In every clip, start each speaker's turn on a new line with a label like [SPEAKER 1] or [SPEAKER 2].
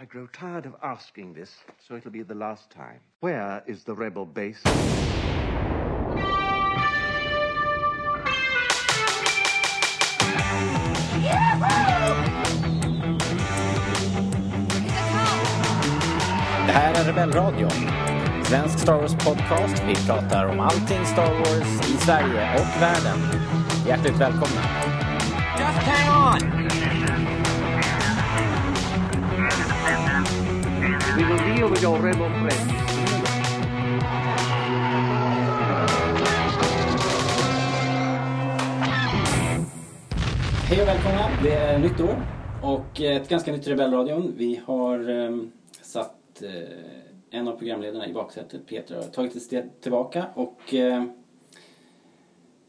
[SPEAKER 1] I grow tired of asking this, so it'll be the last time. Where is the rebel base?
[SPEAKER 2] Det här är Rebellradion. Svensk Star Wars-podcast. Vi pratar om allting Star Wars i Sverige och världen. Hjärtligt välkomna.
[SPEAKER 3] Just hang on!
[SPEAKER 1] We will deal with your.
[SPEAKER 2] Hej och välkomna. Det är nytt år och ett ganska nytt Rebellradion. Vi har ehm, satt eh, en av programledarna i baksätet. Peter har tagit ett steg tillbaka och eh,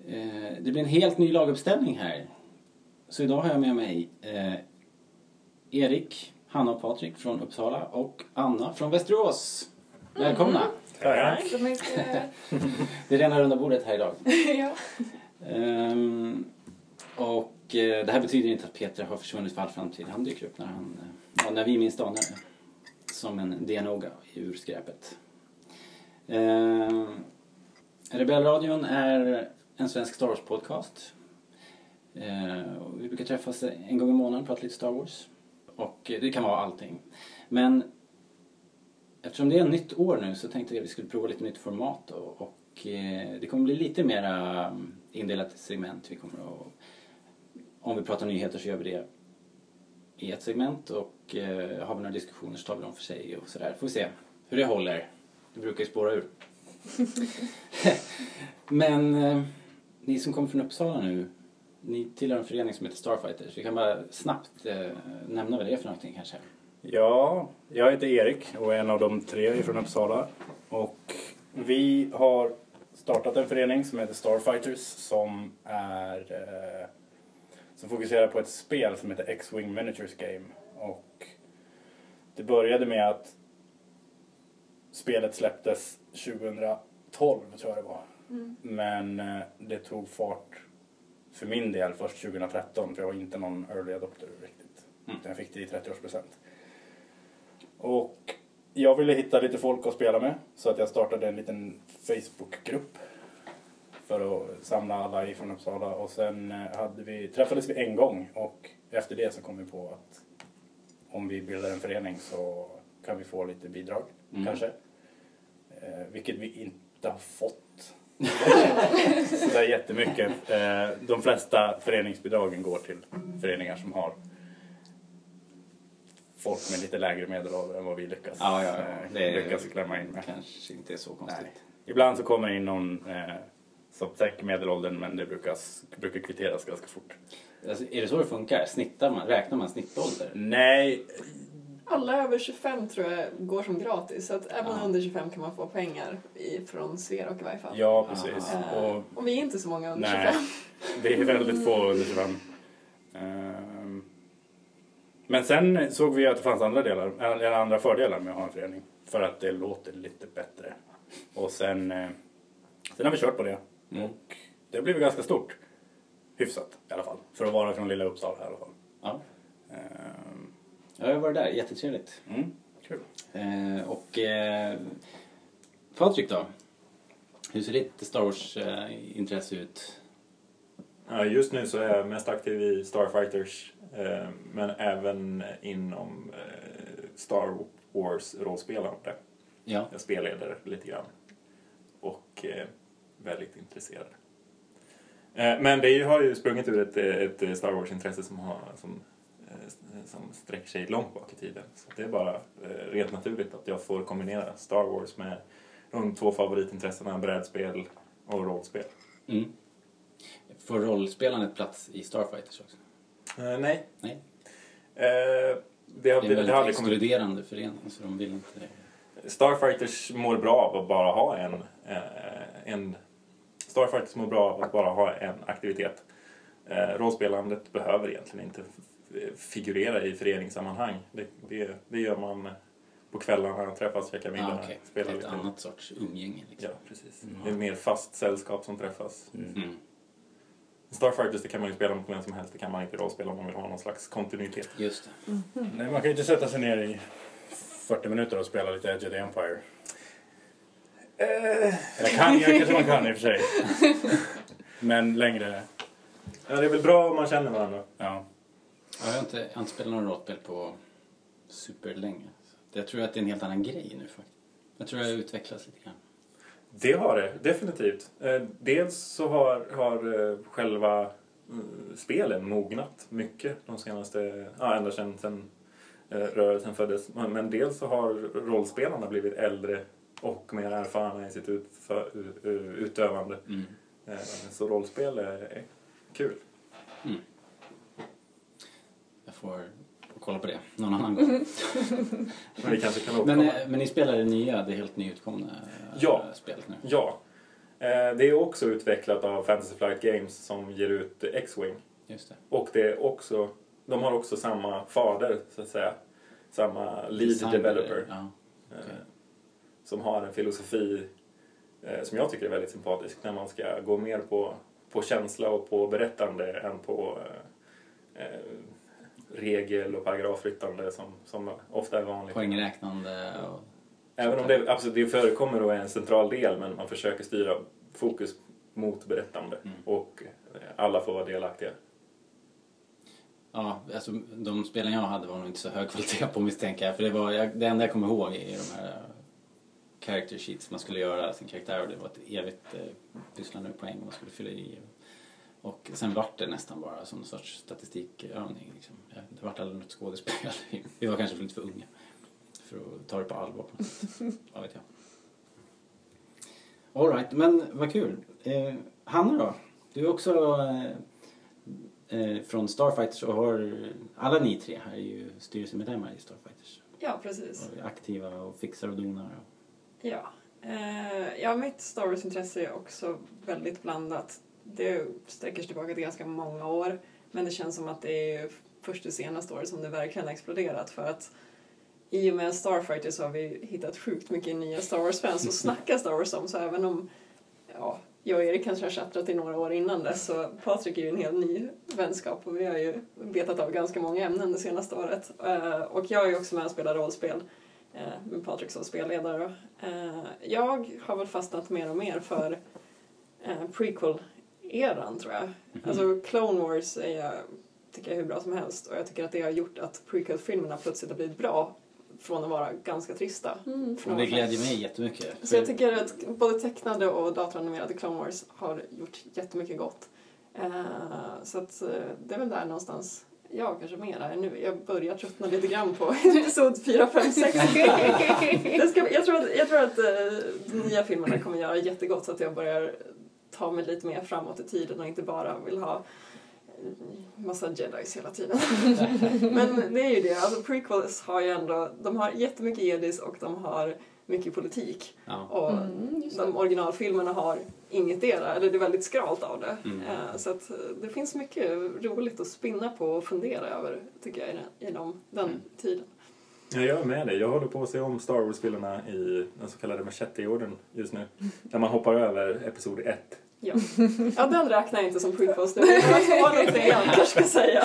[SPEAKER 2] eh, det blir en helt ny laguppställning här. Så idag har jag med mig eh, Erik, Hanna och Patrik från Uppsala och Anna från Västerås. Välkomna!
[SPEAKER 4] Tack så mycket.
[SPEAKER 2] Det är rena runda bordet här idag.
[SPEAKER 4] ja.
[SPEAKER 2] Ehm, och eh, det här betyder inte att Peter har försvunnit för all framtid. Han dyker upp när, han, ja, när vi minst anar det. Som en dianoga i urskräpet. Ehm, Rebellradion är en svensk Star Wars-podcast. Och vi brukar träffas en gång i månaden och prata lite Star Wars. Och det kan vara allting. Men eftersom det är ett nytt år nu så tänkte jag att vi skulle prova lite nytt format. Och, och eh, det kommer bli lite mera mm, indelat i segment. Vi kommer att, om vi pratar nyheter så gör vi det i ett segment och eh, har vi några diskussioner så tar vi dem för sig och sådär. Får vi se hur det håller. Det brukar ju spåra ur. Men eh, ni som kommer från Uppsala nu, ni tillhör en förening som heter Starfighters. Vi kan bara snabbt eh, nämna vad det är för någonting kanske.
[SPEAKER 5] Ja, jag heter Erik och är en av de tre från Uppsala. Och vi har startat en förening som heter Starfighters som är eh, som fokuserar på ett spel som heter X-Wing Miniatures Game. Och det började med att spelet släpptes 2012 tror jag det var. Men eh, det tog fart för min del först 2013 för jag var inte någon early adopter riktigt. Utan Jag fick det i 30-årspresent. Och jag ville hitta lite folk att spela med så att jag startade en liten Facebookgrupp för att samla alla ifrån Uppsala och sen eh, hade vi, träffades vi en gång och efter det så kom vi på att om vi bildar en förening så kan vi få lite bidrag kanske. Eh, vilket vi inte har fått. Sådär jättemycket. Eh, de flesta föreningsbidragen går till föreningar som har folk med lite lägre medelålder än vad vi lyckas,
[SPEAKER 2] Ja, ja, ja.
[SPEAKER 5] eh,
[SPEAKER 2] Det
[SPEAKER 5] lyckas klämma in med.
[SPEAKER 2] kanske inte är så konstigt.
[SPEAKER 5] Nej. Ibland så kommer in någon eh, som täcker medelåldern men det brukar, brukar kvitteras ganska fort.
[SPEAKER 2] Alltså, är det så det funkar? Snittar man? Räknar man snittålder?
[SPEAKER 5] Nej,
[SPEAKER 4] Alla över 25 tror jag går som gratis. Så att även
[SPEAKER 2] Ja.
[SPEAKER 4] under 25 kan man få pengar i, från Sverok i varje fall.
[SPEAKER 5] ja precis.
[SPEAKER 4] Eh,
[SPEAKER 5] Och,
[SPEAKER 4] och vi är inte så många under
[SPEAKER 5] nej,
[SPEAKER 4] 25.
[SPEAKER 5] det är väldigt få under 25. Ehm, men sen såg vi att det fanns andra, delar, eller andra fördelar med att ha en förening. För att det låter lite bättre. Och sen, eh, sen har vi kört på det.
[SPEAKER 2] Mm.
[SPEAKER 5] Och det har blivit ganska stort. Hyfsat i alla fall. För att vara från lilla Uppsala i alla fall.
[SPEAKER 2] Ja. Ja, jag var där. Jättetrevligt.
[SPEAKER 5] mm, kul.
[SPEAKER 2] Eh, och eh, Patrik då? Hur ser ditt Star Wars-intresse ut?
[SPEAKER 6] Ja, just nu så är jag mest aktiv i Starfighters eh, men även inom eh, Star Wars rollspelande.
[SPEAKER 2] Ja.
[SPEAKER 6] Jag spelleder lite grann och eh, väldigt intresserad. Eh, men det har ju sprungit ur ett, ett Star Wars-intresse som, har, som, eh, som sträcker sig långt bak i tiden. Så det är bara eh, rent naturligt att jag får kombinera Star Wars med de två favoritintressena brädspel och rollspel.
[SPEAKER 2] Mm. Får rollspelandet plats i Starfighters också?
[SPEAKER 6] Eh, nej,
[SPEAKER 2] Nej.
[SPEAKER 6] Eh, det,
[SPEAKER 2] Det
[SPEAKER 6] har,
[SPEAKER 2] är en
[SPEAKER 6] det,
[SPEAKER 2] väldigt
[SPEAKER 6] kommit...
[SPEAKER 2] exkluderande förening så de vill inte det.
[SPEAKER 6] Starfighters mår bra av att bara ha en, eh, en... Starfighters mår bra av att bara ha en aktivitet. Eh, rollspelandet behöver egentligen inte figurera i föreningssammanhang. Det, det, det gör man på kvällarna, träffas, käkar middag,
[SPEAKER 2] Ah, okej.
[SPEAKER 6] spelar
[SPEAKER 2] Ett
[SPEAKER 6] lite.
[SPEAKER 2] annat sorts umgänge liksom.
[SPEAKER 6] Ja, precis. Det är ett mer fast sällskap som träffas.
[SPEAKER 2] Mm.
[SPEAKER 6] Starfighters det kan man ju spela mot vem som helst, det kan man inte rollspela om man vill ha någon slags kontinuitet.
[SPEAKER 2] Just det.
[SPEAKER 5] Nej, man kan ju inte sätta sig ner i 40 minuter och spela lite Edge of the Empire.
[SPEAKER 6] Eh,
[SPEAKER 5] Eller kan, jag kanske man kan i och för sig. Men längre,
[SPEAKER 6] ja, det är väl bra om man känner varandra.
[SPEAKER 5] ja.
[SPEAKER 2] Ja, Jag har inte, jag har inte spelat någon rollspel på superlänge. Jag tror att det är en helt annan grej nu faktiskt. Jag tror det har utvecklats lite grann.
[SPEAKER 6] Det har det, definitivt. Eh, Dels så har, har eh, själva eh, spelen mognat mycket de senaste, ja ända sedan, sedan rörelsen föddes. Men dels så har rollspelarna blivit äldre och mer erfarna i sitt utfö, u- u- utövande.
[SPEAKER 2] Mm.
[SPEAKER 6] Så rollspel är, kul.
[SPEAKER 2] Jag får, får kolla på det någon annan gång.
[SPEAKER 6] Men vi kanske kan
[SPEAKER 2] Men,
[SPEAKER 6] återkomma.
[SPEAKER 2] eh, men ni spelar det nya, det helt nyutkomna eh,
[SPEAKER 6] Ja.
[SPEAKER 2] spelet nu?
[SPEAKER 6] Ja. Eh, Det är också utvecklat av Fantasy Flight Games som ger ut X-Wing.
[SPEAKER 2] Just det.
[SPEAKER 6] Och det är också, de har också samma fader, så att säga. Samma lead
[SPEAKER 2] Design-
[SPEAKER 6] developer.
[SPEAKER 2] Ja. okej.
[SPEAKER 6] Som har en filosofi som jag tycker är väldigt sympatisk. När man ska gå mer på, på känsla och på berättande än på regel och paragrafryttande som, som ofta är vanligt.
[SPEAKER 2] Poängräknande och...
[SPEAKER 6] Även om det, absolut, det förekommer och är en central del men man försöker styra fokus mot berättande.
[SPEAKER 2] Mm.
[SPEAKER 6] Och alla får vara delaktiga.
[SPEAKER 2] Ja, alltså de spelen jag hade var nog inte så hög kvalitet på misstänker jag. För det var, jag, det enda jag kommer ihåg är de här character sheets man skulle göra sin karaktär och det var ett evigt eh, pysslande med poäng man skulle fylla i. Och sen vart det nästan bara som en sorts statistikövning. Liksom. Det vart aldrig något skådespel. Vi var kanske lite för unga för att ta det på allvar på något sätt. Vad vet jag. All right, men vad kul. Eh, Hanna då? Du är också eh, eh, från Starfighters och har, alla ni tre här är ju styrelsemedlemmar i Starfighters.
[SPEAKER 4] Ja, precis.
[SPEAKER 2] Och aktiva och fixar och donar. Och,
[SPEAKER 4] Ja. Eh, ja, mitt Star Wars-intresse är också väldigt blandat. Det sträcker sig tillbaka till ganska många år. Men det känns som att det är först det senaste året som det verkligen har exploderat. För att i och med Starfighter så har vi hittat sjukt mycket nya Star Wars-fans att snacka Star Wars om. Så även om ja, jag och Erik kanske har chattat i några år innan dess så Patrik är ju en helt ny vänskap och vi har ju betat av ganska många ämnen det senaste året. Eh, och jag är ju också med och spelar rollspel eh, med Patrik som spelledare. Eh, jag har väl fastnat mer och mer för prequel prequel-eran tror jag. Alltså Clone Wars är jag, tycker jag är hur bra som helst och jag tycker att det har gjort att prequel-filmerna plötsligt har blivit bra från att vara ganska trista. för
[SPEAKER 2] och det glädjer mig jättemycket.
[SPEAKER 4] Så jag tycker att både tecknade och datoranimerade Clone Wars har gjort jättemycket gott. Eh, så att eh, det är väl där någonstans jag kanske mer är nu. Jag börjar tröttna lite grann på episod 4, 5, 6. Det ska, jag tror att, jag tror att eh, de nya filmerna kommer göra jättegott så att jag börjar ta mig lite mer framåt i tiden och inte bara vill ha massa jedis hela tiden. Men det är ju det, alltså prequels har ju ändå, de har jättemycket jedis och de har mycket politik.
[SPEAKER 2] Ja.
[SPEAKER 4] Och
[SPEAKER 7] Mm,
[SPEAKER 4] de originalfilmerna har inget era, eller det är väldigt skralt av det.
[SPEAKER 2] Mm.
[SPEAKER 4] Eh, Så att eh, det finns mycket roligt att spinna på och fundera över, tycker jag, i den, den
[SPEAKER 2] Mm.
[SPEAKER 4] tiden.
[SPEAKER 6] Ja, jag är med dig. Jag håller på att se om Star Wars-filmerna i den så kallade Machete-orden just nu. Där man hoppar över episod 1.
[SPEAKER 4] Ja. ja, den räknar jag inte som prequels nu. Det var tvåan och trean kanske ska säga.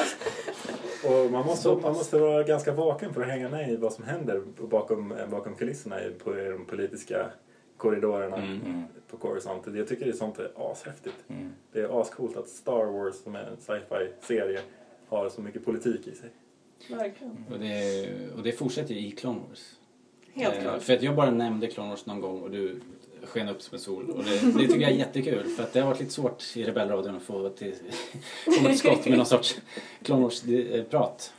[SPEAKER 6] Och man måste, man måste vara ganska vaken för att hänga med i vad som händer bakom, bakom kulisserna i, på de politiska korridorerna
[SPEAKER 2] Mm.
[SPEAKER 6] på Coruscant. Jag tycker det är sånt är ashäftigt.
[SPEAKER 5] Mm.
[SPEAKER 6] Det är ascoolt att Star Wars, som är en sci-fi-serie, har så mycket politik i sig.
[SPEAKER 4] Verkligen.
[SPEAKER 2] Och, det, och det fortsätter ju i Clone Wars.
[SPEAKER 4] Helt
[SPEAKER 2] Eh,
[SPEAKER 4] klart.
[SPEAKER 2] För att jag bara nämnde Clone Wars någon gång och du sken upp som en sol. Och det, det tycker jag är jättekul för att det har varit lite svårt i Rebellradion att få till, komma till skott med någon sorts Clone Wars-prat.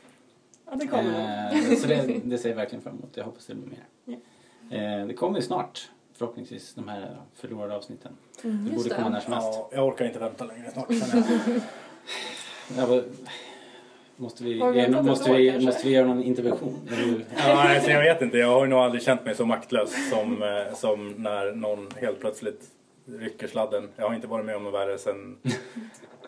[SPEAKER 4] Ja, det kommer.
[SPEAKER 2] Eh, så det, det ser jag verkligen fram emot. Jag hoppas det blir mer. Eh, det kommer ju snart förhoppningsvis de här förlorade avsnitten. det
[SPEAKER 7] Mm, just
[SPEAKER 2] borde
[SPEAKER 7] det.
[SPEAKER 2] komma när som helst.
[SPEAKER 5] Ja, jag orkar inte vänta längre snart jag.
[SPEAKER 2] Ja, vad- måste, vi,
[SPEAKER 4] ett
[SPEAKER 2] måste, vi,
[SPEAKER 4] kanske?
[SPEAKER 2] måste vi göra någon intervention?
[SPEAKER 5] Ja, alltså, jag vet inte, jag har ju nog aldrig känt mig så maktlös som, eh, som när någon helt plötsligt rycker sladden. Jag har inte varit med om något värre sen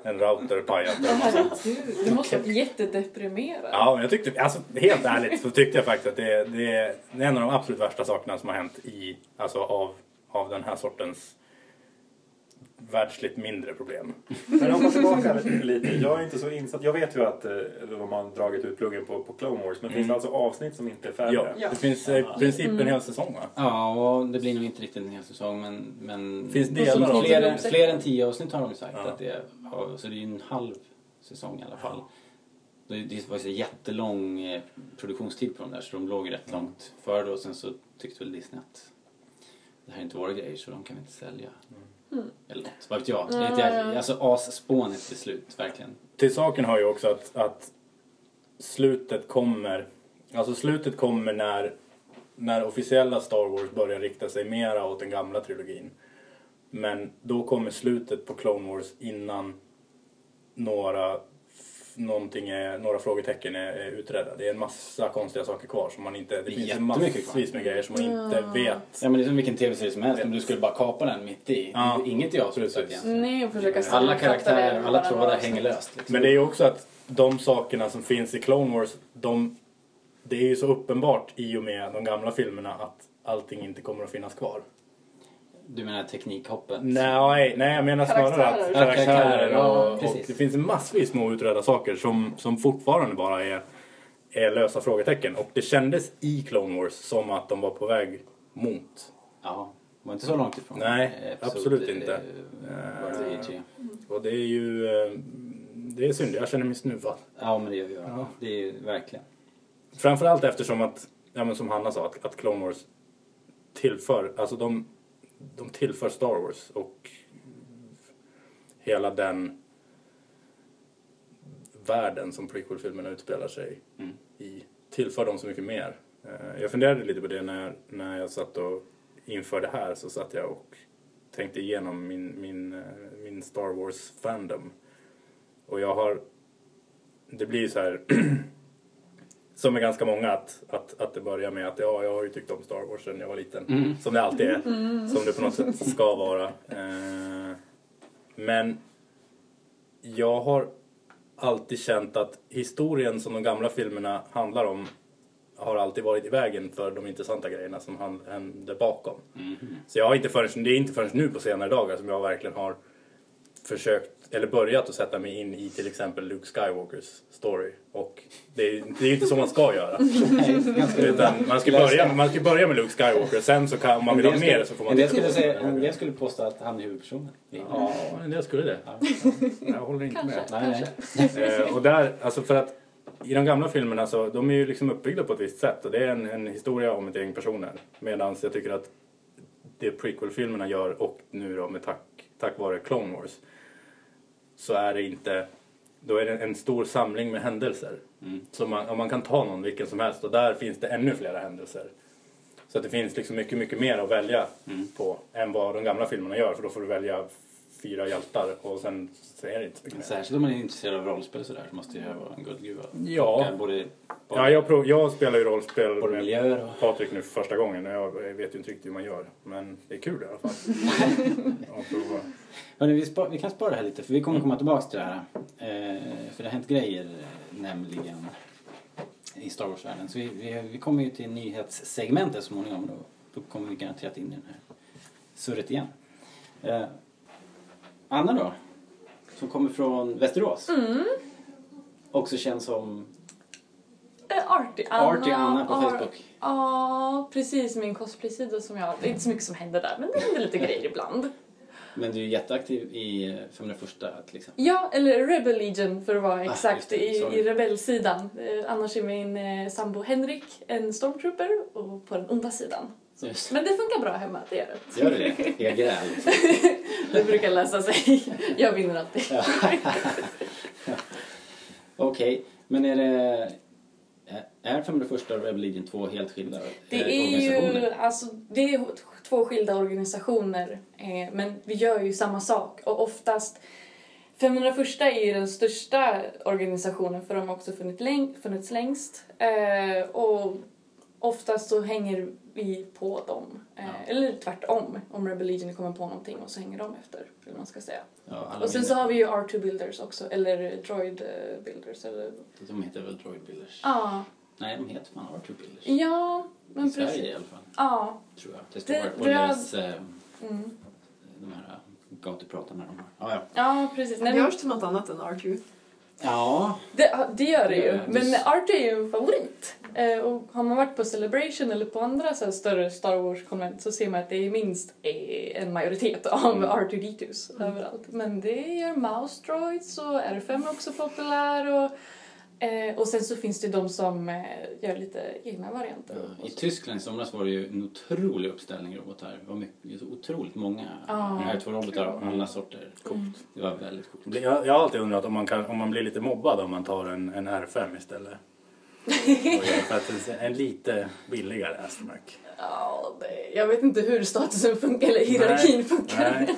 [SPEAKER 5] en router pajat. eller något sånt.
[SPEAKER 7] Du måste vara jättedeprimerad.
[SPEAKER 5] Ja, men jag tyckte, alltså helt ärligt så tyckte jag faktiskt att det, det är en av de absolut värsta sakerna som har hänt i, alltså av, av den här sortens världsligt mindre problem.
[SPEAKER 6] Men hoppa tillbaka lite. Jag är inte så insatt. Jag vet ju att eh, de har dragit ut pluggen på, på Clone Wars. Men finns
[SPEAKER 5] Mm.
[SPEAKER 6] det alltså avsnitt som inte är färdiga?
[SPEAKER 5] Ja, det finns eh, i princip en hel säsong va?
[SPEAKER 2] Ja, och det blir nog inte riktigt en hel säsong men... men
[SPEAKER 5] Finns delar av
[SPEAKER 2] fler,
[SPEAKER 5] det.
[SPEAKER 2] än, fler än tio avsnitt har de sagt
[SPEAKER 5] Ja.
[SPEAKER 2] att det är. ja, Så det är ju en halv säsong i alla fall. Det det var ju jättelång eh, produktionstid på de där så de låg rätt långt före och sen så tyckte väl Disney att det här är inte våra grejer så de kan vi inte sälja. Eller något, vad vet jag. Det är ett jävla- alltså asspånigt beslut, verkligen.
[SPEAKER 5] Till saken har ju också att, att slutet kommer, alltså slutet kommer när, när officiella Star Wars börjar rikta sig mera åt den gamla trilogin. Men då kommer slutet på Clone Wars innan några, någonting är, några frågetecken är, är utredda. Det är en massa konstiga saker kvar som man inte, det finns en
[SPEAKER 2] jättemycket kvar.
[SPEAKER 5] massvis med grejer som man inte vet.
[SPEAKER 2] Ja men det är som vilken tv-serie som helst, om du skulle bara kapa den mitt i.
[SPEAKER 5] Ja.
[SPEAKER 2] Inget är avslutat egentligen.
[SPEAKER 7] Nej, och försöka
[SPEAKER 2] Alla karaktärer,
[SPEAKER 7] det
[SPEAKER 2] alla trådar hänger löst. Liksom.
[SPEAKER 5] Men det är ju också att de sakerna som finns i Clone Wars, de, det är ju så uppenbart i och med de gamla filmerna att allting inte kommer att finnas kvar.
[SPEAKER 2] Du menar teknikhoppet?
[SPEAKER 5] Nej, nej jag menar snarare att
[SPEAKER 7] Karaktärer.
[SPEAKER 5] och, och det finns massvis små utredda saker som, som fortfarande bara är, är lösa frågetecken. Och det kändes i Clone Wars som att de var på väg mot.
[SPEAKER 2] Ja, var inte så långt ifrån.
[SPEAKER 5] Nej,
[SPEAKER 2] Eh,
[SPEAKER 5] absolut inte.
[SPEAKER 2] eh, det tre.
[SPEAKER 5] Och det är ju eh, det är synd, jag känner mig snuvad.
[SPEAKER 2] Ja, men det gör vi. Ja. Det är ju verkligen.
[SPEAKER 5] Framförallt eftersom att, ja men som Hanna sa, att, att Clone Wars tillför, alltså de, de tillför Star Wars och hela den världen som prequel-filmerna utspelar sig
[SPEAKER 2] Mm.
[SPEAKER 5] i tillför dem så mycket mer. Eh, Jag funderade lite på det när, när jag satt och inför det här så satt jag och tänkte igenom min, min, eh, min Star Wars-fandom. Och jag har, det blir så här som är ganska många att, att, att det börjar med att ja, jag har ju tyckt om Star Wars sedan jag var liten.
[SPEAKER 2] Mm.
[SPEAKER 5] Som det alltid är. Som det på något sätt ska vara. Eh, men jag har alltid känt att historien som de gamla filmerna handlar om har alltid varit i vägen för de intressanta grejerna som hände bakom. Så jag har inte förrän, det är inte förrän nu på senare dagar som jag verkligen har försökt, eller börjat att sätta mig in i till exempel Luke Skywalkers story. Och det är, det är ju inte så man ska göra. Utan man ska, börja, man ska börja med Luke Skywalker, sen så kan, om man vill ha mer så får man...
[SPEAKER 2] En del skulle, säga, en del skulle påstå att han är huvudpersonen.
[SPEAKER 5] Ja, en del skulle det. Jag håller inte med.
[SPEAKER 2] Nej, nej.
[SPEAKER 5] Eh, och där, alltså för att i de gamla filmerna så de är ju liksom uppbyggda på ett visst sätt och det är en, en historia om ett gäng personer. Medan jag tycker att det prequel-filmerna gör och nu då med tack, tack vare Clone Wars så är det inte, då är det en stor samling med händelser. Så man, om man kan ta någon vilken som helst och där finns det ännu flera händelser. Så att det finns liksom mycket, mycket mer att välja på än vad de gamla filmerna gör för då får du välja fyra hjältar och sen så är det inte så mycket mer.
[SPEAKER 2] Särskilt om man är intresserad av rollspel sådär så måste det ju vara en guldgruva.
[SPEAKER 5] Ja.
[SPEAKER 2] Både, både,
[SPEAKER 5] Ja, jag, prov, jag spelar ju rollspel
[SPEAKER 2] både
[SPEAKER 5] med
[SPEAKER 2] miljöer och...
[SPEAKER 5] Patrik nu för första gången och jag vet ju inte riktigt hur man gör. Men det är kul i alla fall.
[SPEAKER 2] Hörrni, vi, spar, vi kan spara det här lite för vi kommer komma tillbaks till det här. Eh, för det har hänt grejer nämligen i Star Wars-världen. Så vi, vi, vi kommer ju till nyhetssegmentet så småningom då, då kommer vi garanterat in i den här surret igen. Eh, Anna då? Som kommer från Västerås. Också känd som
[SPEAKER 7] Eh, Arty Anna.
[SPEAKER 2] Arty Anna på
[SPEAKER 7] Ar-
[SPEAKER 2] Facebook.
[SPEAKER 7] Ja, precis. Min cosplay-sida som jag... Det är inte så mycket som händer där, men det händer lite grejer ibland.
[SPEAKER 2] Men du är jätteaktiv i 501 till exempel.
[SPEAKER 7] Ja, eller Rebel Legion för att vara
[SPEAKER 2] just
[SPEAKER 7] exakt,
[SPEAKER 2] det.
[SPEAKER 7] i,
[SPEAKER 2] Sorry.
[SPEAKER 7] i rebellsidan. Eh, annars är min eh, sambo Henrik en stormtrooper och på den onda sidan.
[SPEAKER 2] Just.
[SPEAKER 7] Men det funkar bra hemma, det gör det.
[SPEAKER 2] Gör det? Inga gräl?
[SPEAKER 7] Det brukar lösa sig. Jag vinner alltid.
[SPEAKER 2] Okej, men är det... Är 501 och Rebel Legion två helt skilda
[SPEAKER 7] Det
[SPEAKER 2] eh,
[SPEAKER 7] är ju alltså, det är två skilda organisationer eh, men vi gör ju samma sak och oftast 501 är ju den största organisationen för de har också funnits längst eh, och oftast så hänger vi på dem. Eh, Eller tvärtom, om Rebel Legion kommer på någonting och så hänger de efter, eller man ska säga.
[SPEAKER 2] Ja,
[SPEAKER 7] Och sen så har vi ju R2 Builders också, eller Droid eh, Builders eller...
[SPEAKER 2] De heter väl Droid Builders?
[SPEAKER 7] Ja,
[SPEAKER 2] Nej, de heter fan R2 Builders.
[SPEAKER 7] ja men
[SPEAKER 2] I Sverige
[SPEAKER 7] precis.
[SPEAKER 2] i alla fall,
[SPEAKER 7] Ja,
[SPEAKER 2] tror jag. Det står
[SPEAKER 7] Det-
[SPEAKER 2] på
[SPEAKER 7] det-
[SPEAKER 2] deras... Eh,
[SPEAKER 7] mm.
[SPEAKER 2] de här gå och prata med dem. Ja, ja.
[SPEAKER 7] Ja, precis.
[SPEAKER 4] Det görs till något annat än R2.
[SPEAKER 2] ja
[SPEAKER 7] det, det gör det ju.
[SPEAKER 2] Det-
[SPEAKER 7] Men
[SPEAKER 2] det-
[SPEAKER 7] Art är ju en favorit. Eh, och har man varit på Celebration eller på andra så här större Star Wars-konvent så ser man att det är minst eh, en majoritet av
[SPEAKER 2] Mm.
[SPEAKER 7] R2D2s överallt. Men det gör Mouse Droids och R5 är också populär. Och, eh, och sen så finns det de som eh, gör lite egna varianter.
[SPEAKER 2] Ja, I Tyskland i somras var det ju en otrolig uppställning robotar. Det var mycket, otroligt många
[SPEAKER 7] Ja.
[SPEAKER 2] R2-robotar av alla sorter. Det var väldigt coolt.
[SPEAKER 5] Jag, jag har alltid undrat om man, kan, om man blir lite mobbad om man tar en, en R5 istället. För att det är en lite billigare Astromech.
[SPEAKER 7] Ja, det, jag vet inte hur statusen funkar eller hierarkin funkar.
[SPEAKER 5] Nej,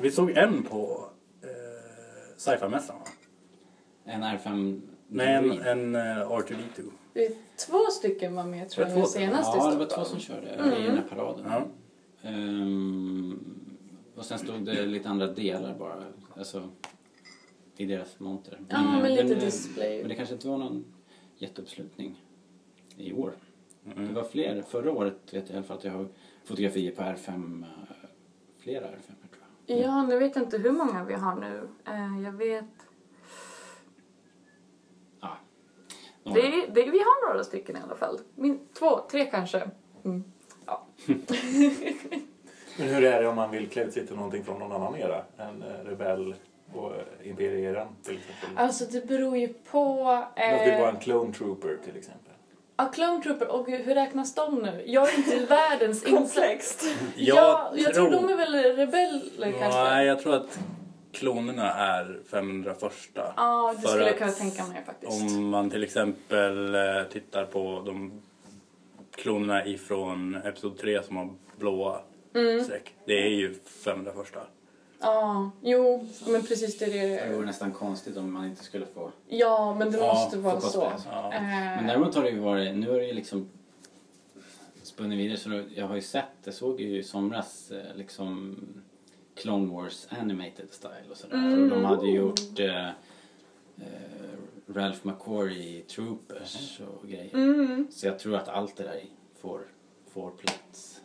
[SPEAKER 5] vi- såg en på eh, sci-fi-mässan va?
[SPEAKER 2] En R5
[SPEAKER 5] Nej, en, en eh, R2D2.
[SPEAKER 7] Det är två stycken var med tror jag
[SPEAKER 5] det
[SPEAKER 7] nu senast
[SPEAKER 2] Ja, det var två som körde
[SPEAKER 7] Mm.
[SPEAKER 2] i den här paraden.
[SPEAKER 5] Ja.
[SPEAKER 2] Ehm, och sen stod det lite andra delar bara. Alltså, i deras monter.
[SPEAKER 7] Ja, men
[SPEAKER 2] eh,
[SPEAKER 7] lite
[SPEAKER 2] eh,
[SPEAKER 7] display.
[SPEAKER 2] Men det kanske inte var någon jätteuppslutning i år.
[SPEAKER 5] Mm.
[SPEAKER 2] Det var fler. Förra året vet jag i alla fall att jag har fotografier på R5. eh, Flera R5 tror jag.
[SPEAKER 7] Ja, nu vet jag inte hur många vi har nu. Eh, jag vet...
[SPEAKER 2] Ja. Några.
[SPEAKER 7] Det, är- det, vi har några stycken i alla fall. Min, två, tre kanske. Mm. Ja.
[SPEAKER 6] Men hur är det om man vill klä ut sig till någonting från någon annan era? En eh, rebell och eh, imperieran till exempel.
[SPEAKER 7] Alltså det beror ju på...
[SPEAKER 6] Låt det vara en
[SPEAKER 7] Eh,
[SPEAKER 6] clone trooper till exempel.
[SPEAKER 7] ja, Clone Trooper, och hur räknas de nu? Jag är inte världens insatt.
[SPEAKER 4] Komplext.
[SPEAKER 7] Ja, jag tror de är väl rebeller kanske?
[SPEAKER 5] Nej, jag tror att klonerna är 501.
[SPEAKER 7] Ja, det
[SPEAKER 5] För
[SPEAKER 7] skulle jag kunna tänka mig faktiskt.
[SPEAKER 5] Om man till exempel eh, tittar på de klonerna ifrån Episod 3 som har blåa
[SPEAKER 7] Mm.
[SPEAKER 5] streck. Det är ju 501.
[SPEAKER 7] Ja, jo, men precis det är
[SPEAKER 2] Det vore
[SPEAKER 7] det.
[SPEAKER 2] nästan konstigt om man inte skulle få
[SPEAKER 7] Ja, men det
[SPEAKER 5] Ja,
[SPEAKER 7] måste vara så.
[SPEAKER 2] cosplay.
[SPEAKER 5] Ja.
[SPEAKER 7] Eh,
[SPEAKER 2] Men däremot har det ju varit, nu har det ju liksom spunnit vidare så jag har ju sett, jag såg ju i somras eh, liksom Clone Wars animated style och sådär.
[SPEAKER 7] Mm.
[SPEAKER 2] Och de hade ju gjort eh, eh, Ralph McQuarrie Troopers och grejer.
[SPEAKER 7] Mm.
[SPEAKER 2] Så jag tror att allt det där får, får plats.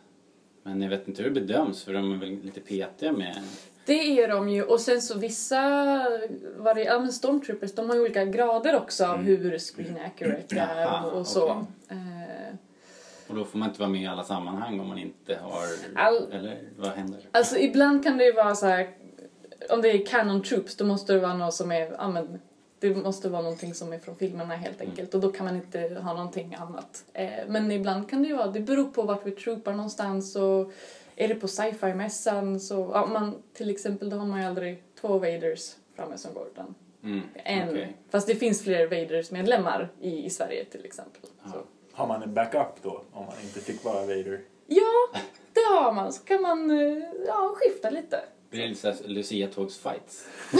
[SPEAKER 2] Men jag vet inte hur det bedöms för de är väl lite petiga med
[SPEAKER 7] Det är de ju. Och sen så vissa vari- ja, men Stormtroopers de har ju olika grader också av hur screen accurate är och, och så.
[SPEAKER 2] okej.
[SPEAKER 7] Eh,
[SPEAKER 2] och då får man inte vara med i alla sammanhang om man inte har...
[SPEAKER 7] All-
[SPEAKER 2] Eller vad händer?
[SPEAKER 7] alltså ibland kan det ju vara så här om det är canon troops då måste det vara något som är, ja men det måste vara någonting som är från filmerna helt enkelt och då kan man inte ha någonting annat. Eh, men ibland kan det ju vara, det beror på vart vi troopar någonstans och är det på sci-fi-mässan så, ja man till exempel då har man ju aldrig två Vaders framme som går utan
[SPEAKER 2] Mm,
[SPEAKER 7] en.
[SPEAKER 2] okej.
[SPEAKER 7] Fast det finns fler Vaders-medlemmar i, i Sverige till exempel. Så.
[SPEAKER 6] Har man en backup då? Om man inte fick vara Vader?
[SPEAKER 7] Ja, det har man. Så kan man eh, ja, skifta lite.
[SPEAKER 2] Det är lite Lucia-tågsfights. det,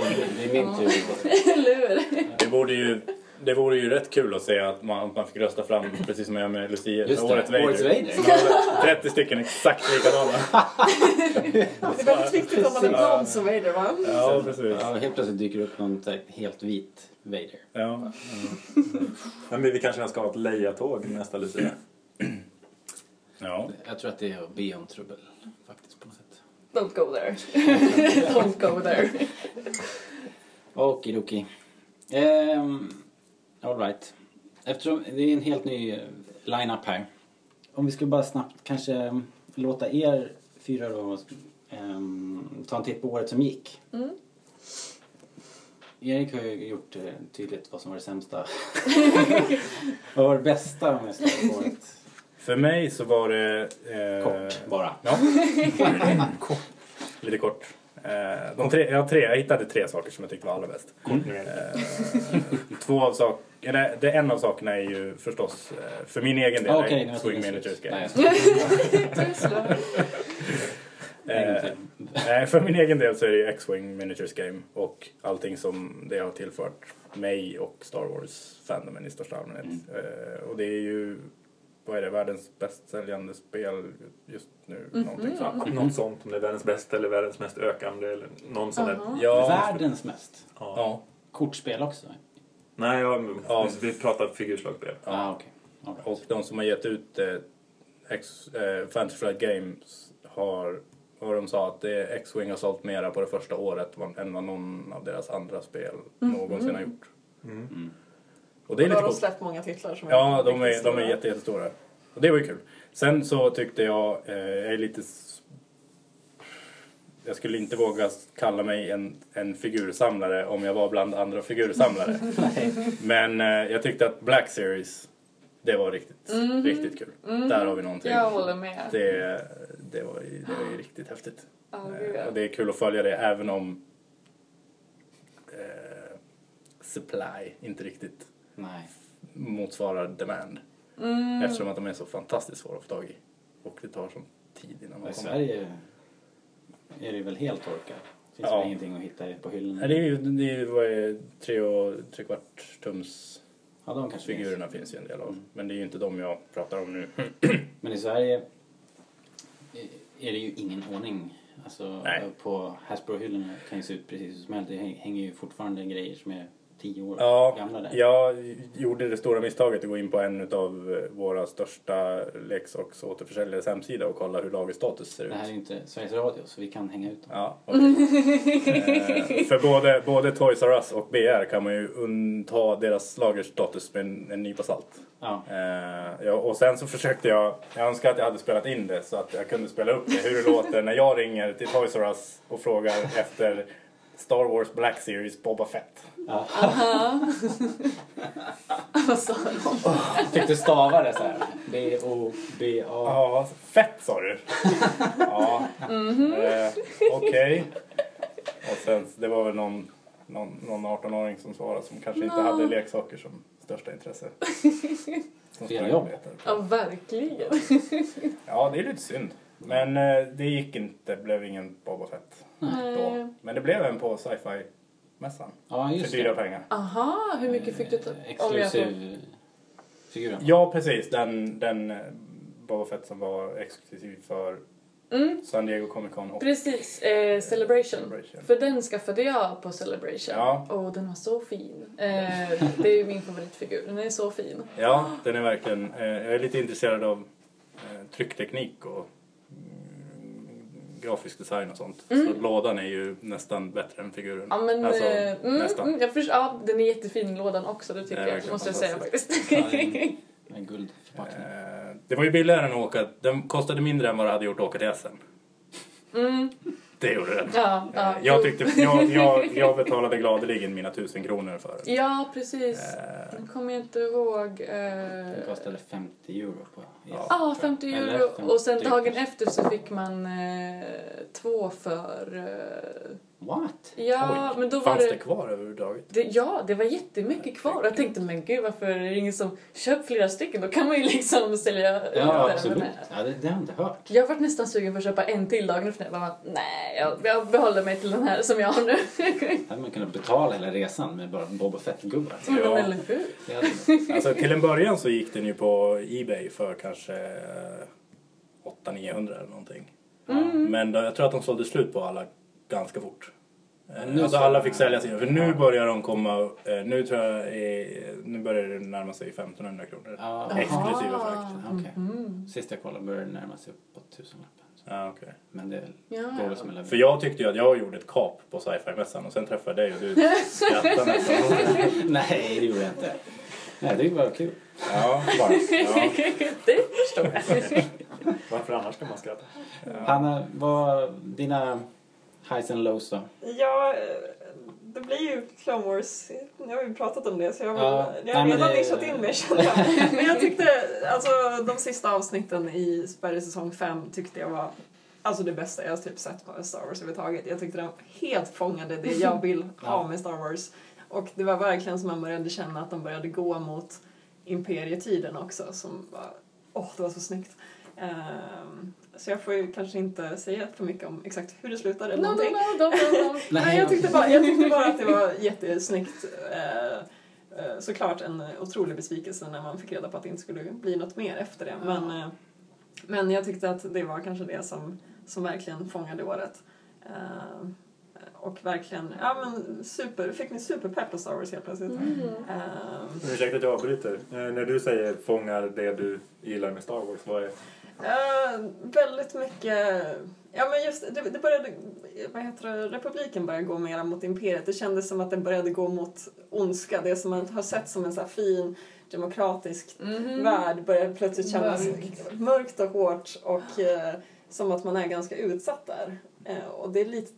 [SPEAKER 2] är, det är min tur.
[SPEAKER 7] Eller hur?
[SPEAKER 5] Det borde ju det vore ju rätt kul att se att man, att man fick rösta fram, precis som jag gör med Lucia,
[SPEAKER 2] Just det,
[SPEAKER 5] årets Vader.
[SPEAKER 2] årets Vader.
[SPEAKER 5] Som har 30 stycken exakt likadana.
[SPEAKER 4] Det är väldigt viktigt om man är blond som Vader va?
[SPEAKER 5] Ja, precis.
[SPEAKER 2] Ja, helt plötsligt dyker upp någon helt vit Vader.
[SPEAKER 5] Ja.
[SPEAKER 6] Men vi kanske ska ha ett Leia-tåg nästa Lucia?
[SPEAKER 5] ja.
[SPEAKER 2] Jag tror att det är att be om trubbel faktiskt på något sätt.
[SPEAKER 7] Don't go there. Don't go there.
[SPEAKER 2] Okidoki. Um, Alright. Eftersom det är en helt ny eh, line-up här. Om vi skulle bara snabbt kanske um, låta er fyra då um, ta en titt på året som gick.
[SPEAKER 7] Mm.
[SPEAKER 2] Erik har ju gjort eh, tydligt vad som var det sämsta. vad var det bästa om jag ska året?
[SPEAKER 5] För mig så var det... Eh,
[SPEAKER 2] Kort bara.
[SPEAKER 5] Ja. Kort. Lite kort. Eh, de tre, jag, tre, jag hittade tre saker som jag tyckte var allra bäst. Eh, två av sak, eller, det en av sakerna är ju förstås eh, för min egen del
[SPEAKER 2] Okej,
[SPEAKER 5] är Swing Managers. Game.
[SPEAKER 2] Nej,
[SPEAKER 5] för min egen del så är det ju X-Wing Miniatures Game och allting som det har tillfört mig och Star Wars-fandomen i största allmänhet.
[SPEAKER 2] Mm.
[SPEAKER 5] Eh, och det är ju, vad är det, världens bäst säljande spel just nu. Någonting sånt.
[SPEAKER 6] Något sånt, om det är världens bästa eller världens mest ökande eller någon sån där.
[SPEAKER 7] Jaha.
[SPEAKER 5] Ja,
[SPEAKER 2] Världens mest.
[SPEAKER 6] Ja.
[SPEAKER 5] ja,
[SPEAKER 2] Kortspel också?
[SPEAKER 6] Nej, jag,
[SPEAKER 5] Ja.
[SPEAKER 6] vi pratar figurslagsspel.
[SPEAKER 2] Ja, ah, okej. All right.
[SPEAKER 5] och de som har gett ut eh, X, eh, Fantasy Flight Games har och de sa att X-Wing har sålt mera på det första året än vad någon av deras andra spel någonsin har gjort. Och det är
[SPEAKER 4] Då har
[SPEAKER 5] lite
[SPEAKER 4] de
[SPEAKER 5] coolt.
[SPEAKER 4] släppt många titlar som
[SPEAKER 5] Ja, de är, de är
[SPEAKER 4] stora.
[SPEAKER 5] jätte, jättestora. Och det var ju kul. Sen så tyckte jag, eh, jag är lite... Jag skulle inte våga kalla mig en, en figursamlare om jag var bland andra figursamlare. Men eh, jag tyckte att Black Series, det var riktigt, riktigt kul. Där har vi någonting.
[SPEAKER 7] Jag håller med.
[SPEAKER 5] Det, det, var, ju- det var ju riktigt häftigt.
[SPEAKER 7] Ja,
[SPEAKER 5] Eh. Och det är kul att följa det även om eh, supply inte riktigt
[SPEAKER 8] Nej.
[SPEAKER 5] motsvarar demand.
[SPEAKER 7] Mm.
[SPEAKER 5] Eftersom att de är så fantastiskt svåra att få tag i. Och det tar sån tid innan
[SPEAKER 8] I
[SPEAKER 5] kommer.
[SPEAKER 8] Sverige är det väl helt torkat. Finns
[SPEAKER 5] Ja.
[SPEAKER 8] väl ingenting att hitta på hyllorna.
[SPEAKER 5] Nej, det är ju, det är ju vad är det, tre och tre kvart tums
[SPEAKER 8] Ja, de kanske finns.
[SPEAKER 5] figurerna finns ju en del av.
[SPEAKER 8] Mm.
[SPEAKER 5] Men det är ju inte de jag pratar om nu.
[SPEAKER 8] Men i Sverige är det ju ingen ordning. Alltså
[SPEAKER 5] Nej.
[SPEAKER 8] på Hasbro-hyllorna kan ju se ut precis som helst. Det häng- hänger ju fortfarande grejer som är tio år
[SPEAKER 5] Ja,
[SPEAKER 8] gamla där.
[SPEAKER 5] jag gjorde det stora misstaget att gå in på en av våra största leksaksåterförsäljares hemsida och kolla hur lagerstatus ser ut.
[SPEAKER 8] Det här är ju inte Sveriges Radio så vi kan hänga ut dem.
[SPEAKER 5] Ja, okej. eh, för både, både Toys R Us och BR kan man ju undta deras lagerstatus med en, en nypa salt.
[SPEAKER 8] Ja.
[SPEAKER 5] Eh, ja, och sen så försökte jag, jag önskar att jag hade spelat in det så att jag kunde spela upp det, hur det låter när jag ringer till Toys R Us och frågar efter Star Wars Black Series Boba Fett.
[SPEAKER 7] Vad sa de?
[SPEAKER 8] Fick du stava det så här? B-O-B-A.
[SPEAKER 5] Ja, fett sa du. ja, eh, okej. Och sen, det var väl någon, någon, någon 18-åring som svarade som kanske inte hade leksaker som största intresse. Som
[SPEAKER 8] Fel jobb.
[SPEAKER 7] Ja, verkligen.
[SPEAKER 5] Ja, det är lite synd. Men eh, det gick inte, det blev ingen Boba Fett då.
[SPEAKER 7] Nej.
[SPEAKER 5] Men det blev en på sci-fi mässan.
[SPEAKER 8] Ja,
[SPEAKER 5] För
[SPEAKER 8] just
[SPEAKER 5] dyra
[SPEAKER 8] det.
[SPEAKER 5] pengar.
[SPEAKER 7] Aha, hur mycket fick du ta? jag får-
[SPEAKER 8] Exklusiv figuren.
[SPEAKER 5] Ja, precis. Den, den eh, Boba Fett som var exklusiv för
[SPEAKER 7] Mm.
[SPEAKER 5] San Diego Comic Con och
[SPEAKER 7] Precis, eh, Celebration.
[SPEAKER 5] Celebration.
[SPEAKER 7] För den skaffade jag på Celebration.
[SPEAKER 5] Ja.
[SPEAKER 7] Och den var så fin. Eh, det är ju min favoritfigur, den är så fin.
[SPEAKER 5] Ja, den är verkligen... Eh, jag är lite intresserad av eh, tryckteknik och grafisk design och sånt. Så lådan är ju nästan bättre än figuren.
[SPEAKER 7] Ja men,
[SPEAKER 5] alltså,
[SPEAKER 7] eh, mm,
[SPEAKER 5] nästan.
[SPEAKER 7] mm, jag förstår, ja, den är jättefin lådan också, det
[SPEAKER 5] Det
[SPEAKER 7] tycker
[SPEAKER 5] är
[SPEAKER 7] jag. Måste jag säga faktiskt.
[SPEAKER 8] Ja, det är En guldförpackning.
[SPEAKER 5] Eh, det var ju billigare än att åka. Den kostade mindre än vad det hade gjort att åka till SM.
[SPEAKER 7] Mm,
[SPEAKER 5] Det gjorde den.
[SPEAKER 7] ja, ja,
[SPEAKER 5] Eh, jag,
[SPEAKER 7] jo.
[SPEAKER 5] tyckte, jag, jag, jag betalade gladeligen mina tusen kronor för den.
[SPEAKER 7] Ja, precis.
[SPEAKER 5] Eh,
[SPEAKER 7] Nu kommer jag inte ihåg.
[SPEAKER 8] Den
[SPEAKER 7] Eh,
[SPEAKER 8] kostade 50 euro på
[SPEAKER 5] Ja.
[SPEAKER 7] Ja, 50
[SPEAKER 8] Eller
[SPEAKER 7] euro.
[SPEAKER 8] 50
[SPEAKER 7] Och sen dagen efter så fick man eh, två för... Eh,
[SPEAKER 8] What?
[SPEAKER 7] ja,
[SPEAKER 5] oj,
[SPEAKER 7] men då var
[SPEAKER 5] fanns
[SPEAKER 7] det...
[SPEAKER 5] det kvar överhuvudtaget?
[SPEAKER 7] Det, ja, det var jättemycket kvar. Jag tänkte, men gud varför är det ingen som köper flera stycken? Då kan man ju liksom sälja
[SPEAKER 8] Ja, absolut. Ja, det, det har jag inte hört.
[SPEAKER 7] Jag var nästan sugen på att köpa en till dagen efter. Jag bara, nej, jag, jag behåller mig till den här som jag har nu.
[SPEAKER 8] hade man kunnat betala hela resan med bara Boba Fett-gubbar.
[SPEAKER 7] Men
[SPEAKER 5] Ja.
[SPEAKER 7] eller hur?
[SPEAKER 5] Alltså till en början så gick den ju på Ebay för kanske 800-900 eller någonting.
[SPEAKER 7] Mm.
[SPEAKER 5] Men då, jag tror att de sålde slut på alla ganska fort. Eh,
[SPEAKER 8] nu
[SPEAKER 5] alltså
[SPEAKER 8] så-
[SPEAKER 5] alla fick sälja sina. För nu börjar de komma, eh, nu tror jag, nu börjar det närma sig 1500 kronor.
[SPEAKER 8] Ja,
[SPEAKER 5] Exklusive
[SPEAKER 7] Aha.
[SPEAKER 5] frakt.
[SPEAKER 8] okej.
[SPEAKER 7] Mm.
[SPEAKER 8] Sist jag kollade började det närma sig uppåt tusenlappen.
[SPEAKER 5] Ja, okej.
[SPEAKER 8] Men det
[SPEAKER 7] Ja,
[SPEAKER 8] går
[SPEAKER 7] ja.
[SPEAKER 8] väl som en
[SPEAKER 5] För jag tyckte ju att jag gjorde ett kap på sci-fi-mässan och sen träffade jag dig och du skrattade nästan.
[SPEAKER 8] Nej, det gjorde jag inte. Nej, det var kul.
[SPEAKER 5] Ja, bara. Ja.
[SPEAKER 7] det förstår jag.
[SPEAKER 6] Varför annars ska man skratta?
[SPEAKER 8] Hanna, vad dina highs and lows då?
[SPEAKER 4] Ja, eh, det blir ju Clone Wars. Nu har vi pratat om det så jag,
[SPEAKER 8] Ja,
[SPEAKER 4] jag har redan
[SPEAKER 8] det-
[SPEAKER 4] nischat in mig känner jag. Men jag tyckte, alltså de sista avsnitten i Sverige säsong 5 tyckte jag var Alltså det bästa jag typ sett på Star Wars överhuvudtaget. Jag tyckte de helt fångade det jag vill ha med Star Wars. Och det var verkligen som man började känna att de började gå mot imperietiden också som var, åh det var så snyggt. Ehm, så jag får ju kanske inte säga för mycket om exakt hur det slutade eller
[SPEAKER 7] No, no,
[SPEAKER 4] någonting.
[SPEAKER 7] no, no, no, no.
[SPEAKER 4] Nej, jag, tyckte bara, jag tyckte bara att det var jättesnyggt. Eh, eh, såklart en otrolig besvikelse när man fick reda på att det inte skulle bli något mer efter det. Men, eh, men jag tyckte att det var kanske det som, som verkligen fångade året. Och verkligen, ja men super, fick ni superpepp på Star Wars helt plötsligt.
[SPEAKER 7] Mm.
[SPEAKER 4] Eh,
[SPEAKER 6] Ursäkta att jag avbryter. Eh, när du säger fångar det du gillar med Star Wars, vad är...
[SPEAKER 4] Eh, väldigt mycket... Ja, men just det, det började... Vad heter det? Republiken började gå mer mot imperiet. Det kändes som att den började gå mot ondska. Det som man har sett som en så fin demokratisk
[SPEAKER 7] Mhm.
[SPEAKER 4] värld började plötsligt kännas
[SPEAKER 7] Mörkt.
[SPEAKER 4] mörkt och hårt och eh, som att man är ganska utsatt där. Eh, och det är lite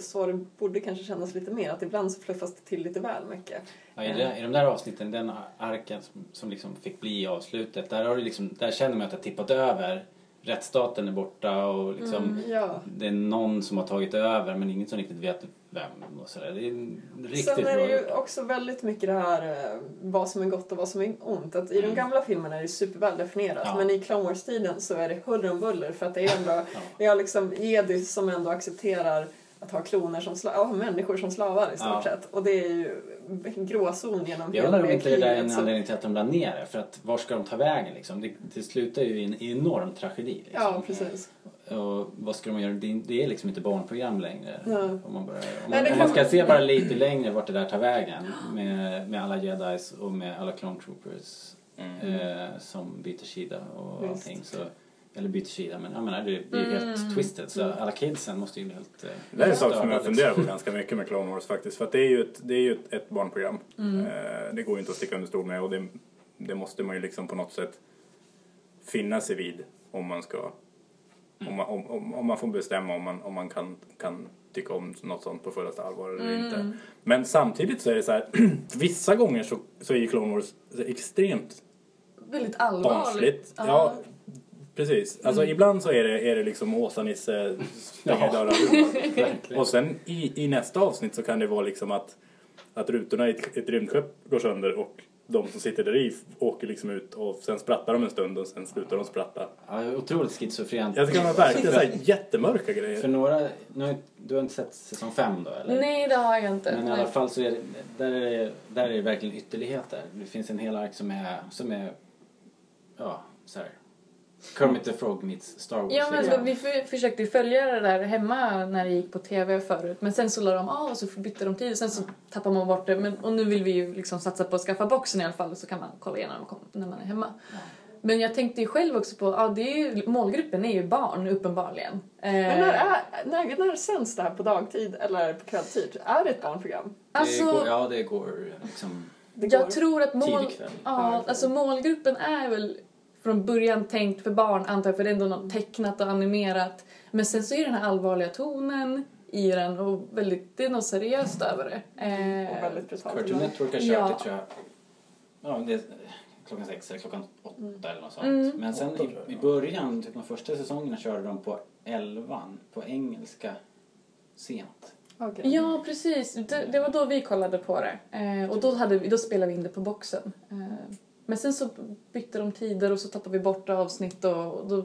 [SPEAKER 4] så det borde kanske kännas lite mer. Att ibland så fluffas det till lite väl mycket.
[SPEAKER 2] Ja, i, det, I de där avsnitten, den arken som, som liksom fick bli avslutet, där, har det liksom, där känner man att det har tippat över. Rättsstaten är borta och liksom,
[SPEAKER 4] Ja.
[SPEAKER 2] det är någon som har tagit över men ingen som riktigt vet vem. Och sådär. Det är riktigt
[SPEAKER 4] Sen är det ju också väldigt mycket det här eh, vad som är gott och vad som är ont. Att I de gamla filmerna är det superväl definierat
[SPEAKER 2] Ja.
[SPEAKER 4] men i Clone Wars-tiden så är det huller om buller för att det är ändå, vi har liksom jedis som ändå accepterar att ha kloner som sla- ja, människor som slavar i stort
[SPEAKER 2] Ja.
[SPEAKER 4] sett. Och det är ju en gråzon genom
[SPEAKER 2] Jag undrar om inte det där är en
[SPEAKER 4] så-
[SPEAKER 2] anledning till att de la ner det. För att var ska de ta vägen liksom? Det, det slutar ju i en enorm tragedi. Liksom.
[SPEAKER 4] Ja, precis.
[SPEAKER 2] Och vad ska de göra? Det, är liksom inte barnprogram längre.
[SPEAKER 4] Nej.
[SPEAKER 2] Om man, börjar, om
[SPEAKER 4] Nej,
[SPEAKER 2] man,
[SPEAKER 4] det
[SPEAKER 2] om man ska
[SPEAKER 4] man-
[SPEAKER 2] se bara lite längre vart det där tar vägen. Med, med alla jedis och med alla clone troopers eh, som byter sida och
[SPEAKER 4] Visst.
[SPEAKER 2] allting. Så, eller byter sida, men jag menar det blir ju helt twisted. Så alla kidsen måste ju bli helt... eh,
[SPEAKER 5] Det är en sak som jag
[SPEAKER 2] liksom.
[SPEAKER 5] funderar på ganska mycket med Clone Wars faktiskt. För att det är ju ett, det är ju ett, ett barnprogram.
[SPEAKER 7] Mm.
[SPEAKER 5] Eh, det går ju inte att sticka under stol med och det, det måste man ju liksom på något sätt finna sig vid om man ska om, man, om, om, om man får bestämma om man, om man kan, kan tycka om något sånt på fullaste allvar eller
[SPEAKER 7] Mm.
[SPEAKER 5] inte. Men samtidigt så är det så här, vissa gånger så, så är ju Clone Wars extremt
[SPEAKER 7] Väldigt allvarligt.
[SPEAKER 5] barnsligt. Ja, precis. Alltså ibland så är det, är det liksom Åsa-Nisse stänger dörrar. Och sen i, i nästa avsnitt så kan det vara liksom att, att rutorna i ett, ett rymdskepp går sönder och de som sitter där i åker liksom ut och sen sprattar de en stund och sen slutar de spratta.
[SPEAKER 2] Ja, otroligt schizofrent.
[SPEAKER 5] Jag tycker de verkligen så här jättemörka grejer.
[SPEAKER 2] För några, nu, du har inte sett säsong fem då eller?
[SPEAKER 7] Nej, det har jag inte.
[SPEAKER 2] Men i alla fall så är det, där är det, där är det verkligen ytterligheter. Det finns en hel ark som är, som är, ja, så här. Kermit the Frog meets Star Wars.
[SPEAKER 7] Ja, men
[SPEAKER 2] liksom.
[SPEAKER 7] alltså, vi för, försökte följa det där hemma när det gick på tv förut. Men sen så la de av och så bytte de tid och sen så tappar man bort det. Men, och nu vill vi ju liksom satsa på att skaffa boxen i alla fall så kan man kolla igenom dem när man är hemma. Men jag tänkte ju själv också på, ja det är ju, målgruppen är ju barn uppenbarligen.
[SPEAKER 4] Men
[SPEAKER 7] Eh,
[SPEAKER 4] när, är, när, när sänds det här på dagtid eller på kvällstid? Är det ett barnprogram?
[SPEAKER 7] alltså,
[SPEAKER 2] det går, ja, det går liksom
[SPEAKER 4] Det går.
[SPEAKER 7] jag tror att mål, ja, alltså målgruppen är väl från början tänkt för barn antar jag, för det är ändå något tecknat och animerat. Men sen så är den här allvarliga tonen i den och väldigt, det är något seriöst över det. Eh,
[SPEAKER 4] Och väldigt brutalt.
[SPEAKER 2] Cartoon. Network har kört
[SPEAKER 7] Ja.
[SPEAKER 2] det tror jag. Ja, det är klockan sex eller klockan åtta eller något sånt.
[SPEAKER 7] Mm.
[SPEAKER 2] Men sen i, i början, typ de första säsongerna körde de på elvan på engelska sent.
[SPEAKER 4] Okej.
[SPEAKER 7] Ja, precis. Det, det var då vi kollade på det. Eh, och då, hade vi, då spelade vi in det på boxen. Eh, men sen så bytte de tider och så tappade vi bort avsnitt och, då,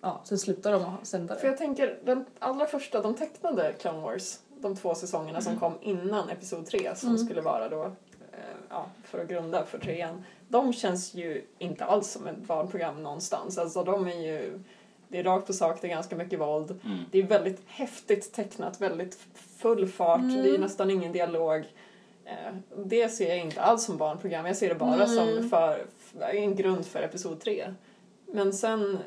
[SPEAKER 7] ja, sen slutade de att sända
[SPEAKER 4] För
[SPEAKER 7] det.
[SPEAKER 4] jag tänker, den allra första, de tecknade Clone Wars, de två säsongerna som kom innan Episod 3 som
[SPEAKER 7] Mm.
[SPEAKER 4] skulle vara då, eh, ja, för att grunda för trean. De känns ju inte alls som ett barnprogram någonstans. Alltså de är ju, det är rakt på sak, det är ganska mycket våld.
[SPEAKER 2] Mm.
[SPEAKER 4] Det är väldigt häftigt tecknat, väldigt full fart,
[SPEAKER 7] Mm.
[SPEAKER 4] det är nästan ingen dialog. Eh, Det ser jag inte alls som barnprogram, jag ser det bara
[SPEAKER 7] Mm.
[SPEAKER 4] som för, för, en grund för Episod 3. Men sen,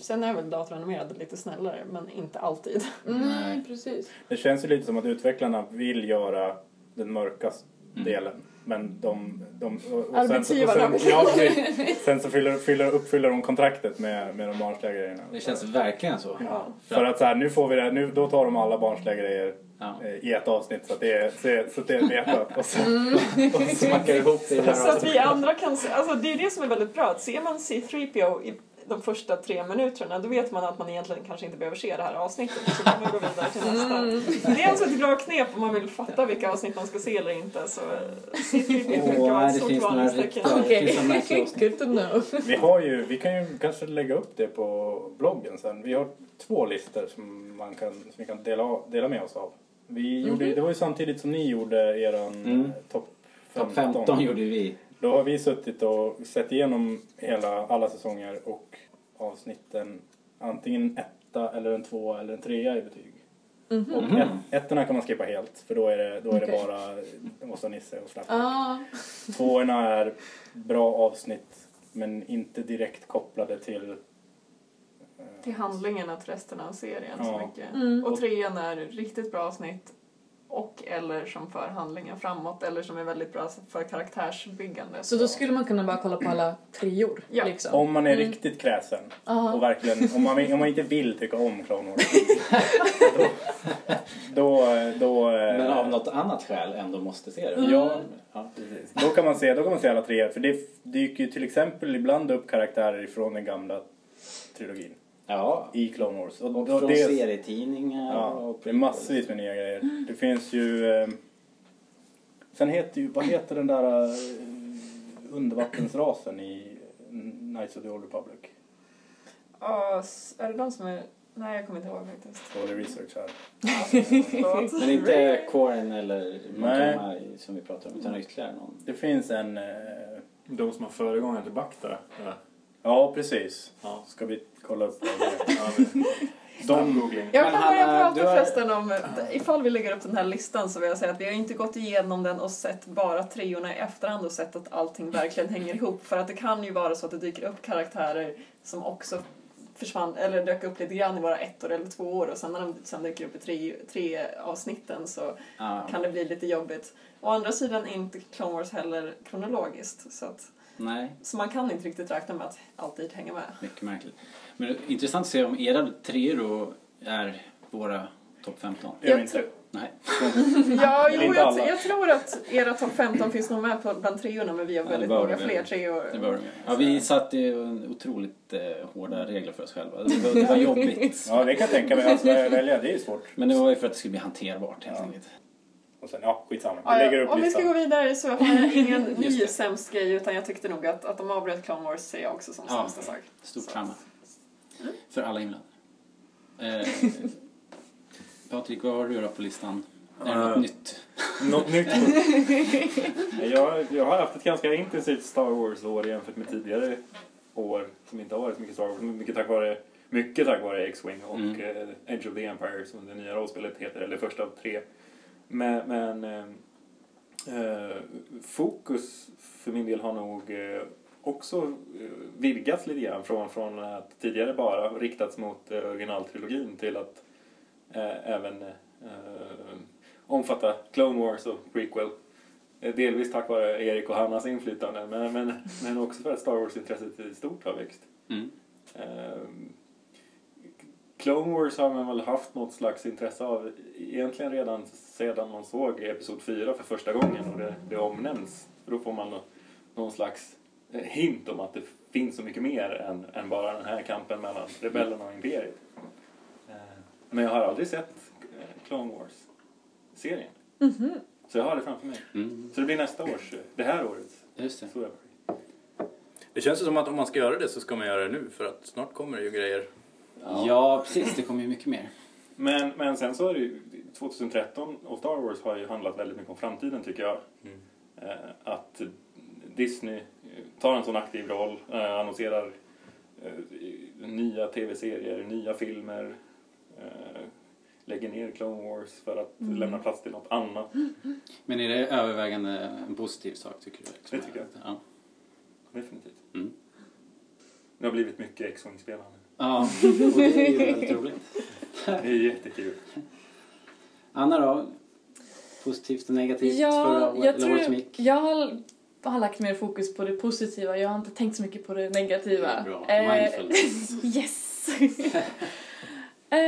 [SPEAKER 4] sen är väl datoranimerade lite snällare, men inte alltid.
[SPEAKER 7] Nej, precis.
[SPEAKER 5] Det känns ju lite som att utvecklarna vill göra den mörka
[SPEAKER 2] Mm.
[SPEAKER 5] delen. Men de... de och, och sen,
[SPEAKER 4] Arbetsgivarna.
[SPEAKER 5] sen, ja, precis. sen så fyller, fyller, uppfyller de kontraktet med, med de barnsliga grejerna.
[SPEAKER 2] Det känns verkligen så.
[SPEAKER 4] Ja.
[SPEAKER 5] För att så här, nu får vi det, nu, då tar de alla barnsliga grejer
[SPEAKER 2] Ja.
[SPEAKER 5] eh, i ett avsnitt så att det är, så, så att det är vetat. Och så,
[SPEAKER 2] Och smackar ihop det
[SPEAKER 4] Så att vi andra kan se, alltså det är det som är väldigt bra, att ser man C3PO i de första tre minuterna då vet man att man egentligen kanske inte behöver se det här avsnittet så kan man gå vidare till nästa. Det är alltså ett bra knep om man vill fatta vilka avsnitt man ska se eller inte så eh, C3PO brukar
[SPEAKER 2] Åh,
[SPEAKER 4] vara
[SPEAKER 2] nej,
[SPEAKER 4] ett stort varningstecken.
[SPEAKER 7] Okej, good to know.
[SPEAKER 5] vi, har ju, vi kan ju kanske lägga upp det på bloggen sen. Vi har två listor som, man kan, som vi kan dela, dela med oss av. Vi gjorde, det var ju samtidigt som ni gjorde eran
[SPEAKER 2] Mm.
[SPEAKER 5] eh, topp
[SPEAKER 2] Topp 15 gjorde vi.
[SPEAKER 5] Då har vi suttit och sett igenom hela, alla säsonger och avsnitten antingen en etta eller en tvåa eller en trea i betyg.
[SPEAKER 7] Mhm.
[SPEAKER 5] Och ett, ettorna kan man skippa helt för då är det, då är
[SPEAKER 7] Okej.
[SPEAKER 5] det bara Åsa Nisse och Slapp.
[SPEAKER 7] Ah,
[SPEAKER 5] Tvåorna är bra avsnitt men inte direkt kopplade till...
[SPEAKER 4] Till handlingen att resten av serien så
[SPEAKER 5] Ja.
[SPEAKER 4] mycket.
[SPEAKER 7] Mm.
[SPEAKER 4] Och trean är riktigt bra avsnitt och eller som för handlingen framåt eller som är väldigt bra för karaktärsbyggande.
[SPEAKER 7] så då skulle man kunna bara kolla på alla treor?
[SPEAKER 4] Ja.
[SPEAKER 7] Liksom.
[SPEAKER 5] Om man är
[SPEAKER 7] Mm.
[SPEAKER 5] riktigt kräsen
[SPEAKER 7] Aha.
[SPEAKER 5] och verkligen, om man, om man inte vill tycka om Clone Wars då, då, då, eh,
[SPEAKER 8] Men av något annat skäl ändå måste se det.
[SPEAKER 5] Ja.
[SPEAKER 8] ja precis.
[SPEAKER 5] då, kan man se, då kan man se alla tre. För det dyker ju till exempel ibland upp karaktärer ifrån den gamla trilogin
[SPEAKER 8] Ja,
[SPEAKER 5] i Clone Wars. Och,
[SPEAKER 8] och från
[SPEAKER 5] det,
[SPEAKER 8] serietidningar
[SPEAKER 5] ja,
[SPEAKER 8] och
[SPEAKER 5] det är massvis med nya grejer. Det finns ju... Eh, sen heter ju, vad heter den där eh, undervattensrasen i Knights of the Old Republic?
[SPEAKER 4] Ja, är det de som är... Nej, jag kommer inte ihåg faktiskt.
[SPEAKER 5] Dålig research här.
[SPEAKER 8] Men inte Corin eller. Montgomery som vi pratar om, utan ytterligare någon.
[SPEAKER 5] Det finns en... Eh,
[SPEAKER 6] De som har föregångaren till Bacta. Ja.
[SPEAKER 5] Ja, precis.
[SPEAKER 6] Ja.
[SPEAKER 5] Ska vi kolla upp det?
[SPEAKER 6] Ja, men-
[SPEAKER 5] De.
[SPEAKER 4] Jag kan börja
[SPEAKER 8] eh,
[SPEAKER 4] prata
[SPEAKER 8] har-
[SPEAKER 4] förresten om, ifall vi lägger upp den här listan så vill jag säga att vi har inte gått igenom den och sett bara treorna i efterhand och sett att allting verkligen hänger ihop. För att det kan ju vara så att det dyker upp karaktärer som också försvann, eller dök upp lite grann i våra ettor eller två år och sen när de sen dyker upp i tre, tre avsnitten så
[SPEAKER 8] Ja,
[SPEAKER 4] kan det bli lite jobbigt. Å andra sidan är inte Clone Wars heller kronologiskt så, att,
[SPEAKER 8] nej,
[SPEAKER 4] så man kan inte riktigt räkna med att alltid hänga med.
[SPEAKER 8] mycket märkligt. Men det är intressant att se om era treor då är våra topp 15.
[SPEAKER 5] det gör
[SPEAKER 4] Jag
[SPEAKER 5] vi inte.
[SPEAKER 8] Nej.
[SPEAKER 4] Ja, jo, jag, jag tror att era topp 15 finns nog med på, bland treorna men vi har
[SPEAKER 8] Ja,
[SPEAKER 4] väldigt
[SPEAKER 8] bör
[SPEAKER 4] många fler treor.
[SPEAKER 8] Det var, ja, vi satte ju otroligt eh, hårda regler för oss själva. Det var, det var jobbigt.
[SPEAKER 5] Ja, det kan jag tänka mig. Alltså, välja, det är ju svårt.
[SPEAKER 8] Men det var ju för att det skulle bli hanterbart helt
[SPEAKER 5] Ja.
[SPEAKER 8] enkelt.
[SPEAKER 5] Och sen, ja, skitsamma. Vi lägger upp
[SPEAKER 4] Om vi ska gå
[SPEAKER 5] listan.
[SPEAKER 4] vidare så har jag ingen ny sämst grej utan jag tyckte nog att, att de avbröt Clone Wars ser jag också som
[SPEAKER 8] Ja.
[SPEAKER 4] sämsta sak.
[SPEAKER 8] Stort
[SPEAKER 4] Så.
[SPEAKER 8] trauma. För alla inblandade. Eh, Patrik, vad har du då på listan? Är det något
[SPEAKER 6] Eh,
[SPEAKER 8] nytt?
[SPEAKER 6] Något nytt? jag, jag har haft ett ganska intensivt Star Wars-år jämfört med tidigare år som inte har varit så mycket Star Wars. Mycket tack vare, mycket tack vare X-Wing och
[SPEAKER 8] Mm.
[SPEAKER 6] eh, Edge of the Empire som det nya rollspelet heter, eller första av tre. Men, men eh, eh, fokus för min del har nog eh, också eh, vidgats lite grann från, från att tidigare bara riktats mot originaltrilogin till att eh, även omfatta Clone Wars och prequel. Delvis tack vare Erik och Hannas inflytande men, men, men också för att Star Wars-intresset i stort har växt.
[SPEAKER 8] Mm.
[SPEAKER 6] Clone Wars har man väl haft något slags intresse av egentligen redan sedan man såg Episod 4 för första gången och det, det omnämns. För då får man nå- någon slags eh, hint om att det finns så mycket mer än, än bara den här kampen mellan rebellerna och imperiet. Ehm, Men jag har aldrig sett eh, Clone Wars-serien. Så jag har det framför mig.
[SPEAKER 8] Mm.
[SPEAKER 6] Så det blir nästa års, eh, det här årets,
[SPEAKER 8] Just det.
[SPEAKER 6] stora projekt.
[SPEAKER 5] Det känns som att om man ska göra det så ska man göra det nu för att snart kommer det ju grejer.
[SPEAKER 8] Ja, precis. Det kommer ju mycket mer.
[SPEAKER 6] Men, men sen så är det ju, 2013 och Star Wars har ju handlat väldigt mycket om framtiden tycker jag.
[SPEAKER 8] Mm.
[SPEAKER 6] Eh, att Disney tar en sån aktiv roll, eh, annonserar eh, nya tv-serier, nya filmer, lägger ner Clone Wars för att
[SPEAKER 8] Mm.
[SPEAKER 6] lämna plats till något annat.
[SPEAKER 8] Men är det övervägande en positiv sak tycker du?
[SPEAKER 6] Det tycker jag.
[SPEAKER 8] Ja.
[SPEAKER 6] Definitivt.
[SPEAKER 8] Mm.
[SPEAKER 6] Det har blivit mycket X-Wing-spelande.
[SPEAKER 8] Ja, och det är ju väldigt roligt.
[SPEAKER 6] Det är jättekul.
[SPEAKER 8] Anna då? Positivt och negativt förra
[SPEAKER 7] Ja,
[SPEAKER 8] året,
[SPEAKER 7] jag
[SPEAKER 8] eller året som gick?
[SPEAKER 7] jag har, har lagt mer fokus på det positiva. Jag har inte tänkt så mycket på det negativa.
[SPEAKER 8] Det bra.
[SPEAKER 7] Eh,
[SPEAKER 8] Mindfulness.
[SPEAKER 7] yes! eh,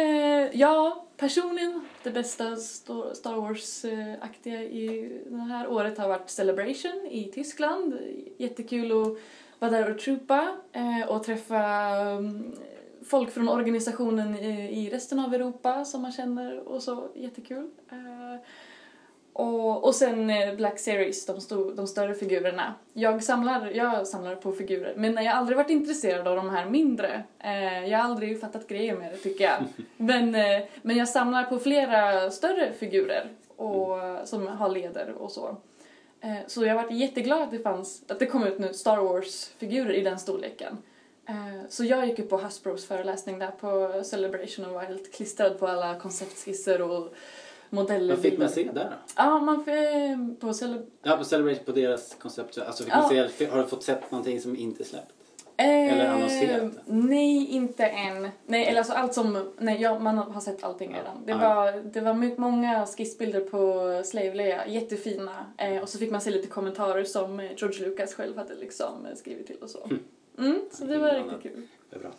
[SPEAKER 7] ja, personligen det bästa Star Wars-aktiga i det här året har varit Celebration i Tyskland. Jättekul att vara där och troopa eh, och träffa um, folk från organisationen i, i resten av Europa som man känner och så. Jättekul. Eh, och, och sen eh, Black Series, de, sto, de större figurerna. Jag samlar, jag samlar på figurer, men jag har aldrig varit intresserad av de här mindre. Eh, jag har aldrig fattat grejer med det tycker jag. men, eh, men jag samlar på flera större figurer och, som har leder och så. Eh, så jag har varit jätteglad att det fanns, att det kom ut nu Star Wars-figurer i den storleken. Eh, Så jag gick ju på Hasbros föreläsning där på Celebration och var helt klistrad på alla konceptskisser och modeller.
[SPEAKER 2] Vad fick man se där då?
[SPEAKER 7] Ja, man fick på Cele-
[SPEAKER 2] Ja, på Celebration på deras koncept. Alltså fick
[SPEAKER 7] Ja.
[SPEAKER 2] man se, har du fått sett någonting som inte släppt?
[SPEAKER 7] Eh,
[SPEAKER 2] Eller annonserat?
[SPEAKER 7] Nej, inte än. Nej, eller alltså allt som... Nej, ja, man har sett allting redan. Det var, det var mycket, många skissbilder på Slave Leia, jättefina. Eh, och så fick man se lite kommentarer som eh, George Lucas själv hade liksom eh, skrivit till och så. Mm, så det var riktigt kul.
[SPEAKER 2] Det är bra.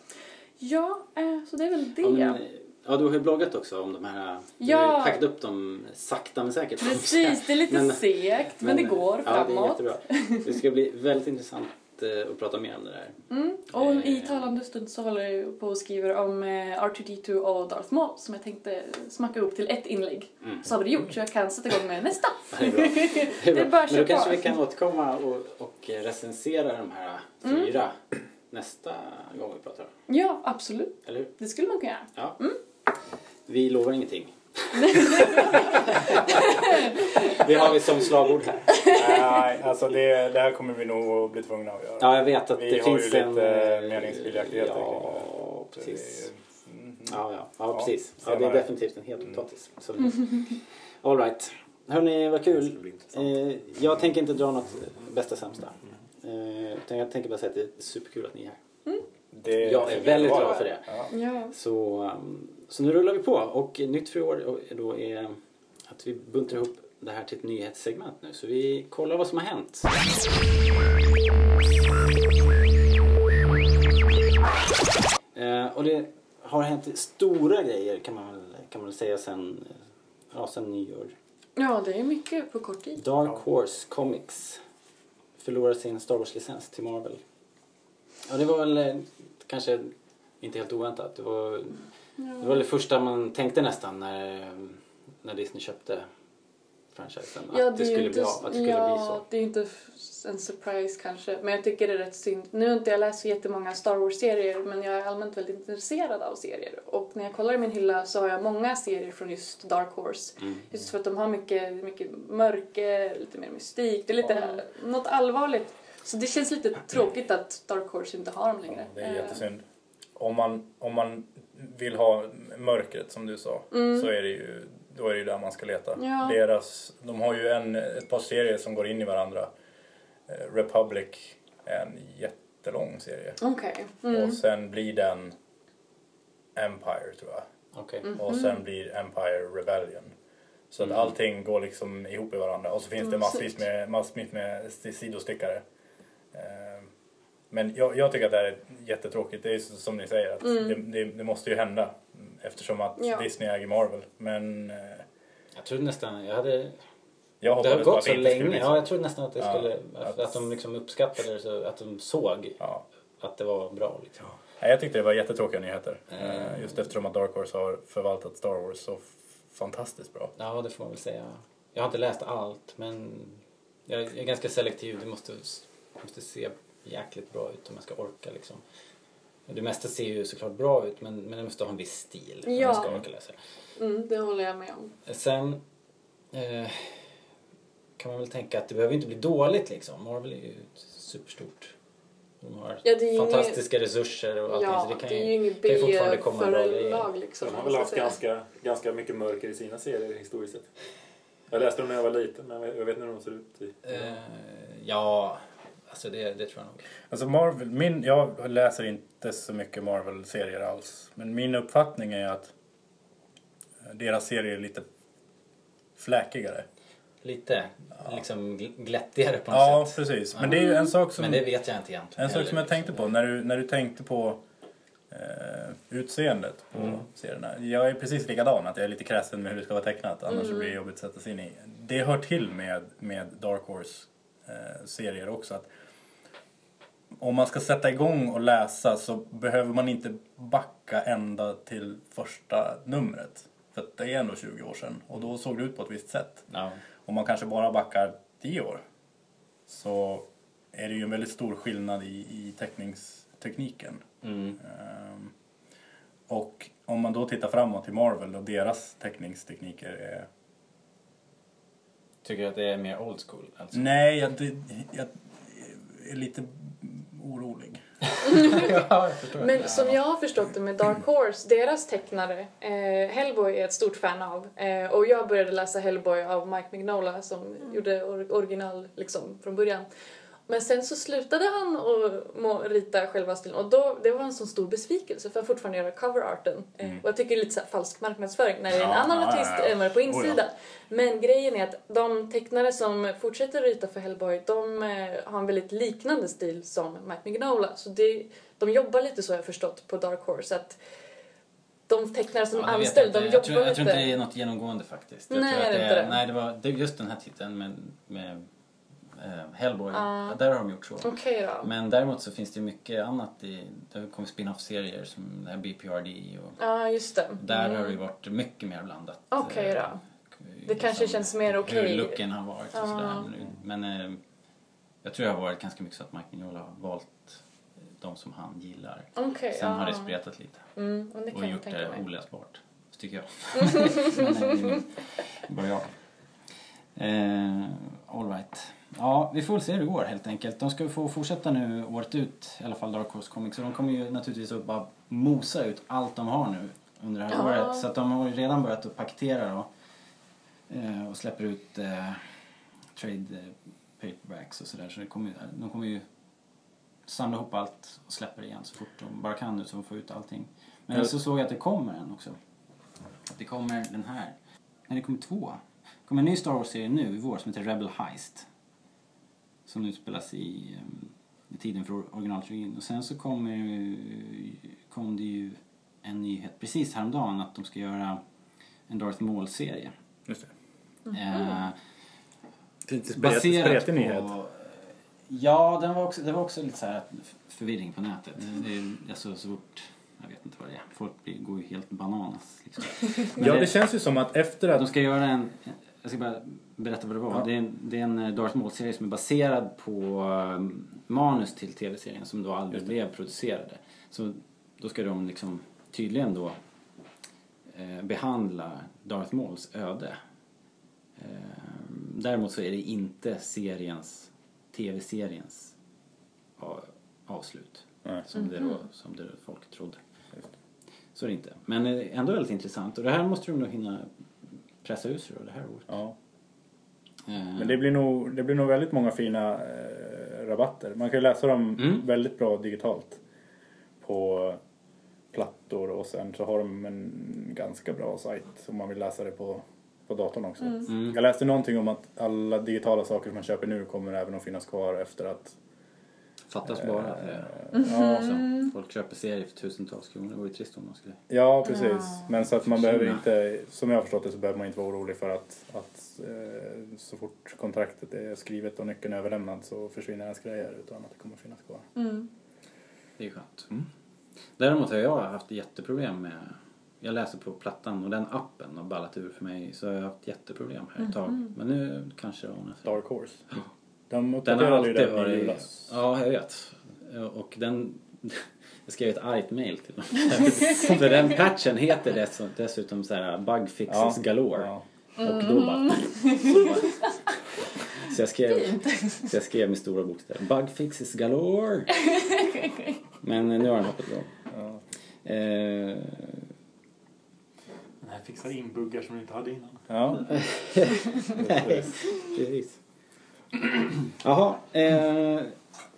[SPEAKER 7] Ja, eh, så det är väl det.
[SPEAKER 2] Ja, men, eh, ja, du har ju bloggat också om de här. Du
[SPEAKER 7] Ja.
[SPEAKER 2] har ju packat upp dem sakta men säkert.
[SPEAKER 7] Precis, det är lite
[SPEAKER 2] Men-
[SPEAKER 7] segt, men, det går
[SPEAKER 2] ja, det är
[SPEAKER 7] framåt.
[SPEAKER 2] jättebra. Det ska bli väldigt intressant eh, att prata mer om det där.
[SPEAKER 7] Mm. Och i
[SPEAKER 2] Eh.
[SPEAKER 7] talande stund så håller jag på och skriver om eh, R2D2 och Darth Maul som jag tänkte smacka upp till ett inlägg.
[SPEAKER 2] Mm.
[SPEAKER 7] Så har vi det gjort så jag kan sätta igång med nästa.
[SPEAKER 2] Det är bra. Det är
[SPEAKER 7] Det är bara
[SPEAKER 2] Men då kanske vi kan återkomma och, och recensera de här
[SPEAKER 7] Mm.
[SPEAKER 2] fyra nästa gång vi pratar.
[SPEAKER 7] Ja, absolut.
[SPEAKER 2] Eller hur?
[SPEAKER 7] Det skulle man kunna göra.
[SPEAKER 2] Ja.
[SPEAKER 7] Mm.
[SPEAKER 2] Vi lovar ingenting. det har vi som slagord här.
[SPEAKER 5] Nej, alltså det, det här kommer vi nog att bli tvungna att göra.
[SPEAKER 2] Ja, jag vet att
[SPEAKER 5] Vi
[SPEAKER 2] det
[SPEAKER 5] har
[SPEAKER 2] finns
[SPEAKER 5] ju
[SPEAKER 2] en...
[SPEAKER 5] lite
[SPEAKER 2] eh,
[SPEAKER 5] meningsskiljaktigheter kring
[SPEAKER 2] Ja.
[SPEAKER 5] Så det
[SPEAKER 2] precis.
[SPEAKER 5] mhm.
[SPEAKER 2] Ja, ja, ja, precis. Ja, det är definitivt en het potatis. Det- All right. Hörni, vad kul. Eh, jag tänker inte dra något bästa sämsta. Eh, utan jag tänker bara säga att det är superkul att ni är här.
[SPEAKER 5] Det,
[SPEAKER 2] Jag är väldigt glad för det.
[SPEAKER 5] Ja.
[SPEAKER 7] Ja.
[SPEAKER 2] Så, um, så nu rullar vi på och nytt för i år då är att vi buntar ihop det här till ett nyhetssegment nu. Så vi kollar vad som har hänt. Eh, och det har hänt stora grejer kan man väl, kan man säga sen, eh, ja, sen nyår.
[SPEAKER 7] ja, det är mycket på kort tid.
[SPEAKER 2] Dark Horse Comics förlorar sin Star Wars-licens till Marvel. Ja, det var väl eh, kanske inte helt oväntat. Det var, det var det första man tänkte nästan när, när Disney köpte franchisen. Att
[SPEAKER 7] Ja,
[SPEAKER 2] det,
[SPEAKER 7] är ju
[SPEAKER 2] skulle
[SPEAKER 7] inte,
[SPEAKER 2] bli att det skulle
[SPEAKER 7] ja,
[SPEAKER 2] bli så.
[SPEAKER 7] det är inte en surprise kanske. Men jag tycker det är rätt synd. Nu har inte jag läst så jättemånga Star Wars-serier men jag är allmänt väldigt intresserad av serier. Och när jag kollar i min hylla så har jag många serier från just Dark Horse.
[SPEAKER 2] Mm.
[SPEAKER 7] Just för att de har mycket, mycket mörker, lite mer mystik. Det är lite något allvarligt. Så det känns lite tråkigt att Dark Horse inte har dem längre.
[SPEAKER 5] Det är
[SPEAKER 7] Eh,
[SPEAKER 5] jättesynd. Om man, om man vill ha mörkret som du sa så är det ju, då är det ju där man ska leta.
[SPEAKER 7] Mm. Ja.
[SPEAKER 5] Deras, de har ju en, ett par serier som går in i varandra. Eh, Republic är en jättelång serie.
[SPEAKER 7] Okej. Mm.
[SPEAKER 5] Och sen blir den Empire tror jag.
[SPEAKER 2] Okej.
[SPEAKER 7] Mm.
[SPEAKER 5] Och sen blir Empire Rebellion. Så att allting går liksom ihop i varandra. Och så finns det
[SPEAKER 7] Mm,
[SPEAKER 5] massvis med, massvis med st- sidostickare. Men jag, jag tycker att det här är jättetråkigt. Det är som ni säger, att det, det, det måste ju hända. Eftersom att
[SPEAKER 7] Mm. Ja.
[SPEAKER 5] Disney äger Marvel. Men eh,
[SPEAKER 2] Jag trodde nästan, jag hade,
[SPEAKER 5] jag
[SPEAKER 2] det har gått
[SPEAKER 5] att
[SPEAKER 2] så länge. Ja, jag trodde nästan att det
[SPEAKER 5] Ja,
[SPEAKER 2] skulle,
[SPEAKER 5] att-
[SPEAKER 2] att, de liksom uppskattade det, så, att de såg
[SPEAKER 5] Ja.
[SPEAKER 2] att det var bra liksom.
[SPEAKER 5] Nej, Jag tyckte det var jättetråkiga nyheter.
[SPEAKER 2] Mm.
[SPEAKER 5] Just eftersom att Dark Horse har förvaltat Star Wars så fantastiskt bra.
[SPEAKER 2] Ja, det får man väl säga. Jag har inte läst allt, men jag är ganska selektiv. Det måste, måste se jäkligt bra ut om jag ska orka liksom. Det mesta ser ju såklart bra ut, men, men det måste ha en viss stil om
[SPEAKER 7] Ja.
[SPEAKER 2] jag ska orka läsa det.
[SPEAKER 7] Mm, det håller jag med om.
[SPEAKER 2] Sen eh, kan man väl tänka att det behöver inte bli dåligt liksom. Marvel är ju superstort. De har
[SPEAKER 7] Ja, det är ju
[SPEAKER 2] fantastiska resurser och allting.
[SPEAKER 7] Ja,
[SPEAKER 2] så det kan
[SPEAKER 7] det är
[SPEAKER 2] ju,
[SPEAKER 7] ju inget
[SPEAKER 2] kan ju fortfarande komma bra grejer.
[SPEAKER 7] Liksom.
[SPEAKER 6] De har
[SPEAKER 7] om
[SPEAKER 6] väl
[SPEAKER 7] man
[SPEAKER 6] haft ganska, ganska mycket mörker i sina serier historiskt sett. Jag läste dem när jag var liten, men jag vet inte hur de ser ut. I.
[SPEAKER 2] Eh, ja, alltså det, det tror jag nog.
[SPEAKER 5] Alltså Marvel, min, jag läser inte så mycket Marvel-serier alls. Men min uppfattning är att eh, deras serier är lite fläkigare.
[SPEAKER 2] Lite liksom gl- glättigare på något
[SPEAKER 5] Ja,
[SPEAKER 2] sätt.
[SPEAKER 5] precis. Men det är ju en sak som,
[SPEAKER 2] Men det vet jag inte egentligen.
[SPEAKER 5] en sak som jag tänkte på
[SPEAKER 2] liksom.
[SPEAKER 5] när du, när du tänkte på eh, utseendet på
[SPEAKER 2] Mm.
[SPEAKER 5] serierna. Jag är precis likadan, att jag är lite kräsen med hur det ska vara tecknat. Annars så blir det jobbigt att sätta sig in i. Det hör till med, med Dark Horse eh, serier också. Att om man ska sätta igång och läsa så behöver man inte backa ända till första numret. För det är ändå 20 år sedan och då såg det ut på ett visst sätt.
[SPEAKER 2] Ja.
[SPEAKER 5] Om man kanske bara backar 10 år så är det ju en väldigt stor skillnad i, i teckningstekniken.
[SPEAKER 2] Mm.
[SPEAKER 5] Ehm, och om man då tittar framåt till Marvel och deras teckningstekniker är...
[SPEAKER 2] Tycker du att det är mer old school? Alltså?
[SPEAKER 5] Nej, jag, jag är lite orolig. ja, jag.
[SPEAKER 7] Men som jag har förstått det med Dark Horse, deras tecknare, eh, Hellboy är ett stort fan av. Eh, och jag började läsa Hellboy av Mike Mignola som gjorde or- original liksom från början. Men sen så slutade han att rita själva stilen och då, det var en sån stor besvikelse för att fortfarande göra coverarten. Eh, och jag tycker det är lite så falsk marknadsföring när det är en
[SPEAKER 5] Ja,
[SPEAKER 7] annan artist
[SPEAKER 5] ja, ja.
[SPEAKER 7] än vad det är på
[SPEAKER 5] Oh,
[SPEAKER 7] insidan. Men grejen är att de tecknare som fortsätter rita för Hellboy, de eh, har en väldigt liknande stil som Mike Mignola. Så det, de jobbar lite så har jag förstått på Dark Horse. Att de tecknare som
[SPEAKER 2] Ja,
[SPEAKER 7] anställd, de jobbar
[SPEAKER 2] jag tror, jag tror
[SPEAKER 7] lite...
[SPEAKER 2] inte det är något genomgående faktiskt. Jag
[SPEAKER 7] Nej,
[SPEAKER 2] tror att
[SPEAKER 7] är det inte det?
[SPEAKER 2] Nej, det var det, just den här titeln med, med Hellboy.
[SPEAKER 7] Ah.
[SPEAKER 2] Där har de gjort så.
[SPEAKER 7] Då.
[SPEAKER 2] Men däremot så finns det mycket annat i, det har kommit spin-off-serier som här BPRD och
[SPEAKER 7] Ja, just det.
[SPEAKER 2] där
[SPEAKER 7] Mm.
[SPEAKER 2] har det varit mycket mer blandat.
[SPEAKER 7] Okej då.
[SPEAKER 2] eh,
[SPEAKER 7] Det kanske
[SPEAKER 2] liksom
[SPEAKER 7] känns mer okej.
[SPEAKER 2] Hur looken har varit och
[SPEAKER 7] Ja.
[SPEAKER 2] sådär. Men, men eh, jag tror det har varit ganska mycket så att Mike Mignola har valt de som han gillar.
[SPEAKER 7] Okej,
[SPEAKER 2] Sen har det spretat lite
[SPEAKER 7] Mm, och
[SPEAKER 2] och gjort det
[SPEAKER 7] mig.
[SPEAKER 2] oläsbart. Tycker jag. Men eh, det är bara jag. Eh, all right. Ja, vi får väl se hur det går helt enkelt. De ska få fortsätta nu året ut, i alla fall Dark Horse Comics. Och de kommer ju naturligtvis att bara mosa ut allt de har nu under det här
[SPEAKER 7] Ja.
[SPEAKER 2] året. Så att de har ju redan börjat att paketera då. Eh, och släpper ut eh, trade eh, paperbacks och sådär. Så det kommer, de kommer ju samla ihop allt och släpper igen så fort de bara kan nu så de får ut allting. Men
[SPEAKER 5] Ja.
[SPEAKER 2] så såg jag att det kommer en också. Det kommer den här. Nej, det kommer två. Det kommer en ny Star Wars-serie nu i vår som heter Rebel Heist. Som utspelas i, um, i tiden för originaltrilogin. Och sen så kommer ju- kom det ju en nyhet precis häromdagen att de ska göra en Darth Maul-serie.
[SPEAKER 5] Just det.
[SPEAKER 2] Eh,
[SPEAKER 5] Lite spretig
[SPEAKER 2] på...
[SPEAKER 5] nyhet.
[SPEAKER 2] Ja, den var också, det var också lite så här förvirring på nätet. Det är alltså så fort... Jag vet inte vad det är. Folk blir, går ju helt bananas. Liksom.
[SPEAKER 5] Ja,
[SPEAKER 2] det-
[SPEAKER 5] det känns ju som att efter
[SPEAKER 2] de
[SPEAKER 5] att...
[SPEAKER 2] ska göra en... Jag ska bara berätta vad det var.
[SPEAKER 5] Ja.
[SPEAKER 2] Det, är en, det är en eh, Darth Maul-serie som är baserad på um, manus till tv-serien som då aldrig blev producerade. Så då ska de liksom tydligen då eh, behandla Darth Mauls öde. Eh, däremot så är det inte seriens, tv-seriens avslut.
[SPEAKER 5] Nej.
[SPEAKER 2] Som, det då, som det folk trodde. Så är det inte. Men eh, ändå väldigt intressant. Och det här måste de nog hinna pressa ut sig då, det här året.
[SPEAKER 5] Ja.
[SPEAKER 2] Eh,
[SPEAKER 5] Men det blir nog, det blir nog väldigt många fina eh, rabatter. Man kan läsa dem
[SPEAKER 2] Mm.
[SPEAKER 5] väldigt bra digitalt på plattor och sen så har de en ganska bra sajt om man vill läsa det på, på datorn också.
[SPEAKER 2] Mm.
[SPEAKER 5] Jag läste någonting om att alla digitala saker som man köper nu kommer även att finnas kvar efter att...
[SPEAKER 2] Fattas bara. det-
[SPEAKER 5] Ja,
[SPEAKER 2] Så, folk köper serier för tusentals kronor. Det vore ju trist om de skulle...
[SPEAKER 5] ja precis. Men så att man behöver inte, som jag har förstått det så behöver man inte vara orolig för att, att eh, så fort kontraktet är skrivet och nyckeln är överlämnad så försvinner ens grejer utan att det kommer finnas kvar.
[SPEAKER 7] Mm.
[SPEAKER 2] Det är skönt. Däremot har jag haft jätteproblem med... Jag läser på plattan och den appen har ballat ur för mig. Så jag har haft jätteproblem här ett tag. Men nu kanske det ordnar sig.
[SPEAKER 5] Dark Horse. De
[SPEAKER 2] Den har
[SPEAKER 5] uppdaterade ju
[SPEAKER 2] alltid
[SPEAKER 5] den i
[SPEAKER 2] varit...
[SPEAKER 5] julas.
[SPEAKER 2] Ja, jag vet. Och den... Jag skrev ett argt mail till dem. För den patchen heter dess, dessutom så här bug fixes
[SPEAKER 5] Ja.
[SPEAKER 2] galore.
[SPEAKER 5] Ja.
[SPEAKER 2] Och då bara... Så, bara så, jag skrev, så jag skrev med stora bokstäver. Bug fixes galore. Men nu har den hoppat igång.
[SPEAKER 5] Ja.
[SPEAKER 2] Eh,
[SPEAKER 6] Den här fixar in buggar som du inte hade innan.
[SPEAKER 5] Ja.
[SPEAKER 2] Nej, precis. Jaha. Eh,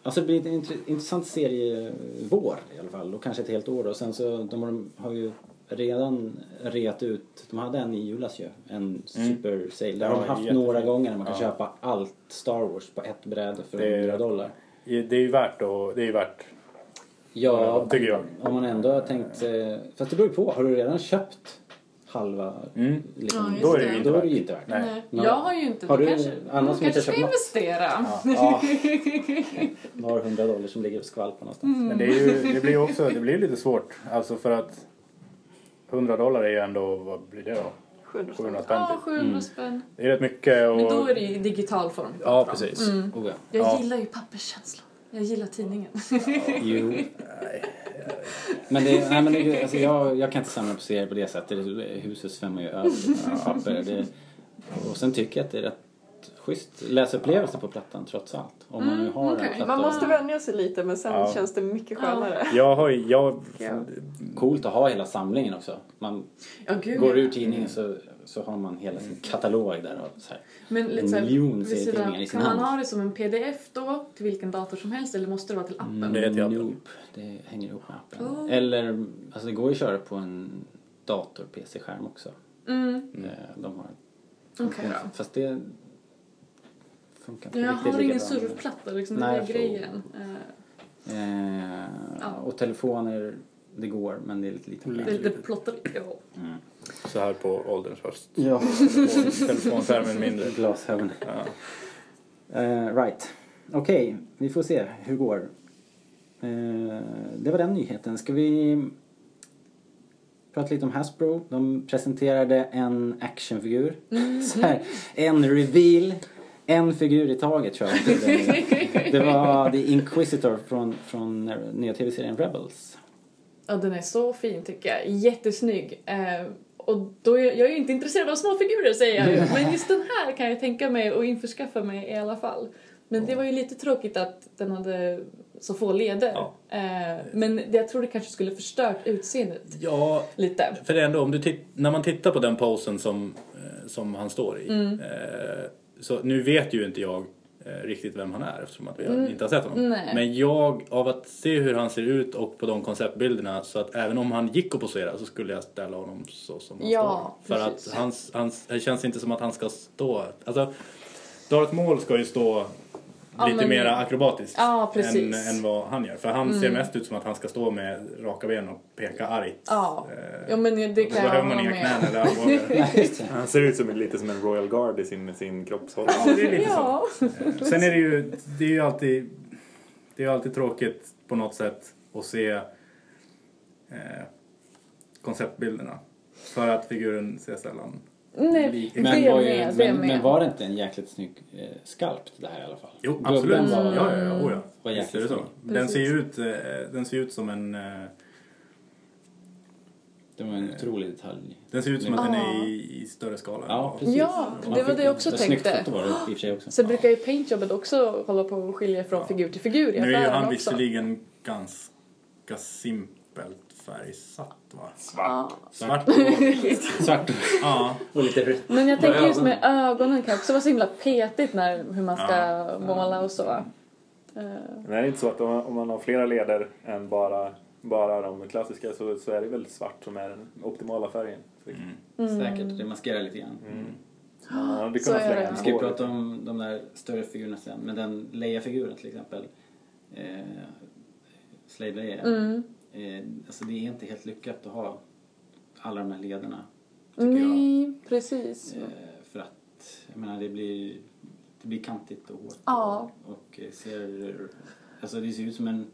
[SPEAKER 2] alltså det blir en intre- intressant serie vår i alla fall. Och kanske ett helt år. Och sen så de har, har ju redan reat ut. De hade en i julas ju. En super sale. Där har de haft några gånger när man kan
[SPEAKER 5] Ja.
[SPEAKER 2] köpa allt Star Wars på ett bräde för
[SPEAKER 5] Det är-
[SPEAKER 2] 100 dollar.
[SPEAKER 5] Det är ju värt att, det är ju värt,
[SPEAKER 2] Ja,
[SPEAKER 5] tycker jag.
[SPEAKER 2] om man ändå har tänkt... Eh, fast det beror ju på. Har du redan köpt halva...
[SPEAKER 5] Mm.
[SPEAKER 2] Liksom,
[SPEAKER 7] Ja,
[SPEAKER 5] Då är det
[SPEAKER 7] det.
[SPEAKER 5] ju inte
[SPEAKER 2] då är det
[SPEAKER 5] värt.
[SPEAKER 2] ju inte värt.
[SPEAKER 5] Nej.
[SPEAKER 7] Nej.
[SPEAKER 2] Ja.
[SPEAKER 7] Jag har ju inte...
[SPEAKER 2] Har
[SPEAKER 7] då
[SPEAKER 2] du
[SPEAKER 7] kanske,
[SPEAKER 2] Anna som inte
[SPEAKER 7] kanske ska investera.
[SPEAKER 2] Ja. Några hundra dollar som ligger och skvalpar någonstans.
[SPEAKER 5] Men det, är ju, det blir ju också, det blir lite svårt. Alltså för att 100 dollar är ju ändå, vad blir det då?
[SPEAKER 4] 700
[SPEAKER 5] 700
[SPEAKER 4] spänn.
[SPEAKER 7] Ja,
[SPEAKER 5] typ.
[SPEAKER 7] 700 spänn.
[SPEAKER 5] Det är rätt mycket och...
[SPEAKER 7] Men då är det i digital form.
[SPEAKER 5] Ja, precis.
[SPEAKER 7] Mm.
[SPEAKER 2] Oh, ja.
[SPEAKER 7] Jag
[SPEAKER 5] Ja.
[SPEAKER 7] gillar ju papperskänslan. Jag gillar tidningen.
[SPEAKER 2] Jo. Men, det, nej, men det, alltså jag, jag kan inte samla på serier på det sättet. Huset svämmar ju över papper. Det, och sen tycker jag att det är rätt schysst läsupplevelse på plattan trots allt. Om man nu har
[SPEAKER 7] Mm,
[SPEAKER 2] en platta.
[SPEAKER 4] Man måste vänja sig lite men sen
[SPEAKER 5] Ja.
[SPEAKER 4] känns det mycket skönare.
[SPEAKER 5] Jag har jag,
[SPEAKER 4] Ja.
[SPEAKER 2] Coolt att ha hela samlingen också. Man
[SPEAKER 7] Ja, gud,
[SPEAKER 2] går ur tidningen så, så har man hela sin katalog där. Och så här.
[SPEAKER 7] Men
[SPEAKER 2] en
[SPEAKER 7] här,
[SPEAKER 2] miljon serietidningar i sin
[SPEAKER 7] Kan man
[SPEAKER 2] hand.
[SPEAKER 7] ha det som en pdf då till vilken dator som helst eller måste det vara till appen?
[SPEAKER 5] Det är till appen.
[SPEAKER 2] Nope, det hänger ihop med appen.
[SPEAKER 7] Oh.
[SPEAKER 2] Eller, alltså det går ju att köra på en dator, PC-skärm också.
[SPEAKER 7] Mm,
[SPEAKER 2] Eh, De har
[SPEAKER 7] okej då.
[SPEAKER 2] Fast det funkar inte
[SPEAKER 7] Jag har ingen surfplatta liksom, det
[SPEAKER 2] Nej,
[SPEAKER 7] är
[SPEAKER 2] jag förstår.
[SPEAKER 7] grejen. Eh,
[SPEAKER 2] Eh,
[SPEAKER 7] Ja.
[SPEAKER 2] Och telefoner, det går men det är lite lite
[SPEAKER 7] Det är lite plotter. Ja.
[SPEAKER 2] Mm.
[SPEAKER 5] Så här på ålderns höst.
[SPEAKER 2] Ja,
[SPEAKER 5] Telefonskärmen mindre.
[SPEAKER 2] glasögon.
[SPEAKER 5] Ja.
[SPEAKER 2] Eh, right. Okej, vi får se hur det går. Eh, det var den nyheten. Ska vi prata lite om Hasbro? De presenterade en actionfigur. Så här, en reveal. En figur i taget tror jag. Det var The Inquisitor från, från nya tv-serien Rebels.
[SPEAKER 7] ja, den är så fin tycker jag. Jättesnygg. Och då är, jag är ju inte intresserad av små figurer säger jag ju. Men just den här kan jag tänka mig och införskaffa mig i alla fall. Men det var ju lite tråkigt att den hade så få leder.
[SPEAKER 5] Ja.
[SPEAKER 7] Eh, men jag tror det kanske skulle förstört utseendet
[SPEAKER 5] ja,
[SPEAKER 7] lite.
[SPEAKER 5] för ändå om du när man tittar på den posen som, eh, som han står i.
[SPEAKER 7] Mm.
[SPEAKER 5] Eh, så nu vet ju inte jag riktigt vem han är eftersom att vi
[SPEAKER 7] Mm.
[SPEAKER 5] inte har sett honom.
[SPEAKER 7] Nej.
[SPEAKER 5] Men jag, av att se hur han ser ut och på de konceptbilderna så att även om han gick att posera så skulle jag ställa honom så som han
[SPEAKER 7] Ja,
[SPEAKER 5] står. För
[SPEAKER 7] precis.
[SPEAKER 5] att hans, hans, det känns inte som att han ska stå, alltså Darth Maul ska ju stå
[SPEAKER 7] Ja,
[SPEAKER 5] lite
[SPEAKER 7] men-
[SPEAKER 5] mer akrobatiskt
[SPEAKER 7] Ja. Mm.
[SPEAKER 5] än, än vad han gör. För han ser mest ut som att han ska stå med raka ben och peka argt.
[SPEAKER 7] Ja,
[SPEAKER 5] Eh,
[SPEAKER 7] ja men det kan jag hålla
[SPEAKER 5] inga knän
[SPEAKER 7] med.
[SPEAKER 5] eller armbågar.
[SPEAKER 6] Han ser ut som lite som en Royal Guard i sin, sin kroppshållning.
[SPEAKER 5] Ja, det är lite så.
[SPEAKER 7] Ja.
[SPEAKER 5] Eh, Sen är det ju, det är ju alltid, det är ju alltid tråkigt på något sätt att se eh, konceptbilderna. För att figuren ser sällan
[SPEAKER 7] Nej, det
[SPEAKER 2] Men var, ju,
[SPEAKER 7] med. Det
[SPEAKER 2] men, men var det inte en jäkligt snygg eh, skalpt det här i alla fall?
[SPEAKER 5] Jo, absolut.
[SPEAKER 2] Var,
[SPEAKER 5] Ja, ja, ja. Oh, ja.
[SPEAKER 2] var
[SPEAKER 5] det
[SPEAKER 2] jäkligt snygg.
[SPEAKER 5] Den ser, ju ut, eh, den ser ut som en... eh,
[SPEAKER 2] Det var en otrolig detalj.
[SPEAKER 5] Den ser ut som att den är i, i större skala.
[SPEAKER 2] Ja, precis.
[SPEAKER 7] Ja, det var det jag också
[SPEAKER 2] Snyggt
[SPEAKER 7] tänkte.
[SPEAKER 2] var det i sig också.
[SPEAKER 7] Sen brukar ju paintjobbet också hålla på att skilja från
[SPEAKER 5] Ja.
[SPEAKER 7] figur till figur i
[SPEAKER 5] Nu är ju han
[SPEAKER 7] också.
[SPEAKER 5] visserligen ganska simpelt färgsatt va?
[SPEAKER 7] Ja.
[SPEAKER 5] Svart.
[SPEAKER 2] Svart
[SPEAKER 5] ja.
[SPEAKER 2] och lite rött.
[SPEAKER 7] Men jag tänker
[SPEAKER 2] Ja,
[SPEAKER 7] just med ögonen kan också vara så himla petigt när, hur man ska
[SPEAKER 5] Ja.
[SPEAKER 7] måla och så. Eh,
[SPEAKER 6] Men är det inte så att om man, om man har flera leder än bara, bara de klassiska så, så är det väl svart som är den optimala färgen?
[SPEAKER 5] Mm.
[SPEAKER 2] Säkert, det maskerar lite grann.
[SPEAKER 6] Mm. Hade
[SPEAKER 7] Så
[SPEAKER 6] kunnat
[SPEAKER 7] är
[SPEAKER 6] slänga
[SPEAKER 7] det.
[SPEAKER 2] Vi ska ju prata om de där större figurerna sen. Men den Leia-figuren till exempel. Eh, Slave Leia.
[SPEAKER 7] mm.
[SPEAKER 2] Eh, alltså det är inte helt lyckat att ha alla de här lederna. Tycker
[SPEAKER 7] Nej, precis.
[SPEAKER 2] jag. Eh, för att, jag menar det blir, det blir kantigt och hårt.
[SPEAKER 7] Ja.
[SPEAKER 2] Och, och ser, alltså det ser ut som en,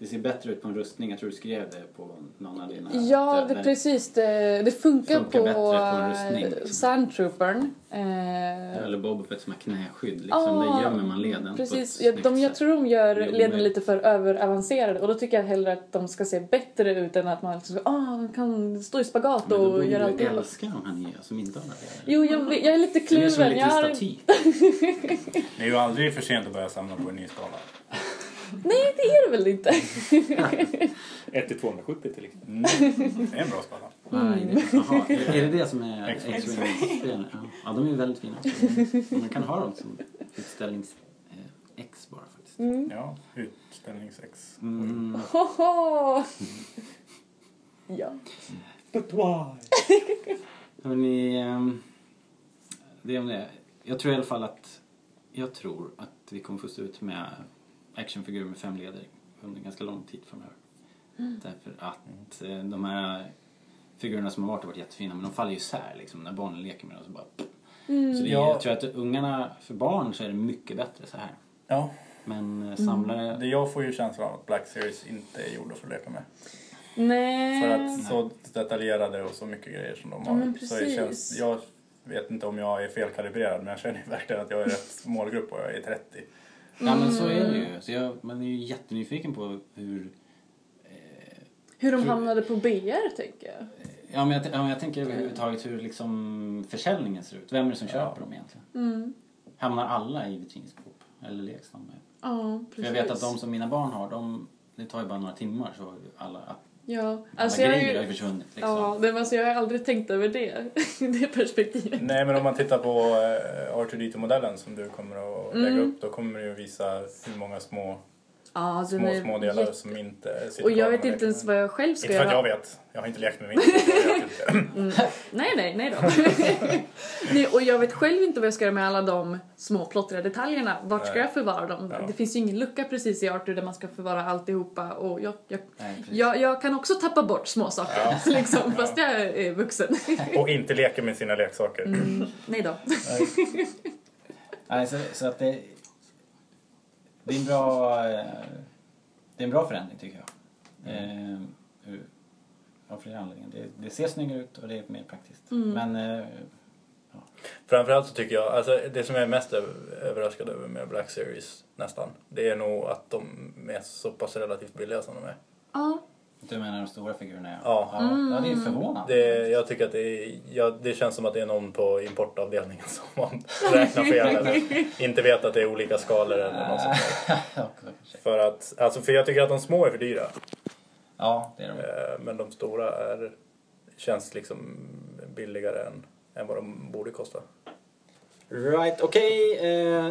[SPEAKER 2] det ser bättre ut på en rustning. Jag tror du skrev det på någon av dina.
[SPEAKER 7] Ja, det, precis. Det, det funkar,
[SPEAKER 2] Funkar
[SPEAKER 7] på,
[SPEAKER 2] på en rustning, liksom.
[SPEAKER 7] Sandtroopern. Eh,
[SPEAKER 2] Eller Boba Fett som har knäskydd. Liksom,
[SPEAKER 7] Ja,
[SPEAKER 2] där gömmer man leden.
[SPEAKER 7] Precis, ja, de, jag tror de gör leden lite för överavancerade och då tycker jag hellre att de ska se bättre ut än att man liksom, ah, kan stå i spagat
[SPEAKER 2] Men
[SPEAKER 7] och göra
[SPEAKER 2] du
[SPEAKER 7] allting.
[SPEAKER 2] älska de här nya som inte har det.
[SPEAKER 7] Jo, jag, jag är lite
[SPEAKER 2] Det är som en
[SPEAKER 7] kluven.
[SPEAKER 2] Liten staty.
[SPEAKER 5] Det är ju aldrig för sent att börja samla på en ny skala.
[SPEAKER 7] Nej, det är det väl inte.
[SPEAKER 6] 1 till 270 till exempel.
[SPEAKER 5] Mm. Det är en bra skala.
[SPEAKER 2] Nej, det, jaha, är är det det som är
[SPEAKER 5] X-Wing.
[SPEAKER 2] X-Wing-spelen? Ja. ja, de är ju väldigt fina. Man kan ha dem som utställnings-X bara faktiskt.
[SPEAKER 5] Ja, utställningsex.
[SPEAKER 2] Mm.
[SPEAKER 7] Hoho! ja.
[SPEAKER 2] Hörrni, ehm, det är om det. Jag tror i alla fall att jag tror att vi kommer få stå ut med actionfigurer med fem leder under en ganska lång tid framöver. Därför att eh, de här figurerna som har varit har varit jättefina men de faller ju isär liksom när barnen leker med dem så bara Så det, är-
[SPEAKER 5] Ja.
[SPEAKER 2] jag tror att ungarna, för barn så är det mycket bättre så här.
[SPEAKER 5] Ja,
[SPEAKER 2] Men eh, samlare,
[SPEAKER 5] det jag får ju känslan av att Black Series inte är gjorda för att leka med.
[SPEAKER 7] Nej.
[SPEAKER 5] För att så detaljerade och så mycket grejer som de har.
[SPEAKER 7] men
[SPEAKER 5] så det
[SPEAKER 7] precis.
[SPEAKER 5] känns, jag vet inte om jag är felkalibrerad men jag känner verkligen att jag är rätt målgrupp och jag är 30.
[SPEAKER 2] Ja men så är det ju. Så jag, man är ju jättenyfiken på hur
[SPEAKER 7] Hur de hamnade på BR, tänker jag.
[SPEAKER 2] Ja men, jag, ja, men jag tänker överhuvudtaget hur liksom försäljningen ser ut. Vem är det som köper dem egentligen?
[SPEAKER 7] Mm.
[SPEAKER 8] hamnar alla i vitrinskåp eller leksaker.
[SPEAKER 7] Ja,
[SPEAKER 8] För
[SPEAKER 7] precis.
[SPEAKER 8] jag vet att de som mina barn har, de, det tar ju bara några timmar så alla
[SPEAKER 7] Ja, alltså jag,
[SPEAKER 8] grejer har ju försvunnit liksom.
[SPEAKER 7] ja, det, alltså jag har aldrig tänkt över det, det perspektivet.
[SPEAKER 5] Nej, men om man tittar på eh, R2D2-modellen som du kommer att lägga
[SPEAKER 7] Mm.
[SPEAKER 5] upp, då kommer det ju visa hur många små,
[SPEAKER 7] Ja,
[SPEAKER 5] små,
[SPEAKER 7] är
[SPEAKER 5] små delar
[SPEAKER 7] jätte-
[SPEAKER 5] som inte sitter
[SPEAKER 7] Och jag vet inte ens vad jag själv ska
[SPEAKER 5] Inte för att
[SPEAKER 7] göra.
[SPEAKER 5] jag vet. Jag har inte lekt med min. Inte.
[SPEAKER 7] Nej, nej, nej då. nej, och jag vet själv inte vad jag ska göra med alla de små plottriga detaljerna. Vart ska
[SPEAKER 5] Nej.
[SPEAKER 7] jag förvara dem?
[SPEAKER 5] Ja.
[SPEAKER 7] Det finns ju ingen lucka precis i Arthur där man ska förvara alltihopa och jag, jag,
[SPEAKER 8] Nej,
[SPEAKER 7] jag, jag kan också tappa bort små saker liksom, fast jag är vuxen.
[SPEAKER 5] Och inte leker med sina leksaker.
[SPEAKER 7] Mm, nej då.
[SPEAKER 8] Nej, så, så att det, det är en bra, eh, det är en bra förändring tycker jag.
[SPEAKER 7] Mm.
[SPEAKER 8] Eh, av flera anledningar. Det, det ser snyggare ut och det är mer praktiskt.
[SPEAKER 7] Mm.
[SPEAKER 8] Men eh,
[SPEAKER 5] Framförallt så tycker jag, alltså det som jag är mest över- överraskad över med Black Series nästan, det är nog att de är så pass relativt billiga som de är.
[SPEAKER 7] Ja,
[SPEAKER 8] du menar de stora figurerna?
[SPEAKER 5] Ja.
[SPEAKER 8] Ja, ja det är förvånande.
[SPEAKER 5] Det, jag tycker att det, är, ja, det känns som att det är någon på importavdelningen som har räknat fel eller inte vet att det är olika skalor eller något sånt. För att, alltså för jag tycker att de små är för dyra.
[SPEAKER 8] ja, det är de.
[SPEAKER 5] Eh, Men de stora är, känns liksom billigare än, än vad de borde kosta.
[SPEAKER 2] Right, okej. Eh,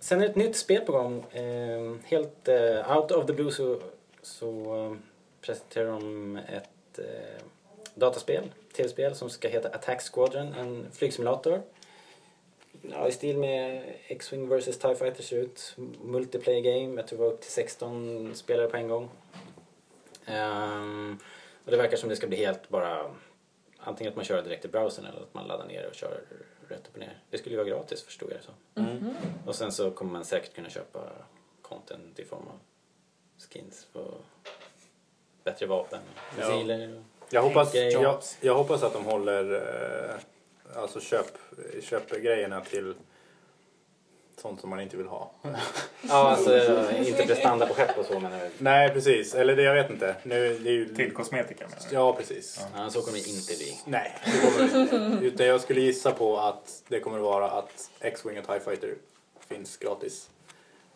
[SPEAKER 2] sen är ett nytt spel på gång. Eh, helt eh, out of the blue så, så eh, presenterar de ett eh, dataspel, tv-spel som ska heta Attack Squadron, en flygsimulator. Ja, I stil med X-Wing vs TIE Fighter ser ut. Multiplayer game, jag tror det var upp till 16 spelare på en gång. Ehm, och det verkar som det ska bli helt bara antingen att man kör direkt i browsern eller att man laddar ner och kör rätt upp och ner. Det skulle ju vara gratis förstod jag det som. Och sen så kommer man säkert kunna köpa content i form av skins och bättre vapen,
[SPEAKER 5] Ja.
[SPEAKER 2] missiler och
[SPEAKER 5] Jag hoppas, jag, jag hoppas att de håller eh, alltså köp, köpgrejerna till sånt som man inte vill ha.
[SPEAKER 2] Ja, alltså inte prestanda på skepp och så menar du?
[SPEAKER 5] Nej, precis. Eller det, jag vet inte. Nu, det är ju...
[SPEAKER 6] Till kosmetika menar du?
[SPEAKER 5] Ja, precis.
[SPEAKER 2] Ja, så kommer det inte bli.
[SPEAKER 5] Nej, det inte. Utan jag skulle gissa på att det kommer vara att X-Wing och TIE Fighter finns gratis.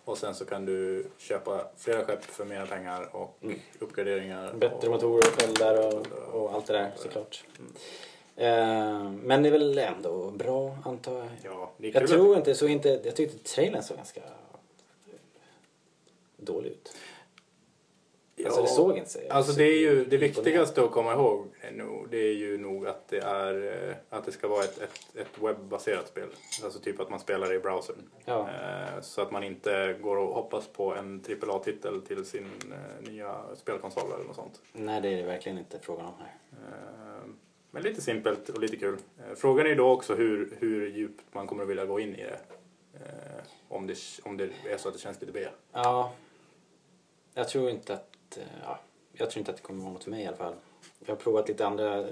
[SPEAKER 5] Och sen så kan du köpa flera skepp för mera pengar och
[SPEAKER 2] Mm.
[SPEAKER 5] uppgraderingar.
[SPEAKER 2] Bättre
[SPEAKER 5] och,
[SPEAKER 2] motorer och sköldar och, och allt det där såklart. Eh, men det är väl ändå bra antar jag.
[SPEAKER 5] Ja, det är
[SPEAKER 2] Jag tror inte, så inte, jag tyckte trailern såg ganska dålig ut. Alltså det såg inte så
[SPEAKER 5] Alltså det är ju det viktigaste att komma ihåg det är ju nog att det är eh, att det ska vara ett, ett, ett webbaserat spel. Alltså typ att man spelar i browsern.
[SPEAKER 2] Ja.
[SPEAKER 5] Eh, Så att man inte går och hoppas på en AAA-titel till sin eh, nya spelkonsol eller något sånt.
[SPEAKER 2] Nej, det är det verkligen inte frågan om här.
[SPEAKER 5] Men lite simpelt och lite kul. Frågan är då också hur, hur djupt man kommer att vilja gå in i det. Om det, om det är så att det känns lite B.
[SPEAKER 2] Ja, jag tror inte att, eh, ja, jag tror inte att det kommer vara något för mig i alla fall. Jag har provat lite andra, jag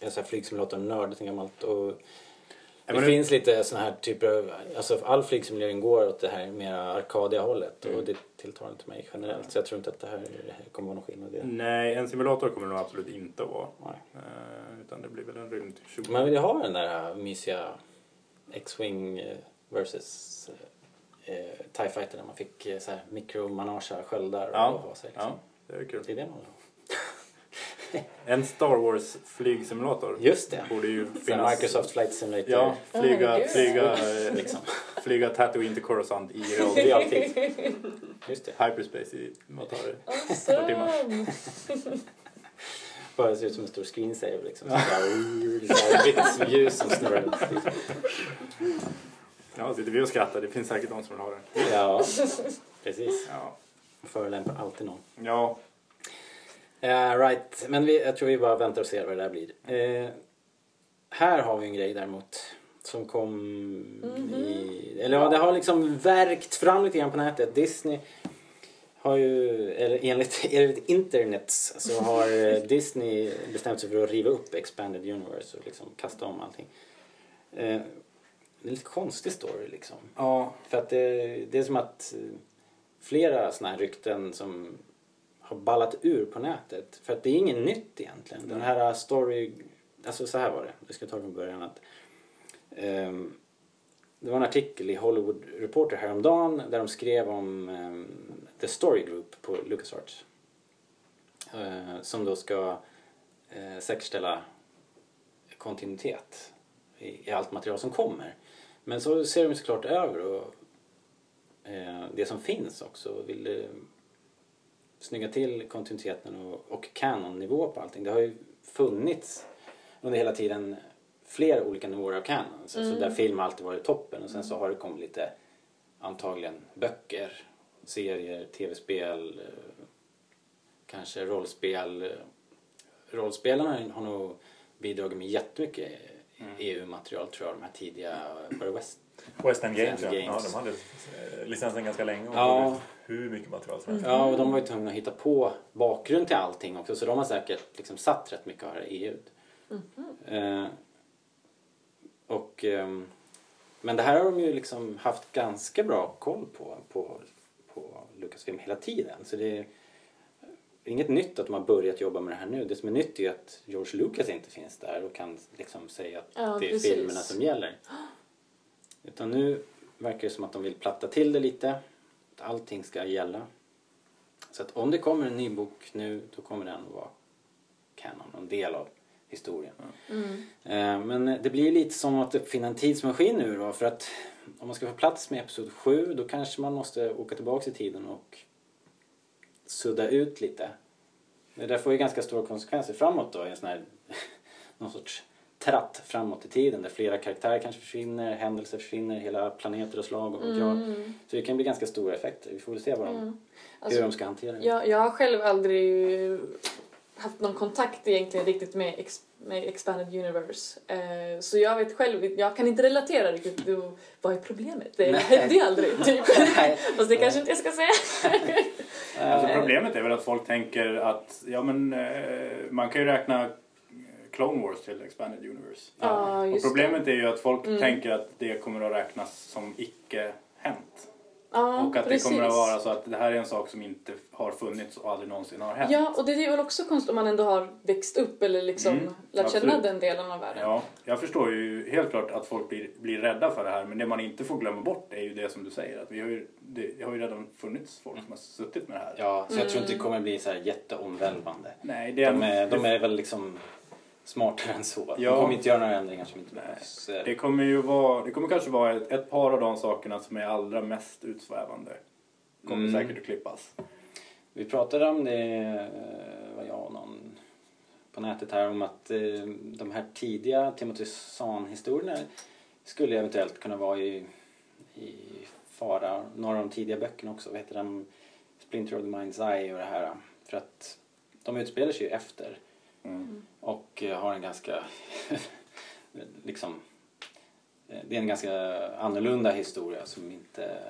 [SPEAKER 2] är så här flygsimulator-nörd sen gammalt och det
[SPEAKER 5] men
[SPEAKER 2] finns lite såna här typer av, alltså all flygsimulering går åt det här mer arkadiga hållet
[SPEAKER 5] Mm.
[SPEAKER 2] och det tilltalar inte mig generellt så jag tror inte att det här, kommer vara någon skillnad i det.
[SPEAKER 5] Nej, en simulator kommer det nog absolut inte att vara.
[SPEAKER 2] Nej.
[SPEAKER 5] Eh, Utan det blir väl en rymd
[SPEAKER 2] Man vill ju ha den där mysiga X-Wing eh, versus eh, TIE Fighter där man fick eh, så här mikromanager, sköldar och
[SPEAKER 5] Ja,
[SPEAKER 2] ha sig. Liksom.
[SPEAKER 5] ja, det är kul.
[SPEAKER 2] Det är det man.
[SPEAKER 5] En Star Wars flygsimulator.
[SPEAKER 2] Just det.
[SPEAKER 5] Borde ju finnas.
[SPEAKER 2] Microsoft Flight Simulator.
[SPEAKER 5] Ja, flyga,
[SPEAKER 7] Herregud.
[SPEAKER 5] flyga, eh,
[SPEAKER 2] Liksom.
[SPEAKER 5] flyga Tatooine till Coruscant i realtid.
[SPEAKER 2] Just det.
[SPEAKER 5] Hyperspace i, vad tar det?
[SPEAKER 7] Awesome!
[SPEAKER 2] Bara ser ut som en stor screensaver liksom. Så där, så här vitt ljus som snurrar.
[SPEAKER 5] Ja, sitter vi och skrattar. Det finns säkert de som vill ha det.
[SPEAKER 2] Ja, precis.
[SPEAKER 5] Ja.
[SPEAKER 2] Förolämpar alltid någon.
[SPEAKER 5] Ja,
[SPEAKER 2] Eh, right, men vi, jag tror vi bara väntar och ser vad det där blir. Eh, här har vi en grej däremot som kom i... Eller ja, det har liksom verkt fram lite grann på nätet. Disney har ju, eller enligt, enligt internet så har eh, Disney bestämt sig för att riva upp Expanded Universe och liksom kasta om allting. Eh, en lite konstig story liksom.
[SPEAKER 5] ja.
[SPEAKER 2] För att det, det är som att eh, flera såna här rykten som har ballat ur på nätet. För att det är inget nytt egentligen. Den här story... Alltså så här var det. Vi ska ta det från början. Att, ehm, det var en artikel i Hollywood Reporter häromdagen där de skrev om ehm, The Story Group på LucasArts. Eh, som då ska eh, säkerställa kontinuitet i, i allt material som kommer. Men så ser de såklart över och eh, det som finns också och vill eh, snygga till kontinuiteten och, och canon-nivå på allting. Det har ju funnits under hela tiden flera olika nivåer av canon. Så, så där film har alltid varit toppen och sen så har det kommit lite antagligen böcker, serier, tv-spel, eh, kanske rollspel. Eh, Rollspelarna har nog bidragit med jättemycket EU-material tror jag, de här tidiga, var det West?
[SPEAKER 6] West End Games,
[SPEAKER 2] West
[SPEAKER 6] ja.
[SPEAKER 2] Games.
[SPEAKER 6] De hade eh, licensen ganska länge och
[SPEAKER 2] Ja.
[SPEAKER 6] hur mycket material som helst.
[SPEAKER 2] Ja, och de var ju tvungna att hitta på bakgrund till allting också så de har säkert liksom satt rätt mycket av det här EU. Eh, och, ehm, men det här har de ju liksom haft ganska bra koll på, på, på Lucasfilm hela tiden. Så det är inget nytt att de har börjat jobba med det här nu. Det som är nytt är ju att George Lucas inte finns där och kan liksom säga att
[SPEAKER 7] Ja,
[SPEAKER 2] det är
[SPEAKER 7] precis.
[SPEAKER 2] filmerna som gäller. Utan nu verkar det som att de vill platta till det lite. Att allting ska gälla. Så att om det kommer en ny bok nu då kommer den att vara kanon, en del av historien. Eh, Men det blir lite som att uppfinna en tidsmaskin nu då för att om man ska få plats med episod 7 då kanske man måste åka tillbaka i tiden och sudda ut lite. Det där får ju ganska stora konsekvenser framåt då i en sån här någon sorts tratt framåt i tiden där flera karaktärer kanske försvinner, händelser försvinner, hela planeter och slag och mm. jag. Så det kan bli ganska stora effekter. Vi får väl se vad de,
[SPEAKER 7] Alltså,
[SPEAKER 2] hur de ska hantera det.
[SPEAKER 7] Jag, jag har själv aldrig haft någon kontakt egentligen riktigt med, ex, med Expanded Universe. Eh, så jag vet själv, jag kan inte relatera riktigt. Du, vad är problemet? Det hände ju aldrig, typ. Fast det kanske inte jag ska säga.
[SPEAKER 5] Alltså problemet är väl att folk tänker att ja, men, eh, man kan ju räkna Clone Wars till Expanded Universe.
[SPEAKER 7] Ja,
[SPEAKER 5] och
[SPEAKER 7] just
[SPEAKER 5] problemet är ju att folk
[SPEAKER 7] Mm.
[SPEAKER 5] tänker att det kommer att räknas som icke hänt.
[SPEAKER 7] Ja,
[SPEAKER 5] och att
[SPEAKER 7] precis.
[SPEAKER 5] det kommer att vara så att det här är en sak som inte har funnits och aldrig någonsin har hänt.
[SPEAKER 7] Ja, och det är väl också konstigt om man ändå har växt upp eller liksom
[SPEAKER 5] Mm,
[SPEAKER 7] lärt känna
[SPEAKER 5] absolut.
[SPEAKER 7] den delen av världen.
[SPEAKER 5] Ja, jag förstår ju helt klart att folk blir, blir rädda för det här men det man inte får glömma bort är ju det som du säger att vi har ju, det har ju redan funnits folk som har suttit med det här.
[SPEAKER 2] Ja, så jag tror inte det kommer bli så här jätteomvälvande.
[SPEAKER 5] Nej, det är,
[SPEAKER 2] De är, de är väl liksom smartare än så. De
[SPEAKER 5] Ja.
[SPEAKER 2] kommer inte göra några ändringar som inte behövs.
[SPEAKER 5] det kommer ju vara, det kommer kanske vara ett, ett par av de sakerna som är allra mest utsvävande. Kommer
[SPEAKER 2] Mm.
[SPEAKER 5] säkert att klippas.
[SPEAKER 2] Vi pratade om det, eh, var jag och någon på nätet här, om att eh, de här tidiga Timothy Zahn-historierna skulle eventuellt kunna vara i, i fara. Några av de tidiga böckerna också, vad heter de? Splinter of the Mind's Eye och det här. För att de utspelar sig ju efter
[SPEAKER 5] Mm.
[SPEAKER 2] och eh, har en ganska, liksom, eh, det är en ganska annorlunda historia som inte,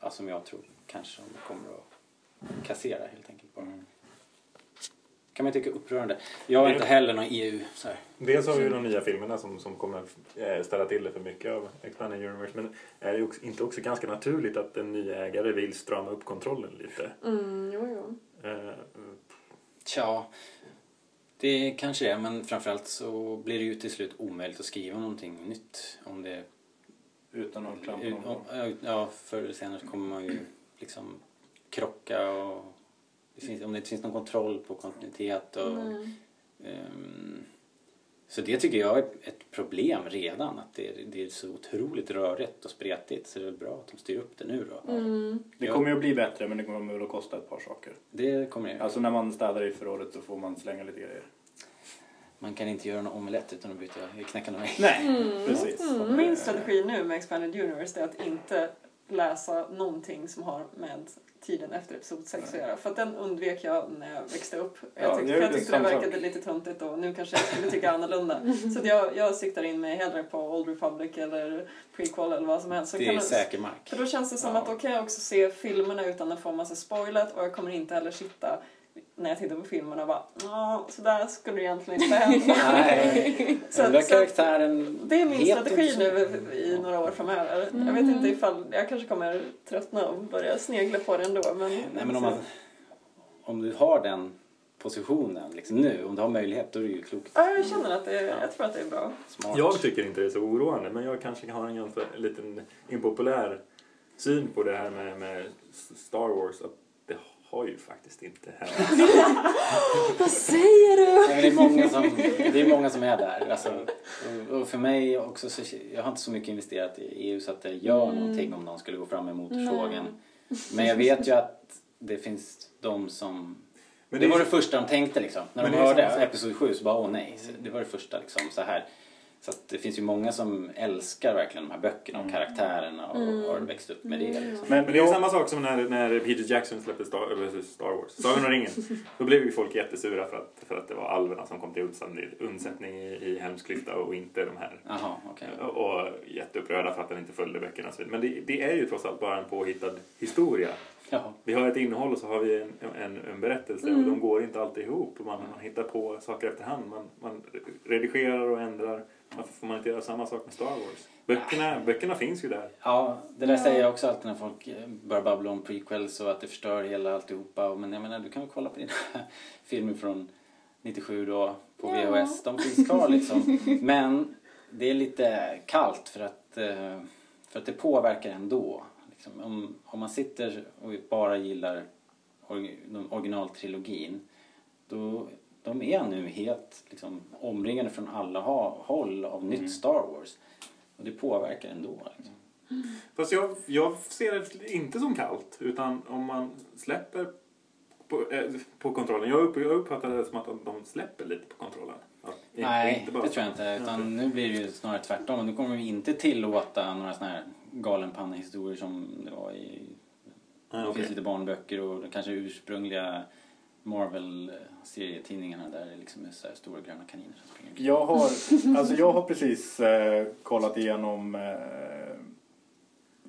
[SPEAKER 2] ja, som jag tror kanske de kommer att kassera helt enkelt bara. Kan man tycka upprörande. Jag är
[SPEAKER 6] Det-
[SPEAKER 2] inte heller någon EU så här.
[SPEAKER 6] Dels har vi ju de nya filmerna som, som kommer eh, ställa till det för mycket av Expanded Universe. Men är det ju också, inte också ganska naturligt att en ny ägare vill strama upp kontrollen lite?
[SPEAKER 7] Mm, jo, jo.
[SPEAKER 6] Eh,
[SPEAKER 2] Tja, det kanske är men framförallt så blir det ju till slut omöjligt att skriva någonting nytt om det
[SPEAKER 5] Utan att klampa någon.
[SPEAKER 2] Ja, förr eller senare kommer man ju liksom krocka och det finns, om det inte finns någon kontroll på kontinuitet och
[SPEAKER 7] Nej.
[SPEAKER 2] Så det tycker jag är ett problem redan att det, det är så otroligt rörigt och spretigt så det är väl bra att de styr upp det nu då.
[SPEAKER 7] Mm.
[SPEAKER 5] Det kommer ju att bli bättre men det kommer väl att kosta ett par saker.
[SPEAKER 2] Det kommer det.
[SPEAKER 5] Alltså när man städar i förrådet så får man slänga lite grejer.
[SPEAKER 2] Man kan inte göra någon omelett utan att byta knäcka någon ägg.
[SPEAKER 5] Nej, precis.
[SPEAKER 4] Min strategi nu med Expanded Universe är att inte läsa någonting som har med tiden efter episod 6 att göra. För att den undvek jag när jag växte upp.
[SPEAKER 5] Ja,
[SPEAKER 4] Jag tyckte, jag tyckte det verkade
[SPEAKER 5] sak.
[SPEAKER 4] lite töntigt och nu kanske jag skulle tycka annorlunda. Så jag, jag siktar in mig hellre på Old Republic eller prequel eller vad som helst. Så
[SPEAKER 2] Det
[SPEAKER 4] kan
[SPEAKER 2] är
[SPEAKER 4] man-
[SPEAKER 2] säker mark.
[SPEAKER 4] För då känns det som
[SPEAKER 5] Ja.
[SPEAKER 4] att då kan jag också se filmerna utan att få massa spoilat och jag kommer inte heller sitta när jag tittar på filmerna och bara "Ja, så där skulle det egentligen inte hända.
[SPEAKER 2] Nej,
[SPEAKER 4] Så
[SPEAKER 2] den där
[SPEAKER 4] att- så
[SPEAKER 2] karaktären
[SPEAKER 4] Det är min strategi nu i några år framöver. Jag vet inte ifall jag kanske kommer tröttna och börja snegla på det ändå. Men,
[SPEAKER 2] Nej men om, man, om du har den positionen liksom nu. Om du har möjlighet då är det ju klokt.
[SPEAKER 4] Ja, jag känner att det är, jag tror att det är bra.
[SPEAKER 2] Smart.
[SPEAKER 6] Jag tycker inte det är så oroande, men jag kanske har en ganska liten impopulär syn på det här med, med Star Wars. Att har ju faktiskt inte hänt.
[SPEAKER 7] Vad säger du?
[SPEAKER 2] Det, är många som, det är många som är där. Alltså, och, för mig också, så, jag har inte så mycket investerat i EU så att det gör
[SPEAKER 7] Mm.
[SPEAKER 2] någonting om någon skulle gå fram med motorsågen. Men jag vet ju att det finns de som...
[SPEAKER 6] Men
[SPEAKER 2] det,
[SPEAKER 6] det är
[SPEAKER 2] var
[SPEAKER 6] ju-
[SPEAKER 2] det första de tänkte liksom. När de
[SPEAKER 6] är
[SPEAKER 2] hörde. Episod 7 så bara åh nej. Så det var det första liksom så här. Så att det finns ju många som älskar verkligen de här böckerna och karaktärerna och har växt upp med det. Liksom.
[SPEAKER 6] Men det är samma sak som när, när Peter Jackson släppte Star, eller Star Wars, Sagan om ringen. Då blev ju folk jättesura för att, för att det var alverna som kom till undsättning, undsättning i, i Helmsklyfta och inte de här.
[SPEAKER 2] Jaha, okej.
[SPEAKER 6] Och, och jätteupprörda för att den inte följde böckerna. Men det, det är ju trots allt bara en påhittad historia.
[SPEAKER 2] Ja.
[SPEAKER 6] Vi har ett innehåll och så har vi en, en, en berättelse och de går inte alltid ihop. Man, man hittar på saker efterhand. Man, man redigerar och ändrar. Varför får man inte göra samma sak med Star Wars? Böckerna, böckerna finns ju där.
[SPEAKER 2] Ja, det där säger jag också alltid när folk eh, börjar babbla om prequels och att det förstör hela alltihopa. Men jag menar, du kan väl kolla på dina filmer från 97 då på
[SPEAKER 7] Ja.
[SPEAKER 2] VHS. De finns kvar liksom. Men det är lite kallt för att, eh, för att det påverkar ändå. Liksom, om, om man sitter och bara gillar or- originaltrilogin då de är nu helt liksom, omringade från alla håll av nytt Star Wars. Och det påverkar ändå. Liksom.
[SPEAKER 6] Fast jag, jag ser det inte som kallt. Utan om man släpper på, eh, på kontrollen. Jag, upp, jag uppfattar det som att de, släpper lite på kontrollen. Att
[SPEAKER 2] Nej,
[SPEAKER 6] inte bara-
[SPEAKER 2] det tror jag inte. Utan nu blir det ju snarare tvärtom. Nu kommer vi inte tillåta några såna här galenpannehistorier som det var i... Det finns lite barnböcker och kanske ursprungliga Marvel-serietidningarna där det liksom är så här stora gröna kaniner som springer omkring.
[SPEAKER 5] Jag har, alltså jag har precis eh, kollat igenom eh,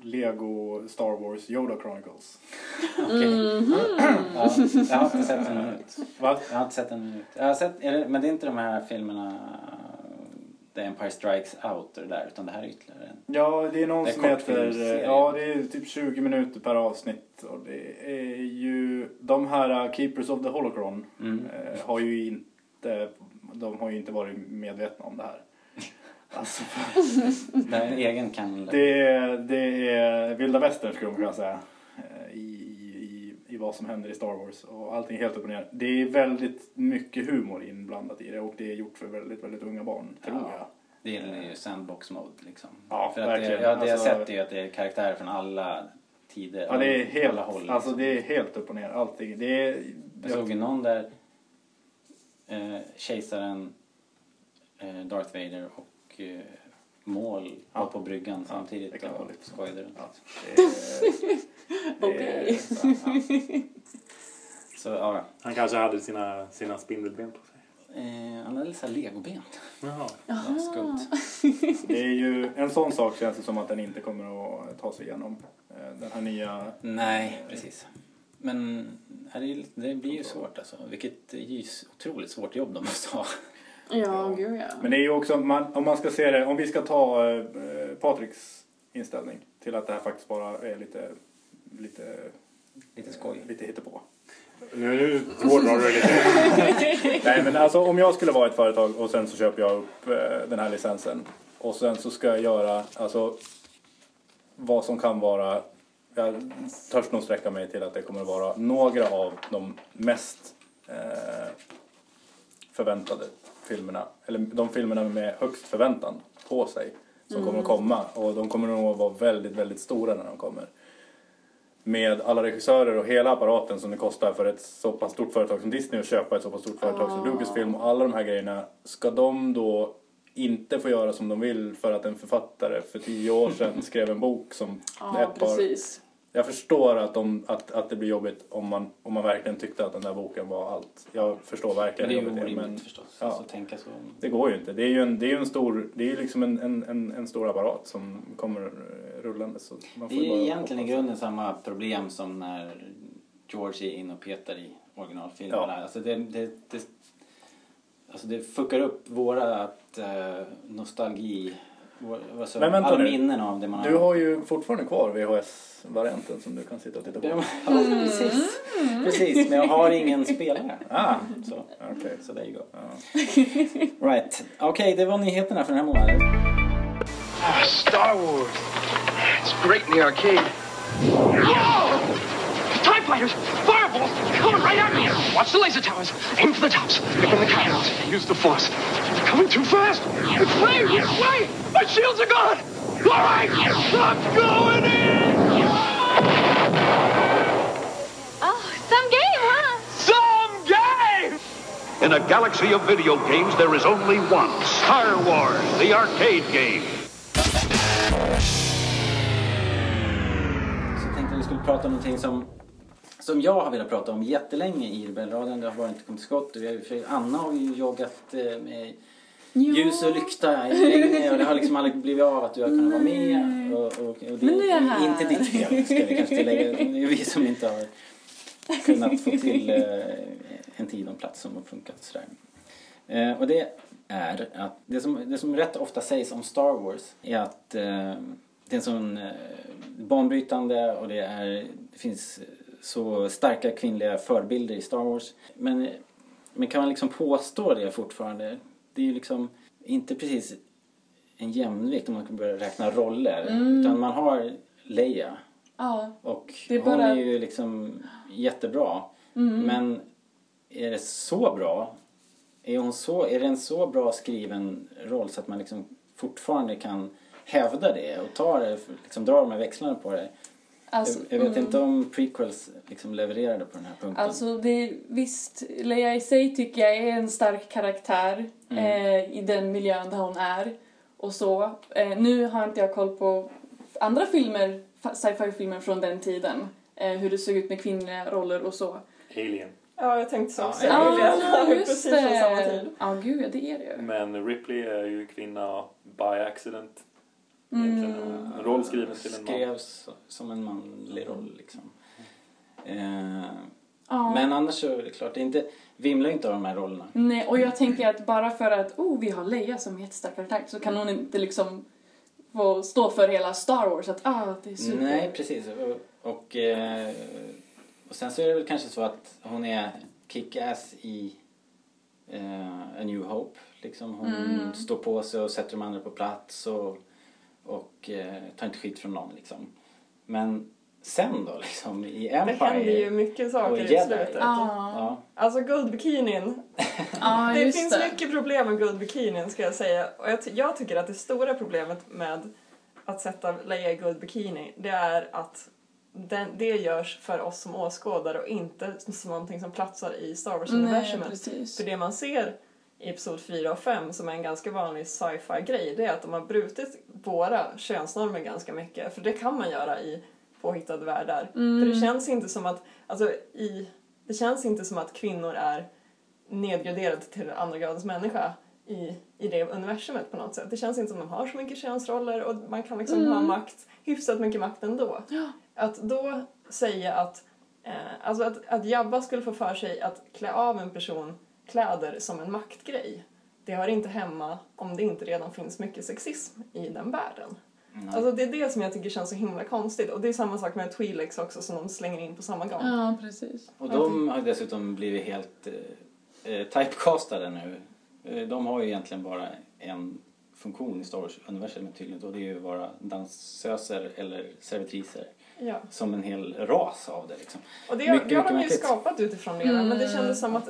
[SPEAKER 5] Lego Star Wars Yoda Chronicles.
[SPEAKER 2] Okej. Ja, jag har inte sett en minut.
[SPEAKER 5] Va?
[SPEAKER 2] Jag har inte sett en minut. Jag har sett, är det, men det är inte de här filmerna The Empire Strikes Out och det där utan det här är ytterligare en.
[SPEAKER 5] Ja, det är någon
[SPEAKER 2] Det är
[SPEAKER 5] som heter... Ja, det är typ 20 minuter per avsnitt. Och det är ju... De här uh, Keepers of the Holocron
[SPEAKER 2] Mm.
[SPEAKER 5] eh, har ju inte... De har ju inte varit medvetna om det här. Alltså,
[SPEAKER 2] Det är en egen kanon.
[SPEAKER 5] det, det är vilda västern skulle man kunna säga. Eh, vad som händer i Star Wars. Och allting är helt upp och ner. Det är väldigt mycket humor inblandat i det. Och det är gjort för väldigt, väldigt unga barn, tror
[SPEAKER 2] Ja.
[SPEAKER 5] jag.
[SPEAKER 2] Det är ju sandbox mode liksom.
[SPEAKER 5] Ja,
[SPEAKER 2] För att det,
[SPEAKER 5] verkligen.
[SPEAKER 2] ja, det jag
[SPEAKER 5] Alltså-
[SPEAKER 2] sett är ju att det är karaktärer från alla tider.
[SPEAKER 5] Ja, det är helt,
[SPEAKER 2] alla håll.
[SPEAKER 5] alltså
[SPEAKER 2] liksom.
[SPEAKER 5] det är helt upp och ner. Allting. Det är,
[SPEAKER 2] Jag såg ju någon där eh, kejsaren, eh, Darth Vader och eh, var
[SPEAKER 5] Ja.
[SPEAKER 2] på bryggan samtidigt och skojade runt.
[SPEAKER 5] Ja,
[SPEAKER 7] Okej.
[SPEAKER 2] Så, ja. Så ja,
[SPEAKER 6] Han kanske hade sina, sina spindelben på sig.
[SPEAKER 2] eh, han hade lite legoben.
[SPEAKER 6] Jaha.
[SPEAKER 2] Ja, skumt.
[SPEAKER 5] det är ju en sån sak känns det som att den inte kommer att ta sig igenom. Eh, Den här nya...
[SPEAKER 2] Nej, precis. Men är det, ju lite- det blir ju svårt alltså. Vilket är ju otroligt svårt jobb de måste ha.
[SPEAKER 7] Ja, gud ja.
[SPEAKER 5] Men det är ju också, man, om man ska se det, om vi ska ta eh, Patriks inställning till att det här faktiskt bara är lite, lite,
[SPEAKER 2] Lite skoj.
[SPEAKER 5] lite hittepå.
[SPEAKER 6] Nu, nu hårdrar du det lite.
[SPEAKER 5] Nej men alltså om jag skulle vara ett företag och sen så köper jag upp eh, den här licensen och sen så ska jag göra alltså vad som kan vara jag törs nog sträcka mig till att det kommer att vara några av de mest eh, förväntade filmerna eller de filmerna med högst förväntan på sig som kommer att komma och de kommer nog att vara väldigt väldigt stora när de kommer med alla regissörer och hela apparaten som det kostar för ett så pass stort företag som Disney att köpa ett så pass stort företag som Lucasfilm och alla de här grejerna. Ska de då inte få göra som de vill för att en författare för tio år sedan skrev en bok som
[SPEAKER 7] Ja,
[SPEAKER 5] ett par...
[SPEAKER 7] precis.
[SPEAKER 5] Jag förstår att, de, att, att det blir jobbigt om man, om man verkligen tyckte att den där boken var allt. Jag förstår
[SPEAKER 2] Men
[SPEAKER 5] verkligen
[SPEAKER 2] det är ju orimligt
[SPEAKER 5] men
[SPEAKER 2] förstås.
[SPEAKER 5] ja.
[SPEAKER 2] Alltså, tänka så.
[SPEAKER 5] det går ju inte. Det är ju en, det är en stor, det är liksom en, en, en, stor apparat som kommer eh, rullande. Så man
[SPEAKER 2] Det
[SPEAKER 5] får
[SPEAKER 2] är
[SPEAKER 5] bara
[SPEAKER 2] ju egentligen i grunden samma problem som när George är inne och petar i originalfilmerna.
[SPEAKER 5] Ja.
[SPEAKER 2] Alltså det, det, det, alltså det fuckar upp våra uh, nostalgi Vår- Alltså,
[SPEAKER 5] Men vänta
[SPEAKER 2] alla
[SPEAKER 5] nu.
[SPEAKER 2] minnen av det man
[SPEAKER 5] Du har ju fortfarande kvar VHS-varianten som du kan sitta och titta på.
[SPEAKER 2] Ja, precis. precis, men jag har ingen spelare.
[SPEAKER 5] Ah,
[SPEAKER 2] Så,
[SPEAKER 5] okej.
[SPEAKER 2] så there you go.
[SPEAKER 5] Ja.
[SPEAKER 2] Right. Okej, det var nyheterna för den här månaden.
[SPEAKER 9] Ah, Star Wars. It's great in the arcade. Whoa! TIE fighters! Fireballs! Coming right at me! Watch the laser towers! Aim for the tops! Pick on the cannons! Use the force! They're coming too fast! It's flames! Wait! My shields are gone! All right! I'm going in!
[SPEAKER 10] Oh, some game, huh?
[SPEAKER 9] Some game!
[SPEAKER 11] In a galaxy of video games, there is only one Star Wars, the arcade game.
[SPEAKER 2] Så jag tänkte att vi skulle prata om någonting som, som jag har velat prata om jättelänge i Rebellradion. Det har bara inte kommit till skott. Vi har- För Anna har ju joggat eh, med ljus och lykta länge och det har liksom aldrig blivit av att du har kunnat vara med. Och, och, och det
[SPEAKER 7] Men nu är jag här.
[SPEAKER 2] inte ditt fel ska vi kanske tillägga. Det är vi som inte har kunnat få till eh, en tid och en plats som har funkat sådär. Eh, och det är att det som, det som rätt ofta sägs om Star Wars är att eh, det är en sån banbrytande och det, är, det finns så starka kvinnliga förebilder i Star Wars. Men, men kan man liksom påstå det fortfarande? Det är ju liksom inte precis en jämvikt om man kan börja räkna roller. Utan man har Leia
[SPEAKER 7] Ja.
[SPEAKER 2] och
[SPEAKER 7] Det är
[SPEAKER 2] hon
[SPEAKER 7] bara-
[SPEAKER 2] är ju liksom jättebra. Men är det så bra? Är, hon så, är det en så bra skriven roll så att man liksom fortfarande kan hävda det och ta det, liksom dra de här växlarna på det?
[SPEAKER 7] Alltså,
[SPEAKER 2] jag, jag vet
[SPEAKER 7] mm.
[SPEAKER 2] inte om prequels liksom levererade på den här punkten.
[SPEAKER 7] Alltså det, visst, Leia i sig tycker jag är en stark karaktär
[SPEAKER 2] Mm.
[SPEAKER 7] eh, i den miljön där hon är och så. Eh, nu har inte jag koll på andra filmer, fa- sci-fi-filmer från den tiden. Eh, hur det såg ut med kvinnliga roller och så.
[SPEAKER 6] Alien.
[SPEAKER 4] Ja, jag tänkte så också.
[SPEAKER 2] ja,
[SPEAKER 4] Alien.
[SPEAKER 7] Ja,
[SPEAKER 4] precis från samma
[SPEAKER 7] det.
[SPEAKER 4] tid.
[SPEAKER 7] Ja, gud, ja, det är det ju.
[SPEAKER 6] Men Ripley är ju kvinna by accident.
[SPEAKER 7] Mm.
[SPEAKER 6] En roll skriven till en man.
[SPEAKER 2] Skrevs som en manlig roll liksom. Eh,
[SPEAKER 7] Ja.
[SPEAKER 2] Men annars så är det klart, det är inte, vimlar inte av de här rollerna.
[SPEAKER 7] Nej, och jag tänker att bara för att oh, vi har Leia som jättestark karaktär så kan hon inte liksom få stå för hela Star Wars att ah, det är super.
[SPEAKER 2] Nej, precis. Och, och, eh, och sen så är det väl kanske så att hon är kick-ass i eh, A New Hope. Liksom hon
[SPEAKER 7] Mm.
[SPEAKER 2] står på sig och sätter de andra på plats och, och eh, tar inte skit från någon liksom. Men sen då liksom i
[SPEAKER 4] Det
[SPEAKER 2] Empire.
[SPEAKER 4] händer ju mycket
[SPEAKER 2] och
[SPEAKER 4] saker i slutet.
[SPEAKER 7] Ja,
[SPEAKER 2] Ja,
[SPEAKER 4] Alltså guldbikinin.
[SPEAKER 7] ja
[SPEAKER 4] det
[SPEAKER 7] just
[SPEAKER 4] finns
[SPEAKER 7] det.
[SPEAKER 4] mycket problem med guldbikinin ska jag säga. Och jag, jag tycker att det stora problemet med att sätta Leia i guldbikini det är att den, det görs för oss som åskådare och inte som någonting som platsar i Star Wars-universumet. För det man ser i Episod 4 och 5 som är en ganska vanlig sci-fi grej det är att de har brutit våra könsnormer ganska mycket. För det kan man göra i påhittade världar.
[SPEAKER 7] Mm.
[SPEAKER 4] För det känns inte som att, alltså i, det känns inte som att kvinnor är nedgraderade till andra gradens människa i, i det universumet på något sätt. Det känns inte som att de har så mycket könsroller och man kan liksom ha makt, hyfsat mycket makt ändå. Att då säga att, eh, alltså att, att Jabba skulle få för sig att klä av en person kläder som en maktgrej. Det hör inte hemma om det inte redan finns mycket sexism i den världen. Alltså det är det som jag tycker känns så himla konstigt. Och det är samma sak med Twi'leks också som de slänger in på samma gång.
[SPEAKER 7] Ja, precis.
[SPEAKER 2] och de har dessutom blivit helt eh, eh, typecastade nu. Eh, de har ju egentligen bara en funktion i Star Wars-universumet tydligen och det är ju att vara dansöser eller servitriser.
[SPEAKER 4] Ja.
[SPEAKER 2] Som en hel ras av det liksom.
[SPEAKER 4] Och det,
[SPEAKER 2] Mycket,
[SPEAKER 4] det har
[SPEAKER 2] mycket
[SPEAKER 4] de ju
[SPEAKER 2] märkligt.
[SPEAKER 4] skapat utifrån redan. Men det
[SPEAKER 7] Mm.
[SPEAKER 4] kändes som att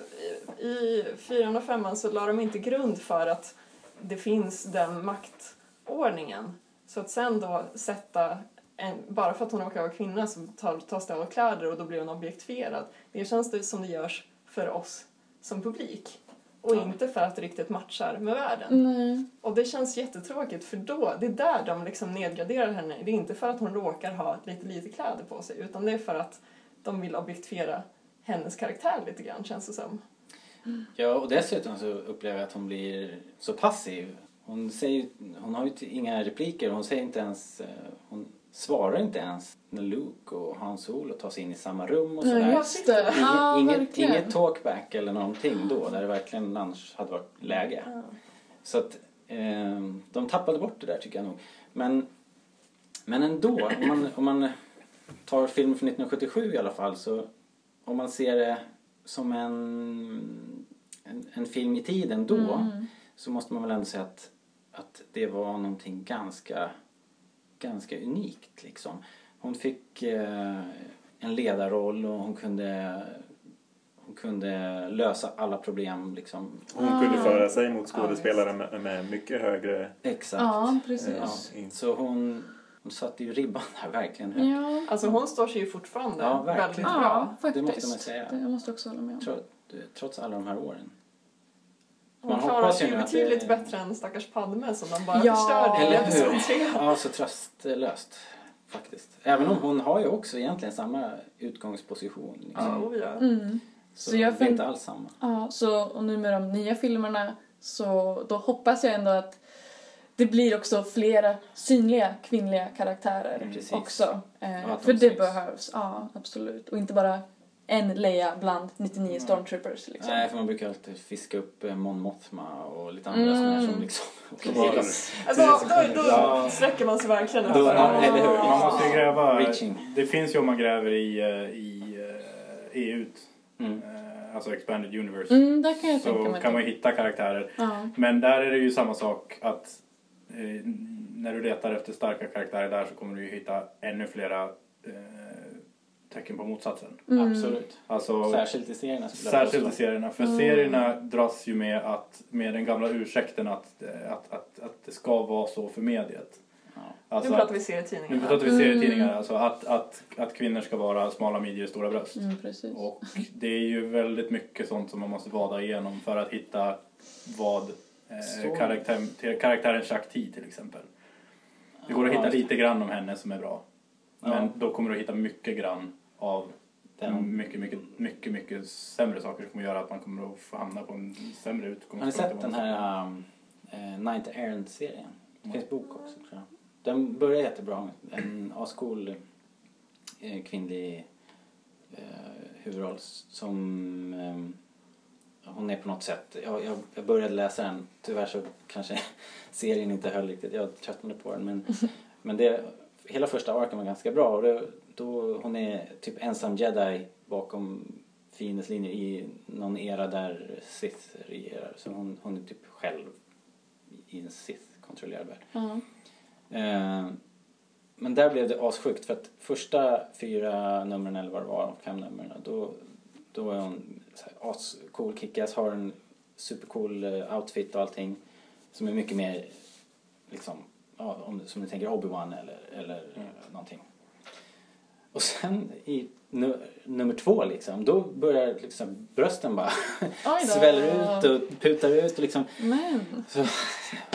[SPEAKER 4] i, i 405 så la de inte grund för att det finns den maktordningen. Så att sen då sätta en, bara för att hon råkar vara kvinna så tar, tas det av kläder och då blir hon objektifierad. Det känns det som det görs för oss som publik. Och
[SPEAKER 2] Ja.
[SPEAKER 4] inte för att det riktigt matchar med världen.
[SPEAKER 7] Nej.
[SPEAKER 4] Och det känns jättetråkigt för då, det är där de liksom nedgraderar henne. Det är inte för att hon råkar ha lite lite kläder på sig utan det är för att de vill objektifiera hennes karaktär lite grann känns det som.
[SPEAKER 2] Ja, och dessutom så upplever jag att hon blir så passiv. Hon, säger, hon har ju inga repliker. Hon säger inte ens... eh, Hon svarar inte ens när Luke och Han Solo tar sig in i samma rum och sådär.
[SPEAKER 7] Ja, det.
[SPEAKER 2] Inget,
[SPEAKER 7] Ja,
[SPEAKER 2] inget, inget talkback eller någonting då, där det verkligen annars hade varit läge. Så att Eh, de tappade bort det där tycker jag nog. Men, men ändå, om man, om man tar filmen från 1977 i alla fall så om man ser det som en, en, en film i tiden då
[SPEAKER 7] Mm.
[SPEAKER 2] så måste man väl ändå säga att, att det var någonting ganska, ganska unikt liksom. Hon fick eh, en ledarroll och hon kunde, hon kunde lösa alla problem liksom.
[SPEAKER 6] Hon kunde föra sig mot skådespelare med, med mycket högre...
[SPEAKER 2] Exakt.
[SPEAKER 7] Ja, precis.
[SPEAKER 2] Ja, så hon, hon satte ju ribban där verkligen högt.
[SPEAKER 7] Ja,
[SPEAKER 4] Alltså hon står sig ju fortfarande
[SPEAKER 2] Ja, verkligen.
[SPEAKER 4] väldigt
[SPEAKER 7] ja
[SPEAKER 4] bra.
[SPEAKER 7] faktiskt.
[SPEAKER 2] Det måste man säga.
[SPEAKER 7] Det jag måste jag också hålla med om.
[SPEAKER 2] Trots, trots alla de här åren.
[SPEAKER 4] Hon
[SPEAKER 2] Man
[SPEAKER 4] klarar sig ju
[SPEAKER 2] att det-
[SPEAKER 4] betydligt bättre än stackars Padme som de bara
[SPEAKER 7] Ja.
[SPEAKER 4] förstörde i
[SPEAKER 2] Eller
[SPEAKER 4] episod
[SPEAKER 2] hur? Ja, så tröstlöst faktiskt. Även om hon har ju också egentligen samma utgångsposition. Liksom.
[SPEAKER 4] Ja, oh ja.
[SPEAKER 7] Mm.
[SPEAKER 2] Så,
[SPEAKER 7] Så jag
[SPEAKER 2] det är inte alls samma.
[SPEAKER 7] Ja, så och nu med de nya filmerna så då hoppas jag ändå att det blir också flera synliga kvinnliga karaktärer
[SPEAKER 2] Precis.
[SPEAKER 7] också. Eh,
[SPEAKER 2] Ja, de
[SPEAKER 7] för det
[SPEAKER 2] syns.
[SPEAKER 7] behövs, ja absolut. Och inte bara en Leia bland 99 stormtroopers liksom.
[SPEAKER 2] Nej, för man brukar alltid fiska upp eh, Mon Mothma och lite andra
[SPEAKER 7] Mm.
[SPEAKER 2] sådana som liksom...
[SPEAKER 4] Alltså, då, då
[SPEAKER 5] Ja.
[SPEAKER 4] sträcker man sig verkligen
[SPEAKER 2] Då- eller hur?
[SPEAKER 5] Man måste ju gräva.
[SPEAKER 2] Reaching.
[SPEAKER 5] Det finns ju om man gräver i, eh, i eh, EU.
[SPEAKER 2] Mm.
[SPEAKER 5] Alltså Expanded Universe.
[SPEAKER 7] Mm, där kan jag tänka
[SPEAKER 5] så
[SPEAKER 7] mig.
[SPEAKER 5] kan man hitta karaktärer.
[SPEAKER 7] Ja.
[SPEAKER 5] Men där är det ju samma sak att eh, när du letar efter starka karaktärer där så kommer du ju hitta ännu flera eh, tecken på motsatsen.
[SPEAKER 7] Mm.
[SPEAKER 2] Absolut.
[SPEAKER 5] Alltså,
[SPEAKER 2] Särskilt i serierna
[SPEAKER 5] Särskilt i serierna. För
[SPEAKER 7] Mm.
[SPEAKER 5] serierna dras ju med, att, med den gamla ursäkten att, att, att, att det ska vara så för mediet.
[SPEAKER 2] Ja.
[SPEAKER 5] Alltså
[SPEAKER 4] nu pratar vi
[SPEAKER 5] att,
[SPEAKER 4] serietidningar.
[SPEAKER 5] nu pratar vi
[SPEAKER 7] Mm.
[SPEAKER 5] serietidningar. Alltså att, att, att kvinnor ska vara smala midjor och stora bröst.
[SPEAKER 7] Mm.
[SPEAKER 5] Och det är ju väldigt mycket sånt som man måste vada igenom för att hitta vad eh, karaktär, till- karaktären Shakti till exempel. Det går att hitta lite grann om henne som är bra. Men
[SPEAKER 2] Ja.
[SPEAKER 5] då kommer du att hitta mycket grann av
[SPEAKER 2] Den-
[SPEAKER 5] mycket, mycket, mycket, mycket sämre saker som kommer göra att man kommer att få hamna på en sämre
[SPEAKER 2] Har ni
[SPEAKER 5] utgångspunkt.
[SPEAKER 2] sett den här um, eh, Ninth Errant-serien? Det finns bok också tror jag. Den börjar jättebra. En ascool eh, kvinnlig eh, huvudroll som ehm, hon är på något sätt, jag, jag, jag började läsa den, tyvärr så kanske serien inte höll riktigt, jag tröttnade på den men, men det, hela första arken var ganska bra och det, då hon är typ ensam jedi bakom fiendens linjer i någon era där Sith regerar så hon, hon är typ själv i en Sith-kontrollerad värld.
[SPEAKER 7] Ja.
[SPEAKER 2] Eh, men där blev det assjukt för att första fyra numren eller vad det var, fem numren, då, då är hon ascool, kickass, har en supercool eh, outfit och allting som är mycket mer liksom, ja, om, som ni tänker Obi-Wan eller, eller eh, någonting. Och sen i nu, nummer två liksom, då börjar liksom brösten bara sväller ut och putar ut och liksom
[SPEAKER 7] Men,
[SPEAKER 2] så,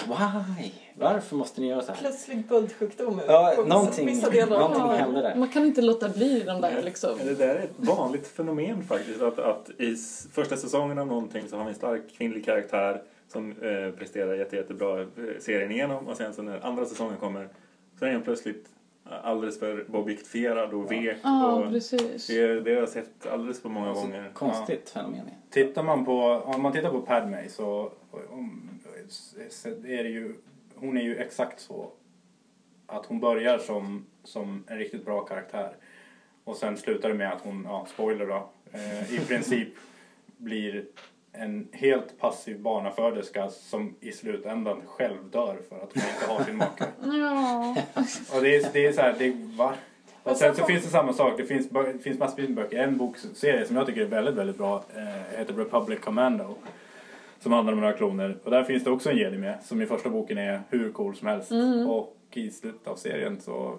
[SPEAKER 2] why? Varför måste ni göra så här?
[SPEAKER 4] Plötslig bultsjukdom.
[SPEAKER 2] Ja, någonting-
[SPEAKER 4] vissa delar av
[SPEAKER 2] någonting hände där.
[SPEAKER 7] man kan inte låta bli de där liksom.
[SPEAKER 6] Men det där är ett vanligt fenomen faktiskt. Att, att i första säsongen av någonting så har vi en stark kvinnlig karaktär som eh, presterar jätte, jättebra eh, serien igenom och sen så när andra säsongen kommer så är den plötsligt alldeles för objektifierad och vek.
[SPEAKER 7] Ja,
[SPEAKER 6] och
[SPEAKER 7] precis.
[SPEAKER 6] det, det har jag sett alldeles för många
[SPEAKER 2] Alltså,
[SPEAKER 6] gånger.
[SPEAKER 2] Konstigt fenomen.
[SPEAKER 5] Tittar man på, om man tittar på Padme så om, så är det ju, hon är ju exakt så att hon börjar som, som en riktigt bra karaktär och sen slutar det med att hon, ja spoiler då, eh, i princip blir en helt passiv barnaföderska som i slutändan själv dör för att hon inte har sin make.
[SPEAKER 7] Ja.
[SPEAKER 5] Och det är, det är så här, det va?
[SPEAKER 4] Men
[SPEAKER 5] Och sen
[SPEAKER 4] så
[SPEAKER 5] finns det samma sak, det finns, det finns massor med böcker. En bokserie som jag tycker är väldigt, väldigt bra eh, heter Republic Commando. Som handlar om några kloner. Och där finns det också en jedi med, som i första boken är hur cool som helst.
[SPEAKER 7] Mm.
[SPEAKER 5] Och i slutet av serien så...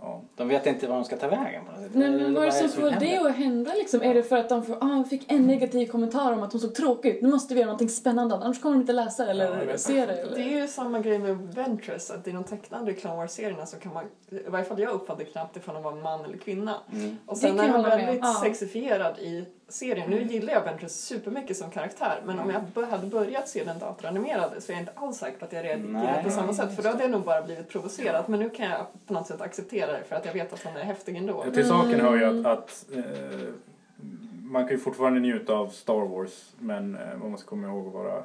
[SPEAKER 5] Ja.
[SPEAKER 2] De vet inte vad de ska ta vägen på något sätt.
[SPEAKER 7] Nej, men vad är det som får det att hända liksom? Är det för att de får, ah, fick en negativ kommentar om att hon såg tråkig ut? Nu måste vi göra någonting spännande annars kommer de inte läsa
[SPEAKER 5] Ja,
[SPEAKER 7] eller
[SPEAKER 5] vet
[SPEAKER 7] se det. Eller?
[SPEAKER 4] Det är ju samma grej med Ventress, att i de tecknade Clone Wars-serierna så kan man, i varje fall jag uppfattade knappt ifall hon var man eller kvinna.
[SPEAKER 2] Mm.
[SPEAKER 4] Och
[SPEAKER 7] Det
[SPEAKER 4] sen är
[SPEAKER 7] med.
[SPEAKER 4] väldigt
[SPEAKER 7] Ja.
[SPEAKER 4] sexifierad i serien. Nu gillar jag Ventress supermycket som karaktär men om jag b- hade börjat se den datoranimerade så är jag inte alls säker på att jag reagerar på samma sätt för då hade jag nog bara blivit provocerad men nu kan jag på något sätt acceptera det för att jag vet att hon är häftig ändå.
[SPEAKER 5] Till saken hör ju att, att eh, man kan ju fortfarande njuta av Star Wars men eh, man måste komma ihåg att vara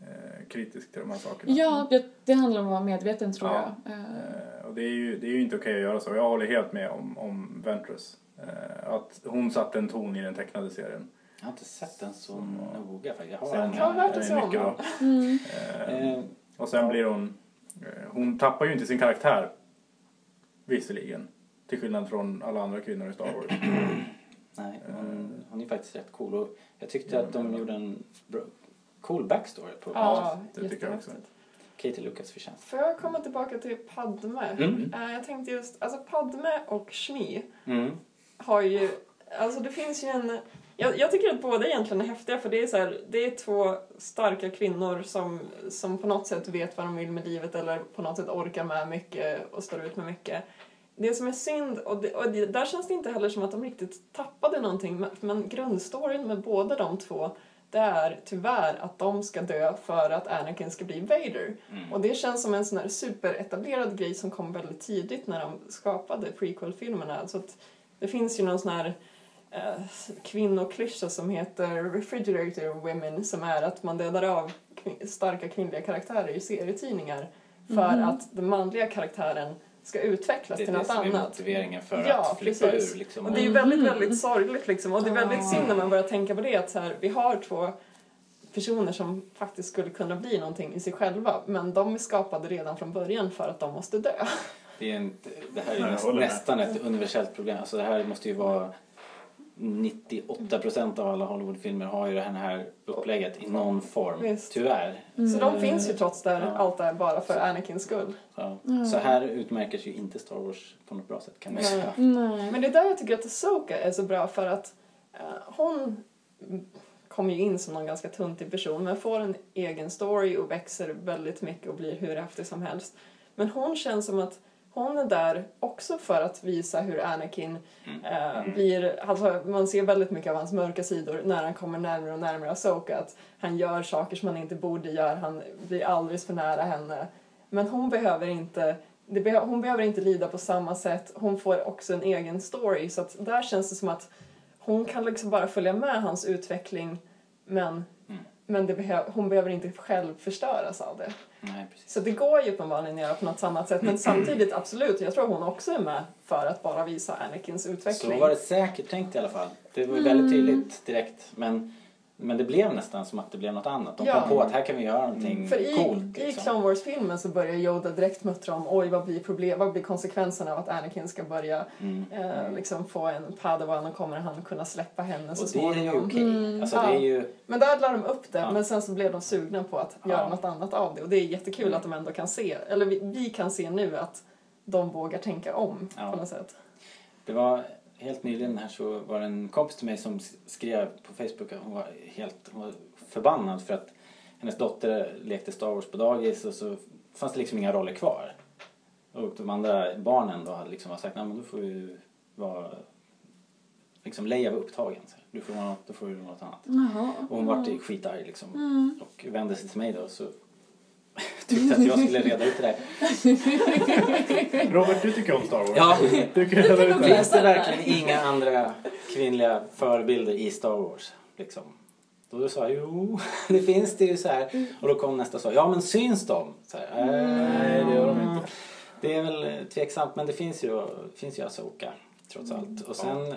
[SPEAKER 5] eh, kritisk till de här sakerna.
[SPEAKER 7] Ja, det, det handlar om att vara medveten tror
[SPEAKER 5] Ja.
[SPEAKER 7] jag. Eh,
[SPEAKER 5] Eh, och det är, ju, det är ju inte okej att göra så. Jag håller helt med om, om Ventress. Eh, att hon satte en ton i den tecknade serien.
[SPEAKER 2] Jag har inte sett den så noga faktiskt. Jag har
[SPEAKER 5] Sen,
[SPEAKER 2] den
[SPEAKER 4] hört
[SPEAKER 5] den
[SPEAKER 4] det
[SPEAKER 5] är
[SPEAKER 4] så
[SPEAKER 5] mycket bra.
[SPEAKER 7] Mm.
[SPEAKER 5] Eh,
[SPEAKER 2] Eh,
[SPEAKER 5] och sen blir hon... Eh, hon tappar ju inte sin karaktär. Visserligen. Till skillnad från alla andra kvinnor i Star Wars.
[SPEAKER 2] nej, hon, hon är faktiskt rätt cool. Och jag tyckte att de gjorde en cool backstory på
[SPEAKER 4] Ja,
[SPEAKER 5] det tycker jag också.
[SPEAKER 2] Katie Lucas förtjänst.
[SPEAKER 4] Får jag komma tillbaka till Padme?
[SPEAKER 2] Mm.
[SPEAKER 4] Eh, Jag tänkte just, alltså Padme och Shmi
[SPEAKER 2] Mm.
[SPEAKER 4] Har ju, alltså det finns ju en, jag, jag tycker att båda egentligen är häftiga för det är så här, det är två starka kvinnor som, som på något sätt vet vad de vill med livet eller på något sätt orkar med mycket och står ut med mycket. Det som är synd, och, det, och det, där känns det inte heller som att de riktigt tappade någonting, men, grundstoryn med båda de två det är tyvärr att de ska dö för att Anakin ska bli Vader. Och det känns som en sån här superetablerad grej som kom väldigt tidigt när de skapade prequel-filmerna. Alltså att det finns ju någon sån här eh, kvinnoklyscha som heter refrigerator women som är att man dödar av kvin- starka kvinnliga karaktärer i serietidningar för
[SPEAKER 7] Mhm.
[SPEAKER 4] att den manliga karaktären ska utvecklas
[SPEAKER 2] Det är
[SPEAKER 4] till
[SPEAKER 2] det
[SPEAKER 4] något
[SPEAKER 2] som är
[SPEAKER 4] annat.
[SPEAKER 2] motiveringen för
[SPEAKER 4] Ja,
[SPEAKER 2] att flippa
[SPEAKER 4] precis.
[SPEAKER 2] ur. Liksom.
[SPEAKER 4] Och det är ju väldigt,
[SPEAKER 7] Mhm.
[SPEAKER 4] väldigt sorgligt liksom. Och det är väldigt synd när man börjar tänka på det att så här, vi har två personer som faktiskt skulle kunna bli någonting i sig själva men de är skapade redan från början för att de måste dö.
[SPEAKER 2] Det, är en, det här är
[SPEAKER 5] jag
[SPEAKER 2] näst, nästan ett universellt problem. Alltså det här måste ju vara 98% av alla Hollywoodfilmer har ju det här upplägget i någon form.
[SPEAKER 4] Visst.
[SPEAKER 2] Tyvärr.
[SPEAKER 4] Så de finns ju trots det,
[SPEAKER 2] Ja.
[SPEAKER 4] allt det här bara för Anakins skull.
[SPEAKER 2] Ja. Så här utmärker sig ju inte Star Wars på något bra sätt kan man
[SPEAKER 4] Nej.
[SPEAKER 2] säga.
[SPEAKER 7] Nej.
[SPEAKER 4] Men det är där jag tycker att Asoka är så bra för att eh, hon kommer ju in som någon ganska tuntig person men får en egen story och växer väldigt mycket och blir hur häftig som helst. Men hon känns som att hon är där också för att visa hur Anakin eh, blir, alltså man ser väldigt mycket av hans mörka sidor när han kommer närmare och närmare Asoka. Att han gör saker som han inte borde göra, han blir alldeles för nära henne. Men hon behöver inte det beh- hon behöver inte lida på samma sätt. Hon får också en egen story. Så att där känns det som att hon kan liksom bara följa med hans utveckling men, men det behö- hon behöver inte själv förstöras av det.
[SPEAKER 2] Nej.
[SPEAKER 4] Så det går ju uppenbarligen att göra på något annat sätt. Men samtidigt, absolut, jag tror hon också är med för att bara visa Anakins
[SPEAKER 2] Så
[SPEAKER 4] utveckling.
[SPEAKER 2] var det säkert tänkt i alla fall. Det var väldigt tydligt direkt. Men, men det blev nästan som att det blev något annat. De
[SPEAKER 4] Ja.
[SPEAKER 2] kom på att här kan vi göra någonting
[SPEAKER 4] För i,
[SPEAKER 2] coolt.
[SPEAKER 4] i
[SPEAKER 2] Liksom.
[SPEAKER 4] Clone Wars-filmen så börjar Yoda direkt muttra om oj vad blir, problem, vad blir konsekvenserna av att Anakin ska börja
[SPEAKER 2] Mm.
[SPEAKER 4] eh, liksom få en padawan och kommer han kunna släppa henne så
[SPEAKER 2] Och det är ju
[SPEAKER 4] småningom.
[SPEAKER 2] okej. Alltså
[SPEAKER 4] Ja.
[SPEAKER 2] det är ju...
[SPEAKER 4] Men där la de upp det,
[SPEAKER 2] Ja.
[SPEAKER 4] men sen så blev de sugna på att göra något annat av det. Och det är jättekul att de ändå kan se, eller vi, vi kan se nu att de vågar tänka om
[SPEAKER 2] Ja.
[SPEAKER 4] på något sätt.
[SPEAKER 2] Det var helt nyligen här så var det en kompis till mig som skrev på Facebook att hon var helt hon var förbannad för att hennes dotter lekte Star Wars på dagis och så fanns det liksom inga roller kvar. Och de andra barnen då hade liksom sagt nej men då får du vara liksom Leia var upptagen. Så. Du får vara något, då får du något annat.
[SPEAKER 7] Jaha.
[SPEAKER 2] Och hon vart skitarg liksom. Och vände sig till mig då så tyckte att jag skulle reda ut det där.
[SPEAKER 5] Robert, du tycker om Star Wars.
[SPEAKER 2] Ja.
[SPEAKER 5] Du kan reda ut det.
[SPEAKER 2] Finns det verkligen inga andra kvinnliga förebilder i Star Wars? Liksom. Då sa jag jo, det finns det ju så här. Och då kom nästa svar, ja men syns de? Så här, Nej, det gör de inte. Det är väl eh, tveksamt, men det finns ju, finns ju Asoka trots allt. Och sen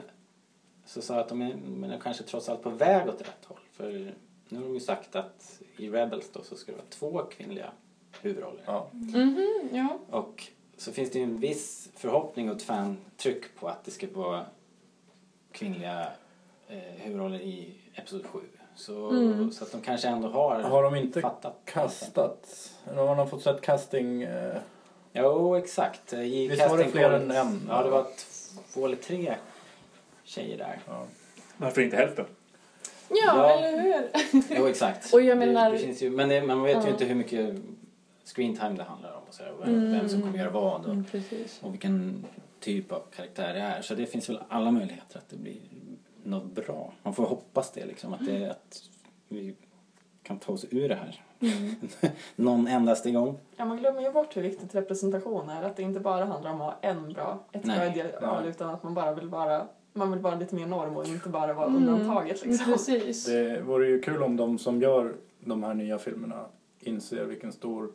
[SPEAKER 2] så sa jag att de är, men är kanske trots allt på väg åt rätt håll. För nu har de ju sagt att i Rebels då så ska det vara två kvinnliga huvudroller.
[SPEAKER 5] Ja.
[SPEAKER 7] Mhm, ja.
[SPEAKER 2] Och så finns det ju en viss förhoppning och ett fantryck på att det ska vara kvinnliga eh, huvudroller i Episod 7. Så,
[SPEAKER 7] Mm.
[SPEAKER 2] så att de kanske ändå har,
[SPEAKER 5] Har de inte
[SPEAKER 2] fattat.
[SPEAKER 5] kastat? Eller har de fått sett casting? Eh,
[SPEAKER 2] Jo, exakt. I
[SPEAKER 5] Visst var det fler än en?
[SPEAKER 2] Ja, det var två eller tre tjejer där.
[SPEAKER 5] ja.
[SPEAKER 6] Varför inte hälften?
[SPEAKER 7] Ja,
[SPEAKER 2] Ja.
[SPEAKER 7] eller hur?
[SPEAKER 2] Jo, exakt.
[SPEAKER 7] Och jag menar-
[SPEAKER 2] Det, det finns ju, men det, man vet ju
[SPEAKER 7] Ja.
[SPEAKER 2] inte hur mycket screen time det handlar om och, så vem,
[SPEAKER 7] Mm.
[SPEAKER 2] vem som kommer göra vad och,
[SPEAKER 7] Mm,
[SPEAKER 2] och vilken typ av karaktär det är. Så det finns väl alla möjligheter att det blir något bra. Man får hoppas det liksom, att, det, att vi kan ta oss ur det här.
[SPEAKER 7] Mm.
[SPEAKER 2] Någon endaste gång.
[SPEAKER 4] Ja, man glömmer ju bort hur viktigt representation är. Att det inte bara handlar om att ha en bra, ett bra
[SPEAKER 2] Nej,
[SPEAKER 4] ideal
[SPEAKER 5] nej.
[SPEAKER 4] utan att man bara vill vara man vill vara lite mer norm och inte bara vara
[SPEAKER 7] Mm,
[SPEAKER 4] undantaget liksom.
[SPEAKER 7] Precis.
[SPEAKER 5] Det vore ju kul om de som gör de här nya filmerna inser vilken stor,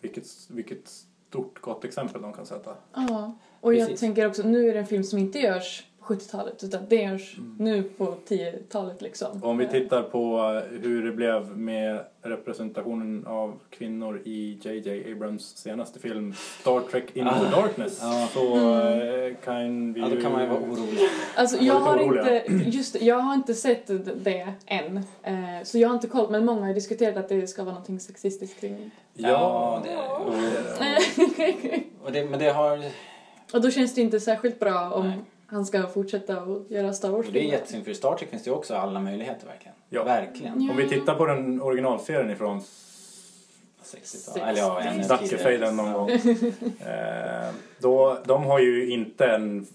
[SPEAKER 5] vilket, vilket stort gott exempel de kan sätta.
[SPEAKER 7] Ja, och jag
[SPEAKER 2] Precis.
[SPEAKER 7] tänker också, nu är det en film som inte görs 70-talet utan det görs nu på 10-talet liksom.
[SPEAKER 5] Om vi tittar på hur det blev med representationen av kvinnor i J.J. Abrams senaste film Star Trek Into
[SPEAKER 2] Ah.
[SPEAKER 5] Darkness
[SPEAKER 2] Ja.
[SPEAKER 5] så eh, kan vi
[SPEAKER 2] Ja, då kan man ju vara orolig.
[SPEAKER 7] Alltså jag har
[SPEAKER 5] oroliga.
[SPEAKER 7] inte, just det, jag har inte sett det än. Eh, så jag har inte koll, men många har diskuterat att det ska vara någonting sexistiskt kring
[SPEAKER 2] Ja, det, och, och det, men det har...
[SPEAKER 7] Och då känns det inte särskilt bra om
[SPEAKER 2] Nej.
[SPEAKER 7] Han ska fortsätta att göra Star
[SPEAKER 2] Och det är jättesynd för i Star Trek finns det ju också alla möjligheter verkligen.
[SPEAKER 5] Ja.
[SPEAKER 2] Verkligen.
[SPEAKER 5] Om vi tittar på den originalserien ifrån
[SPEAKER 2] 60-tal. Eller ja, ännu
[SPEAKER 5] Dackefejden någon gång. Eh, då, de har ju inte en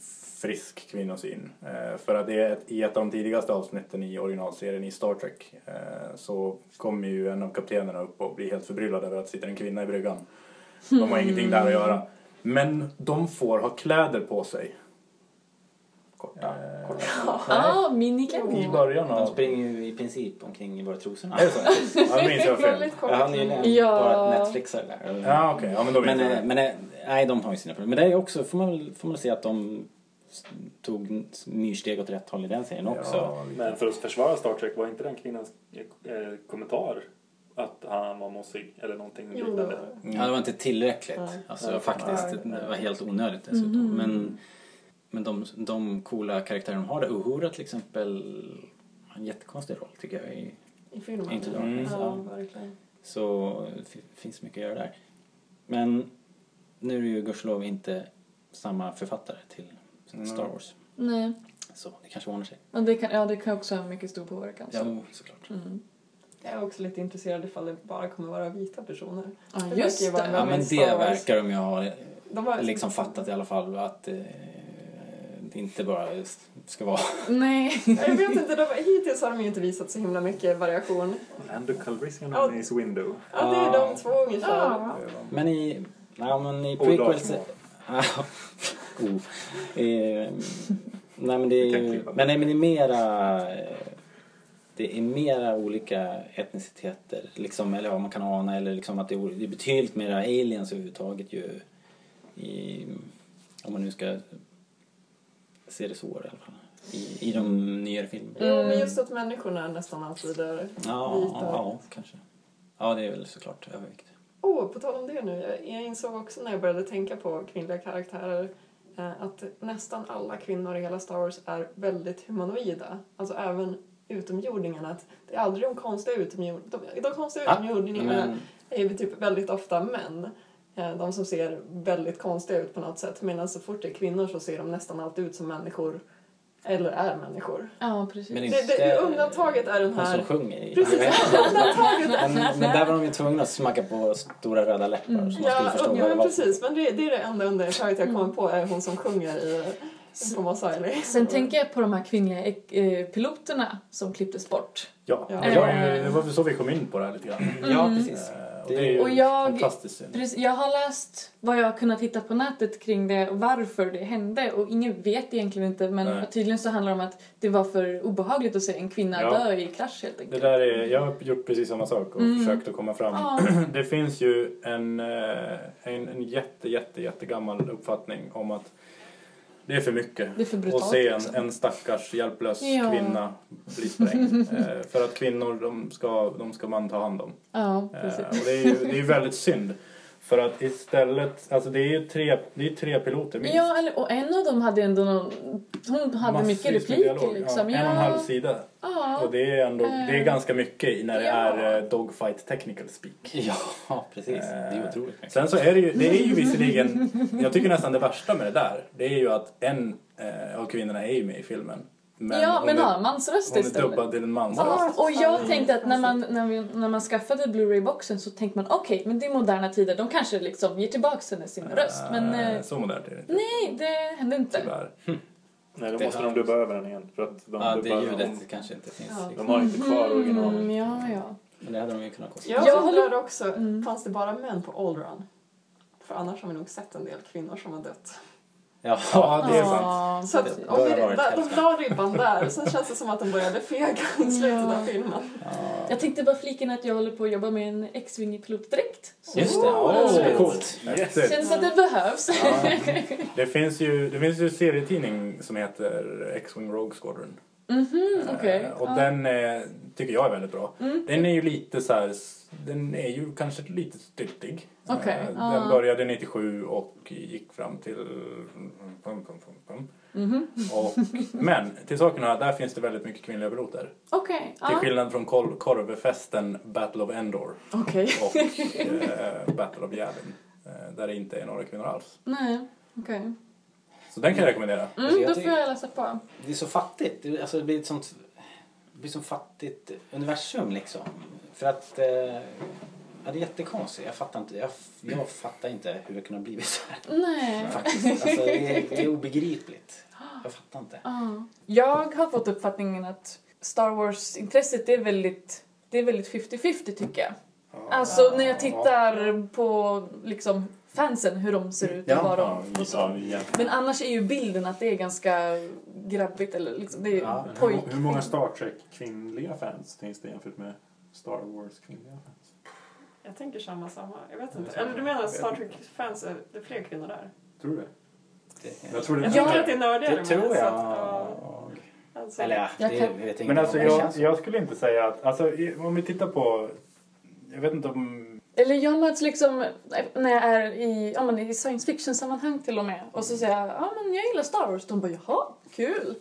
[SPEAKER 5] frisk kvinnosyn. Eh, för att det är ett, i ett av de tidigaste avsnitten i originalserien i Star Trek eh, så kommer ju en av kaptenerna upp och blir helt förbryllad över att det sitter en kvinna i bryggan. De har ingenting där att göra. Men de får ha kläder på sig.
[SPEAKER 2] Korta.
[SPEAKER 5] Eh,
[SPEAKER 2] korta.
[SPEAKER 7] Ja,
[SPEAKER 5] I
[SPEAKER 7] miniklänning.
[SPEAKER 5] början
[SPEAKER 2] De
[SPEAKER 5] av...
[SPEAKER 2] springer ju i princip omkring i våra trosorna.
[SPEAKER 5] Är det så? Ja, då minns jag fel.
[SPEAKER 2] Jag har nyligen
[SPEAKER 7] Ja.
[SPEAKER 2] bara Netflixar där.
[SPEAKER 5] Ja, okej. Ja, men då vet
[SPEAKER 2] Men,
[SPEAKER 5] jag.
[SPEAKER 2] eh, men eh, nej, de har ju sina problem. Men det är också, får man, väl- får man säga att de tog myrsteg åt rätt håll i den serien också.
[SPEAKER 5] Ja.
[SPEAKER 6] Men för att försvara Star Trek, var inte den kvinnans eh, kommentar att han var mossig eller någonting
[SPEAKER 4] Jo, det
[SPEAKER 6] liknande?
[SPEAKER 4] var det.
[SPEAKER 2] Ja, det var inte tillräckligt. Alltså
[SPEAKER 4] Nej.
[SPEAKER 2] faktiskt,
[SPEAKER 4] Nej.
[SPEAKER 2] det var helt onödigt dessutom. Men, men de, de coola karaktärer de har där, Uhura till exempel, har en jättekonstig roll tycker jag. I,
[SPEAKER 4] I filmen.
[SPEAKER 2] Into
[SPEAKER 5] Mm.
[SPEAKER 2] Darkness.
[SPEAKER 4] Ja,
[SPEAKER 2] Ja.
[SPEAKER 4] verkligen.
[SPEAKER 2] Så det finns mycket att göra där. Men nu är det ju gudskelov inte samma författare till Star. Wars.
[SPEAKER 7] Nej,
[SPEAKER 2] Så det kanske ordnar sig.
[SPEAKER 7] men det kan, ja, det kan också ha mycket stor påverkan. Så.
[SPEAKER 2] Ja, såklart.
[SPEAKER 7] Mm.
[SPEAKER 4] Jag är också lite intresserad ifall det bara kommer vara vita personer.
[SPEAKER 7] Ja,
[SPEAKER 4] Det
[SPEAKER 7] just det.
[SPEAKER 2] Ja, men det verkar de ju ha liksom fattat i alla fall att eh, det inte bara ska vara...
[SPEAKER 7] Nej.
[SPEAKER 4] Jag vet inte, de, hittills har de ju inte visat så himla mycket variation.
[SPEAKER 6] Lando Calrissian
[SPEAKER 4] Ja.
[SPEAKER 6] and his window.
[SPEAKER 4] Ja, det är de två ungefär.
[SPEAKER 7] Ja.
[SPEAKER 2] Men i, ja, men i
[SPEAKER 6] Och
[SPEAKER 2] prequels... Oh. eh, nej men det är ju, men, nej, men det är mera... Det är mera olika etniciteter, liksom, eller vad man kan ana, eller liksom att det är, det är betydligt mera aliens överhuvudtaget ju. I, om man nu ska se det så i alla fall. I, i de nyare filmerna.
[SPEAKER 4] Jo, men just att människorna nästan alltid är
[SPEAKER 2] Ja,
[SPEAKER 4] vita.
[SPEAKER 2] ja, kanske. Ja, det är väl såklart övervikt.
[SPEAKER 4] Oh, på tal om det nu. Jag, insåg också när jag började tänka på kvinnliga karaktärer eh, att nästan alla kvinnor i hela Star Wars är väldigt humanoida. Alltså även utomjordingarna. Att det är aldrig de konstiga utomjordingarna. De, de konstiga
[SPEAKER 2] Ah,
[SPEAKER 4] utomjordingarna
[SPEAKER 2] men-
[SPEAKER 4] är ju typ väldigt ofta män. Eh, De som ser väldigt konstiga ut på något sätt. Medan så fort det är kvinnor så ser de nästan alltid ut som människor. Eller är människor.
[SPEAKER 7] Ja, precis.
[SPEAKER 2] Men
[SPEAKER 4] Det,
[SPEAKER 2] inte-
[SPEAKER 4] det, undantaget är den
[SPEAKER 2] Hon
[SPEAKER 4] här...
[SPEAKER 2] som sjunger.
[SPEAKER 4] Precis, undantaget är
[SPEAKER 2] Men, men där var de ju tvungna att smacka på stora röda läppar så man skulle
[SPEAKER 4] Ja,
[SPEAKER 2] förstå
[SPEAKER 4] ja
[SPEAKER 2] vad det
[SPEAKER 4] men
[SPEAKER 2] var.
[SPEAKER 4] precis. Men det, det är det enda undantaget jag kommer på är hon som sjunger i Eisley.
[SPEAKER 7] Sen tänker jag på de här kvinnliga eh, piloterna som klipptes bort.
[SPEAKER 5] Ja,
[SPEAKER 4] Ja.
[SPEAKER 5] det var det väl så vi kom in på det här lite grann.
[SPEAKER 2] Ja, precis.
[SPEAKER 5] Och det är ju
[SPEAKER 7] Och jag-
[SPEAKER 5] fantastiskt synd.
[SPEAKER 7] Precis, jag har läst vad jag har kunnat hitta på nätet kring det och varför det hände och ingen vet egentligen inte men
[SPEAKER 5] Nej.
[SPEAKER 7] tydligen så handlar det om att det var för obehagligt att se en kvinna
[SPEAKER 5] Ja.
[SPEAKER 7] dö i krasch helt
[SPEAKER 5] Det
[SPEAKER 7] enkelt.
[SPEAKER 5] där är, jag har gjort precis samma sak och försökt att komma fram.
[SPEAKER 7] Ja.
[SPEAKER 5] Det finns ju en, eh, en, en jätte, jätte, jättegammal uppfattning om att det är för mycket
[SPEAKER 7] Det är för
[SPEAKER 5] att
[SPEAKER 7] brutalt
[SPEAKER 5] se
[SPEAKER 7] också.
[SPEAKER 5] en, en stackars hjälplös
[SPEAKER 7] Ja.
[SPEAKER 5] kvinna bli sprängd. eh, för att kvinnor, de ska, de ska man ta hand om.
[SPEAKER 7] Ja,
[SPEAKER 5] Eh,
[SPEAKER 7] precis.
[SPEAKER 5] och det är ju det är väldigt synd. För att istället, alltså det är ju tre, det är tre piloter minst.
[SPEAKER 7] Ja, eller, och en av dem hade ändå någon... Hon hade
[SPEAKER 5] Massvis
[SPEAKER 7] mycket repliker
[SPEAKER 5] dialog.
[SPEAKER 7] liksom.
[SPEAKER 5] Ja, en och en halv sida.
[SPEAKER 7] Ja.
[SPEAKER 5] Och det är ändå, det är ganska mycket när det
[SPEAKER 7] Ja.
[SPEAKER 5] är eh, dogfight technical speak.
[SPEAKER 2] Ja, precis. Det är ju otroligt mycket.
[SPEAKER 5] Sen så är det ju, det är ju visserligen, jag tycker nästan det värsta med det där, det är ju att en eh, av kvinnorna är ju med i filmen. Men
[SPEAKER 7] ja, men har mansröst
[SPEAKER 5] hon är
[SPEAKER 7] istället.
[SPEAKER 5] dubbad till en mansröst.
[SPEAKER 7] Och jag tänkte att när man, när, vi, när man skaffade Blu-ray-boxen så tänkte man okej, men det är moderna tider, de kanske liksom ger tillbaka henne sin röst. Men
[SPEAKER 5] Eh, Så modernt är det inte.
[SPEAKER 7] nej, det hände inte.
[SPEAKER 5] Tyvärr.
[SPEAKER 6] Nej, då
[SPEAKER 2] Det
[SPEAKER 6] måste de dubba över den igen. För att de,
[SPEAKER 2] Ja, det ljudet
[SPEAKER 6] om-
[SPEAKER 2] kanske inte finns.
[SPEAKER 4] Ja.
[SPEAKER 2] Liksom.
[SPEAKER 6] de har inte kvar originalet.
[SPEAKER 7] Mm, ja, ja.
[SPEAKER 2] Men det hade de ju kunnat kosta.
[SPEAKER 4] Jag, undrar
[SPEAKER 7] håller-
[SPEAKER 4] också, fanns det bara män på Old Run? För annars har vi nog sett en del kvinnor som har dött.
[SPEAKER 2] Ja,
[SPEAKER 5] Ja, det är
[SPEAKER 7] Ja.
[SPEAKER 5] sant.
[SPEAKER 4] Så att, om vi, de la ribban där, sen känns det som att de började fega i slutet av filmen.
[SPEAKER 7] Jag tänkte bara flika att jag håller på att jobba med en X-Wing pilotdräkt.
[SPEAKER 2] Just det,
[SPEAKER 7] Oh.
[SPEAKER 2] supercoolt.
[SPEAKER 5] Häftigt.
[SPEAKER 7] Känns att det behövs.
[SPEAKER 5] Det finns ju, det finns ju en serietidning som heter X-Wing Rogue Squadron.
[SPEAKER 7] Mhm, okej.
[SPEAKER 5] Eh, Och
[SPEAKER 7] Ja.
[SPEAKER 5] den eh, tycker jag är väldigt bra.
[SPEAKER 7] Mm.
[SPEAKER 5] Den är ju lite så här, den är ju kanske lite styltig.
[SPEAKER 7] Okej,
[SPEAKER 5] Eh,
[SPEAKER 7] ja.
[SPEAKER 5] Den började 97 och gick fram till... Pum, pum, pum, pum.
[SPEAKER 7] Mhm.
[SPEAKER 5] Och, men till sakerna, där finns det väldigt mycket kvinnliga piloter.
[SPEAKER 7] Okej.
[SPEAKER 5] Till
[SPEAKER 7] ja.
[SPEAKER 5] skillnad från kol- korvefesten Battle of Endor
[SPEAKER 7] Okej.
[SPEAKER 5] och eh, Battle of Yavin. Eh, där det inte är några kvinnor alls.
[SPEAKER 7] Nej, okej.
[SPEAKER 5] Så den kan jag rekommendera.
[SPEAKER 2] Alltså,
[SPEAKER 7] Mm,
[SPEAKER 2] jag
[SPEAKER 7] då får jag läsa på.
[SPEAKER 2] Det är så fattigt. Det, alltså, det blir ett sånt... Det blir som fattigt universum liksom. För att... Eh, ja, det är jättekonstigt. Jag fattar inte. Jag, jag fattar inte hur det kunde ha blivit så här.
[SPEAKER 7] Nej.
[SPEAKER 2] Faktiskt. Alltså, det, är, det är obegripligt. Jag fattar inte.
[SPEAKER 7] Ja. Jag har fått uppfattningen att Star Wars-intresset är väldigt, det är väldigt 50-50 tycker jag. Alltså när jag tittar på liksom fansen, hur de ser ut och vad de och så.
[SPEAKER 6] ja, ja.
[SPEAKER 7] Men annars är ju bilden att det är ganska grabbigt eller liksom, det är
[SPEAKER 2] Ja.
[SPEAKER 6] Hur,
[SPEAKER 7] pojk.
[SPEAKER 6] hur många Star Trek kvinnliga fans finns det jämfört med Star Wars kvinnliga fans?
[SPEAKER 4] Jag tänker samma, samma. Jag vet inte. Eller du menar att Star Trek-fans, är det är fler kvinnor där?
[SPEAKER 6] Tror du det? Jag tror det.
[SPEAKER 4] Jag
[SPEAKER 7] Ja.
[SPEAKER 4] tror att det är nördigare.
[SPEAKER 2] det tror jag.
[SPEAKER 4] alltså,
[SPEAKER 2] Eller ja,
[SPEAKER 7] Jag
[SPEAKER 2] det jag vet inte
[SPEAKER 5] Men alltså jag, jag skulle inte säga att, alltså om vi tittar på, jag vet inte om,
[SPEAKER 7] Eller jag möts liksom när jag är i, ja, men i science fiction-sammanhang till och med. Och så säger jag, ja men jag gillar Star Wars. De bara, jaha, kul.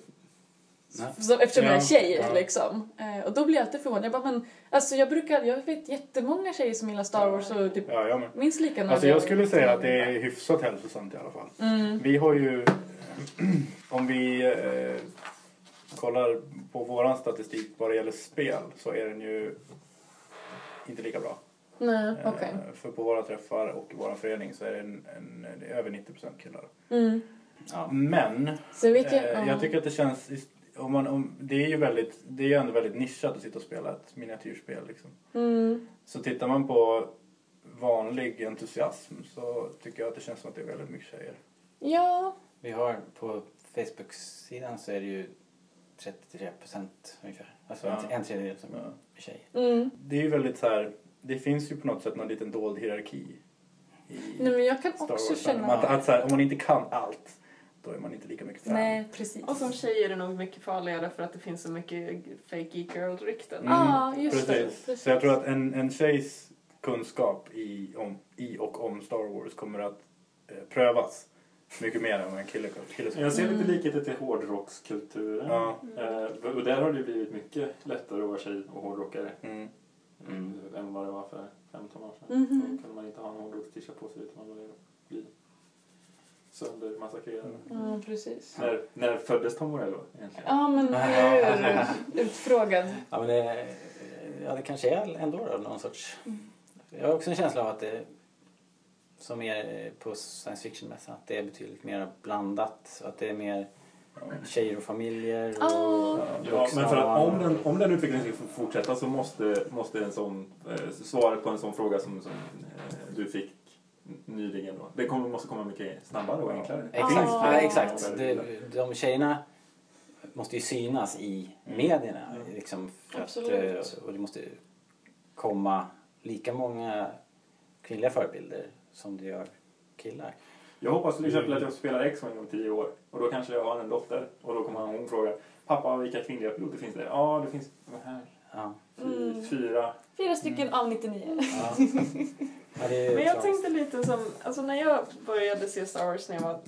[SPEAKER 7] Så, eftersom jag är
[SPEAKER 5] Ja,
[SPEAKER 7] tjej
[SPEAKER 5] ja.
[SPEAKER 7] liksom. Eh, och då blir jag alltid förvånad. Jag bara, men alltså jag brukar, jag vet jättemånga tjejer som gillar Star Wars och typ
[SPEAKER 5] ja
[SPEAKER 7] minst lika
[SPEAKER 5] Alltså
[SPEAKER 7] nördiga
[SPEAKER 5] jag skulle säga att det är hyfsat hälsosamt i alla fall.
[SPEAKER 7] Mm.
[SPEAKER 5] Vi har ju, om vi eh, kollar på våran statistik vad det gäller spel så är den ju inte lika bra.
[SPEAKER 7] Nej,
[SPEAKER 5] Eh,
[SPEAKER 7] okej.
[SPEAKER 5] För på våra träffar och i vår förening så är det, en, en, det är över 90% killar.
[SPEAKER 7] Mm.
[SPEAKER 2] Ja.
[SPEAKER 5] Men
[SPEAKER 7] Så vilken,
[SPEAKER 5] eh,
[SPEAKER 7] ja.
[SPEAKER 5] jag tycker att det känns, om man, om, det är ju väldigt, det är ju ändå väldigt nischat att sitta och spela ett miniatyrspel liksom.
[SPEAKER 7] Mm.
[SPEAKER 5] Så tittar man på vanlig entusiasm så tycker jag att det känns som att det är väldigt mycket tjejer.
[SPEAKER 7] Ja.
[SPEAKER 2] Vi har på Facebook-sidan så är det ju 33 procent ungefär. Alltså
[SPEAKER 5] Ja.
[SPEAKER 2] en, tredjedel som
[SPEAKER 5] Ja.
[SPEAKER 2] är tjejer.
[SPEAKER 7] Mm.
[SPEAKER 5] Det är ju väldigt så här, det finns ju på något sätt någon liten dold hierarki i
[SPEAKER 7] Nej men jag kan
[SPEAKER 5] Star
[SPEAKER 7] också
[SPEAKER 5] Wars.
[SPEAKER 7] känna...
[SPEAKER 5] Att, att så här, om man inte kan allt, då är man inte lika mycket fan.
[SPEAKER 7] Nej, precis.
[SPEAKER 4] Och som tjej är det nog mycket farligare för att det finns så mycket fake girl-rykten.
[SPEAKER 5] Mm,
[SPEAKER 7] Ja, just det.
[SPEAKER 5] precis.
[SPEAKER 7] Precis.
[SPEAKER 5] Så jag tror att en, en tjejs kunskap i, om, i och om Star Wars kommer att eh, prövas mycket mer än vad en kille killes
[SPEAKER 6] Jag ser lite likheter till hårdrockskulturen.
[SPEAKER 5] Ja.
[SPEAKER 6] Eh, och där har det blivit mycket lättare att vara tjej och hårdrockare
[SPEAKER 5] Mm.
[SPEAKER 2] Mm.
[SPEAKER 6] än vad det var för 15 år sedan.
[SPEAKER 7] Mhm.
[SPEAKER 6] Då kunde man inte ha en hårdrocks-t-shirt på sig utan man bli söndermassakrerad.
[SPEAKER 7] Ja, precis.
[SPEAKER 6] När, när föddes Tom Morello egentligen?
[SPEAKER 7] Ja, men hur utfrågad.
[SPEAKER 2] Ja, men det, ja, det kanske är ändå då, någon sorts... Jag har också en känsla av att det, som är på science fiction-mässan, att det är betydligt mer blandat. Att det är mer tjejer och familjer och
[SPEAKER 7] Ja.
[SPEAKER 6] Ja, men för att om den, om den utvecklingen ska fortsätta så måste, måste en sån, eh, svaret på en sån fråga som, som eh, du fick nyligen då, det kommer, måste komma mycket snabbare och enklare.
[SPEAKER 2] Exakt,
[SPEAKER 7] Ja.
[SPEAKER 2] ja, exakt. Det, de tjejerna måste ju synas i medierna. Liksom, för att,
[SPEAKER 7] Absolut.
[SPEAKER 2] eh, och det måste komma lika många kvinnliga förebilder som det gör killar.
[SPEAKER 6] Jag hoppas till exempel att jag spelar X-Wing om tio år och då kanske jag har en dotter och då kommer hon fråga Pappa, vilka kvinnliga piloter finns det? Ja, det finns de här
[SPEAKER 2] Ja.
[SPEAKER 6] fy-
[SPEAKER 7] Mm.
[SPEAKER 6] fyra.
[SPEAKER 7] Fyra stycken av 99.
[SPEAKER 2] Ja. Ja, det
[SPEAKER 4] Men jag tänkte lite som, alltså när jag började se Star Wars när jag var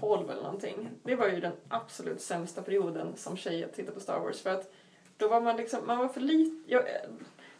[SPEAKER 4] 12 eller någonting. Det var ju den absolut sämsta perioden som tjej att titta på Star Wars för att då var man liksom, man var för lite, jag,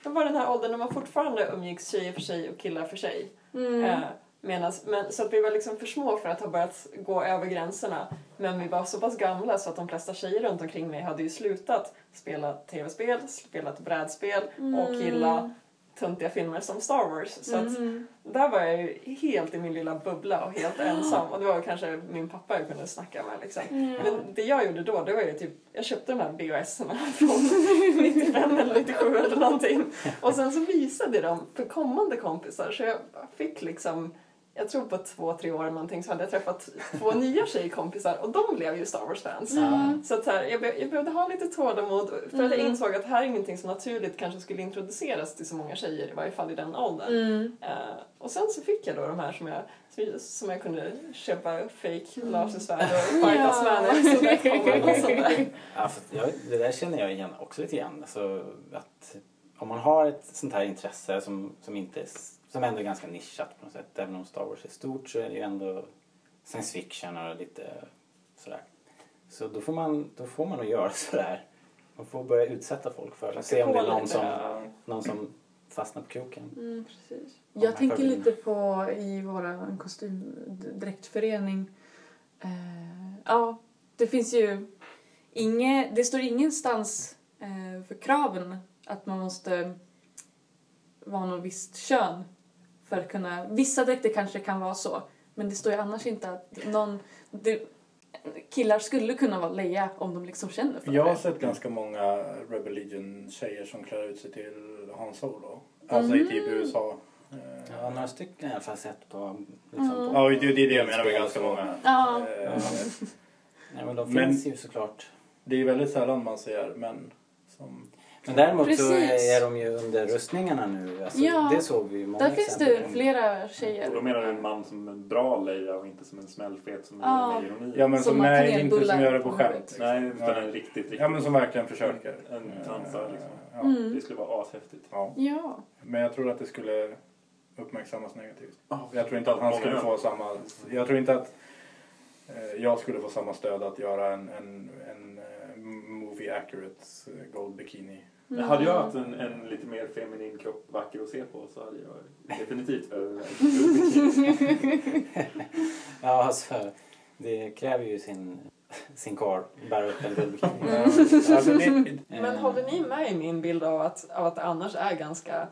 [SPEAKER 4] jag var den här åldern när man fortfarande umgicks tjejer för sig och killar för sig.
[SPEAKER 7] Mm.
[SPEAKER 4] Eh, medans, men, så att vi var liksom för små för att ha börjat gå över gränserna. Men vi var så pass gamla så att de flesta tjejer runt omkring mig hade ju slutat spela tv-spel, spelat brädspel och gilla töntiga filmer som Star Wars. Så att
[SPEAKER 7] Mhm.
[SPEAKER 4] där var jag ju helt i min lilla bubbla och helt ensam. Och det var kanske min pappa jag kunde snacka med liksom. Men det jag gjorde då, det var ju typ, jag köpte de här BHS-erna från 95 eller 97 eller någonting. Och sen så visade jag dem för kommande kompisar så jag fick liksom jag tror på två, tre år eller någonting så hade jag träffat två nya tjejkompisar och de blev ju Star Wars-fans.
[SPEAKER 7] Mm.
[SPEAKER 4] Så att så här, jag, be- jag behövde ha lite tålamod för att jag
[SPEAKER 7] Mm.
[SPEAKER 4] insåg att det här är ingenting som naturligt kanske skulle introduceras till så många tjejer, i varje fall i den åldern.
[SPEAKER 7] Mm.
[SPEAKER 4] Eh, och sen så fick jag då de här som jag, som jag kunde köpa fake lasersvärd och i kameran och sådär.
[SPEAKER 2] Ja, för jag, det där känner jag igen också lite grann. Alltså, att om man har ett sånt här intresse som, som, inte som ändå är ganska nischat på något sätt. Även om Star Wars är stort så är det ju ändå science fiction och lite sådär. Så då får man, då får man nog göra sådär. Man får börja utsätta folk för det. och Se om det är någon som, någon som fastnar på kroken.
[SPEAKER 7] Mm, precis.
[SPEAKER 2] Ja,
[SPEAKER 7] Jag tänker
[SPEAKER 2] fördelen.
[SPEAKER 7] lite på i vår kostymdräktförening. Eh, ja, det finns ju inget, det står ingenstans eh, för kraven att man måste vara något visst kön för att kunna, vissa dräkter kanske kan vara så, men det står ju annars inte att någon, det, killar skulle kunna vara Leia om de liksom känner för
[SPEAKER 5] Jag har
[SPEAKER 7] det.
[SPEAKER 5] sett ganska många Rebel Legion-tjejer som klär ut sig till Han Solo. Alltså i typ USA. Eh,
[SPEAKER 2] Ja, några stycken har jag i alla fall sett på... Liksom,
[SPEAKER 7] Mm.
[SPEAKER 2] på
[SPEAKER 5] Ja, det det är det jag menar med ganska många.
[SPEAKER 7] Ja.
[SPEAKER 5] Eh,
[SPEAKER 2] Nej, men de
[SPEAKER 5] Men-
[SPEAKER 2] finns ju såklart.
[SPEAKER 5] Det är väldigt sällan man ser män som...
[SPEAKER 2] Men däremot så
[SPEAKER 7] Precis.
[SPEAKER 2] är de ju under rustningarna nu. Alltså,
[SPEAKER 7] Ja.
[SPEAKER 2] Det såg vi ju många
[SPEAKER 7] Där finns
[SPEAKER 2] exempel
[SPEAKER 7] det
[SPEAKER 2] på.
[SPEAKER 7] flera
[SPEAKER 6] Och då
[SPEAKER 7] tjejer.
[SPEAKER 6] menar du en man som en bra Leia och inte som en smällfet som
[SPEAKER 7] Ja.
[SPEAKER 6] är ironi.
[SPEAKER 5] Ja men
[SPEAKER 7] Som
[SPEAKER 5] som, nej, inte som gör det på skämt.
[SPEAKER 7] huvudet.
[SPEAKER 5] liksom.
[SPEAKER 6] Nej, utan
[SPEAKER 5] Nej.
[SPEAKER 6] en riktigt, riktigt...
[SPEAKER 5] Ja men som verkligen försöker.
[SPEAKER 6] En transa liksom.
[SPEAKER 5] Ja.
[SPEAKER 7] Mm.
[SPEAKER 6] Det skulle vara ashäftigt.
[SPEAKER 5] Ja.
[SPEAKER 7] Ja.
[SPEAKER 5] Men jag tror att det skulle uppmärksammas negativt.
[SPEAKER 6] Ja.
[SPEAKER 5] Jag tror inte att han skulle få samma... Jag tror inte att eh, jag skulle få samma stöd att göra en, en, en eh, movie accurate eh, gold bikini.
[SPEAKER 6] Men hade jag haft en, en lite mer feminin kropp, vacker att se på, så hade jag definitivt övervägt
[SPEAKER 2] Ja, alltså, det kräver ju sin, sin karl bära upp en guldbikini.
[SPEAKER 5] Ja, alltså
[SPEAKER 4] Men håller ni med i min bild av att, av att det annars är ganska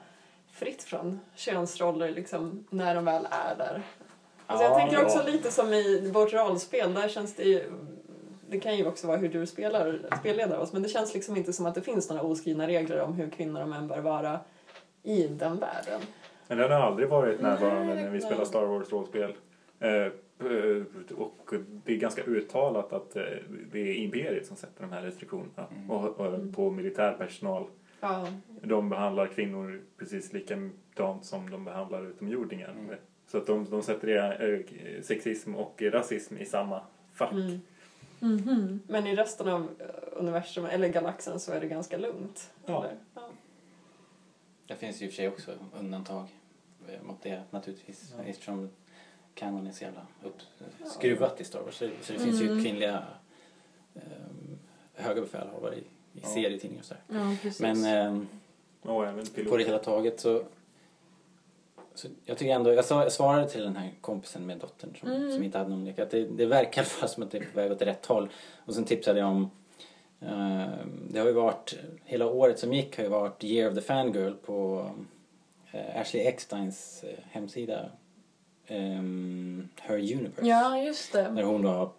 [SPEAKER 4] fritt från könsroller liksom, när de väl är där? Alltså jag
[SPEAKER 2] Ja,
[SPEAKER 4] tänker
[SPEAKER 2] ja.
[SPEAKER 4] också lite som i vårt rollspel, där känns det ju det kan ju också vara hur du spelar, spelleder oss, men det känns liksom inte som att det finns några oskrivna regler om hur kvinnor och män bör vara i den världen.
[SPEAKER 6] Men den har aldrig varit närvarande när vi spelar Star Wars-rollspel. Eh, eh, och det är ganska uttalat att eh, det är Imperiet som sätter de här restriktionerna
[SPEAKER 5] Mm.
[SPEAKER 6] och, och på militär personal.
[SPEAKER 4] Ja,
[SPEAKER 6] De behandlar kvinnor precis likadant som de behandlar utomjordingar.
[SPEAKER 5] Mm.
[SPEAKER 6] Så att de, de sätter eh, sexism och rasism i samma fack.
[SPEAKER 4] mm.
[SPEAKER 7] Mhm.
[SPEAKER 4] Men i resten av eh, universum, eller galaxen, så är det ganska lugnt.
[SPEAKER 6] Ja.
[SPEAKER 4] Eller? Ja.
[SPEAKER 2] Det finns ju i och för sig också undantag eh, mot det naturligtvis.
[SPEAKER 6] Ja.
[SPEAKER 2] Eftersom kanon är så jävla uppskruvat i Star Wars. Så, så det finns ju
[SPEAKER 7] Mm.
[SPEAKER 2] kvinnliga um, höga befälhavare i, i
[SPEAKER 5] Ja.
[SPEAKER 2] serietidningar och sådär.
[SPEAKER 7] Ja, precis.
[SPEAKER 2] Men
[SPEAKER 6] piloter.
[SPEAKER 2] på det hela taget så, så jag tycker ändå, jag, svarade till den här kompisen med dottern som,
[SPEAKER 7] Mm.
[SPEAKER 2] som inte hade någon lek att det, det verkar fall som att det är på väg åt rätt håll. Och sen tipsade jag om eh, det har ju varit, hela året som gick har ju varit Year of the Fangirl på eh, Ashley Ecksteins eh, hemsida ehm, Her Universe.
[SPEAKER 7] Ja, just det.
[SPEAKER 2] Där hon då har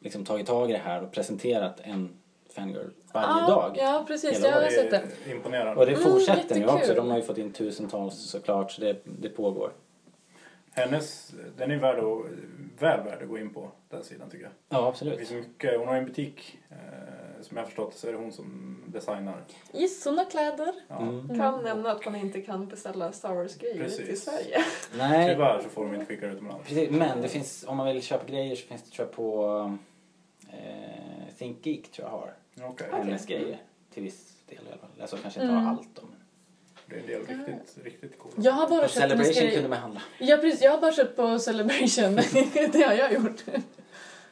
[SPEAKER 2] liksom tagit tag i det här och presenterat en fangirl varje
[SPEAKER 7] ja,
[SPEAKER 2] dag.
[SPEAKER 7] Ja, precis. Jag har
[SPEAKER 5] det
[SPEAKER 7] sett det.
[SPEAKER 5] imponerande.
[SPEAKER 2] Och det
[SPEAKER 7] Mm,
[SPEAKER 2] fortsätter nu också. De har ju fått in tusentals såklart så det, det pågår.
[SPEAKER 5] Hennes, den är värd att, väl värd att gå in på den sidan tycker jag.
[SPEAKER 2] Ja,
[SPEAKER 5] Det
[SPEAKER 2] absolut.
[SPEAKER 5] finns mycket, hon har en butik eh, som jag har förstått så är det hon som designar.
[SPEAKER 7] Har kläder.
[SPEAKER 5] Ja.
[SPEAKER 2] Mm.
[SPEAKER 4] Kan nämna att man inte kan beställa Star Wars-grejer
[SPEAKER 5] Precis.
[SPEAKER 4] i Sverige.
[SPEAKER 2] Nej,
[SPEAKER 5] Tyvärr så får de inte skicka det utomlands.
[SPEAKER 2] precis. Men det finns, om man vill köpa grejer så finns det tror jag på eh, Think Geek tror jag har.
[SPEAKER 5] Okej.
[SPEAKER 2] Hennes grejer. Till viss del i alla fall. Alltså kanske inte
[SPEAKER 7] Mm.
[SPEAKER 2] allt då. men-
[SPEAKER 5] Det är en del riktigt, riktigt coola.
[SPEAKER 7] Jag har bara
[SPEAKER 2] På
[SPEAKER 7] köpt
[SPEAKER 2] Celebration kunde man handla.
[SPEAKER 7] Ja, precis. Jag har bara köpt på Celebration. det har jag gjort.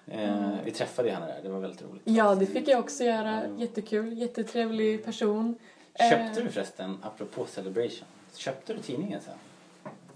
[SPEAKER 2] Eh, vi träffade henne där, det var väldigt roligt.
[SPEAKER 7] Ja, det fick jag också göra.
[SPEAKER 2] Mm.
[SPEAKER 7] Jättekul. Jättetrevlig person.
[SPEAKER 2] Köpte
[SPEAKER 7] Eh,
[SPEAKER 2] du förresten, apropå Celebration, köpte du tidningen sen?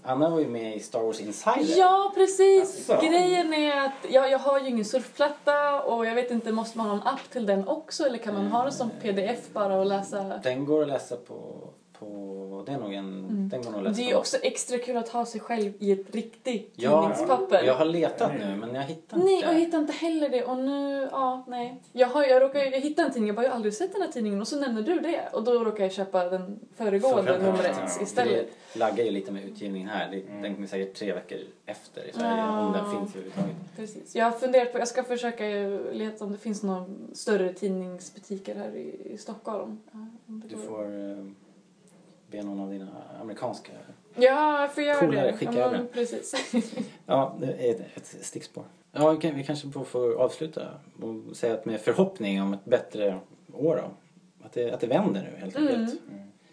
[SPEAKER 2] Anna var ju med i Star Wars Insider.
[SPEAKER 7] Ja, precis.
[SPEAKER 2] Asså.
[SPEAKER 7] Grejen är att jag, jag har ju ingen surfplatta och jag vet inte, måste man ha en app till den också eller kan man ha den som pdf bara och läsa?
[SPEAKER 2] Den går att läsa på, på... Det är nog en...
[SPEAKER 7] Mm.
[SPEAKER 2] Den går nog lätt
[SPEAKER 7] Det är ju också extra kul att ha sig själv i ett riktigt
[SPEAKER 2] Ja,
[SPEAKER 7] tidningspapper.
[SPEAKER 2] jag har letat nu men jag hittar inte.
[SPEAKER 7] Nej, och jag hittar inte heller det. Och nu, ja, nej. Jag, har, jag, råkar, jag hittade en tidning, jag bara, jag har aldrig sett den här tidningen och så nämner du det. Och då råkar jag köpa den föregående numret
[SPEAKER 2] Ja,
[SPEAKER 7] istället.
[SPEAKER 2] Det laggar ju lite med utgivningen här. Det, Den kommer säkert tre veckor efter i Sverige
[SPEAKER 7] Ja.
[SPEAKER 2] om den finns överhuvudtaget.
[SPEAKER 7] Precis. Jag har funderat på, jag ska försöka leta om det finns några större tidningsbutiker här i, i Stockholm. Ja,
[SPEAKER 2] Du får eh, be någon av dina amerikanska...
[SPEAKER 7] Ja, jag får göra
[SPEAKER 2] Polare,
[SPEAKER 7] det.
[SPEAKER 2] skicka
[SPEAKER 7] ja,
[SPEAKER 2] över.
[SPEAKER 7] Precis.
[SPEAKER 2] Ja, det är ett, ett stickspår. Ja, vi, kan, vi kanske får, avsluta och säga att med förhoppning om ett bättre år då. Att det, att det vänder nu helt
[SPEAKER 7] Mm.
[SPEAKER 2] enkelt.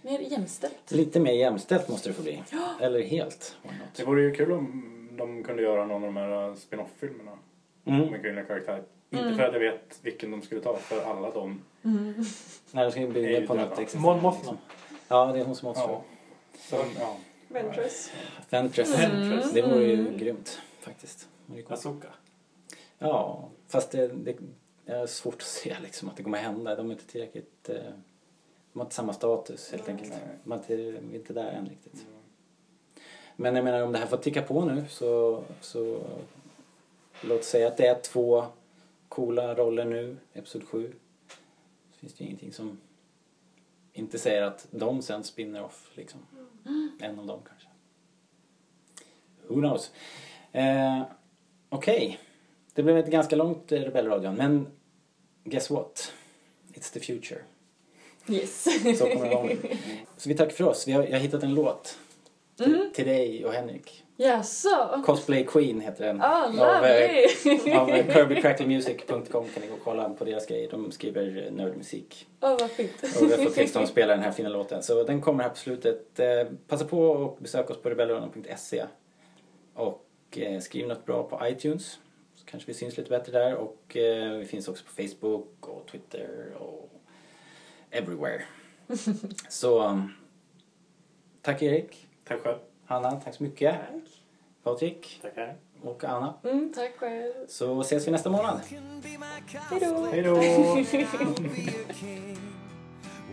[SPEAKER 7] Mer jämställt.
[SPEAKER 2] Lite mer jämställt måste det få bli. Eller helt.
[SPEAKER 5] Det vore ju kul om de kunde göra någon av de här spin-off-filmerna
[SPEAKER 2] Mm.
[SPEAKER 5] med kvinnliga karaktärer.
[SPEAKER 7] Mm.
[SPEAKER 5] Inte för att jag vet vilken de skulle ta, för alla de...
[SPEAKER 7] Mm.
[SPEAKER 2] Nej, det ska ju
[SPEAKER 5] är
[SPEAKER 2] bli
[SPEAKER 5] ju
[SPEAKER 2] på något.
[SPEAKER 5] Mon Mothma.
[SPEAKER 2] Ja, det är hon som måste
[SPEAKER 5] Ja. Så, ja.
[SPEAKER 4] Ventress.
[SPEAKER 2] Ventress.
[SPEAKER 7] Mm.
[SPEAKER 2] Det vore ju
[SPEAKER 7] Mm.
[SPEAKER 2] grymt faktiskt.
[SPEAKER 5] Asoka.
[SPEAKER 2] Ja, fast det, det, är svårt att se liksom att det kommer hända. De är inte tillräckligt... Eh, de har inte samma status helt enkelt. De är inte, är inte där än riktigt. Men jag menar om det här får ticka på nu så, så låt säga att det är två coola roller nu, Episod 7. Så finns det ju ingenting som inte säger att de sen spinner off liksom. En av dem kanske. Who knows? Eh, Okej. Det blev ett ganska långt eh, Rebellradion men guess what? It's the future.
[SPEAKER 7] Yes.
[SPEAKER 2] Så kommer det vara. Så vi tackar för oss. Vi har, jag har hittat en låt till,
[SPEAKER 7] Mm.
[SPEAKER 2] till dig och Henrik.
[SPEAKER 7] Jaså?
[SPEAKER 2] Cosplay Queen heter den.
[SPEAKER 7] Ah,
[SPEAKER 2] Av, eh,
[SPEAKER 7] lovely!
[SPEAKER 2] av eh, KirbyCrackleMusic.com kan ni gå och kolla på deras grejer. De skriver nördmusik.
[SPEAKER 7] Åh, vad fint.
[SPEAKER 2] Och vi har fått tillstånd att spela den här fina låten. Så den kommer här på slutet. Eh, passa på och besök oss på rebellradion.se. Och eh, skriv något bra på iTunes. Så kanske vi syns lite bättre där. Och eh, vi finns också på Facebook och Twitter och everywhere. Så um, tack Erik.
[SPEAKER 5] Tack själv.
[SPEAKER 2] Hanna, tack så mycket.
[SPEAKER 4] Tack.
[SPEAKER 2] Patrik
[SPEAKER 5] Tackar.
[SPEAKER 2] och Anna.
[SPEAKER 7] Mm, tack själv.
[SPEAKER 2] Så ses vi nästa månad.
[SPEAKER 7] Hej då!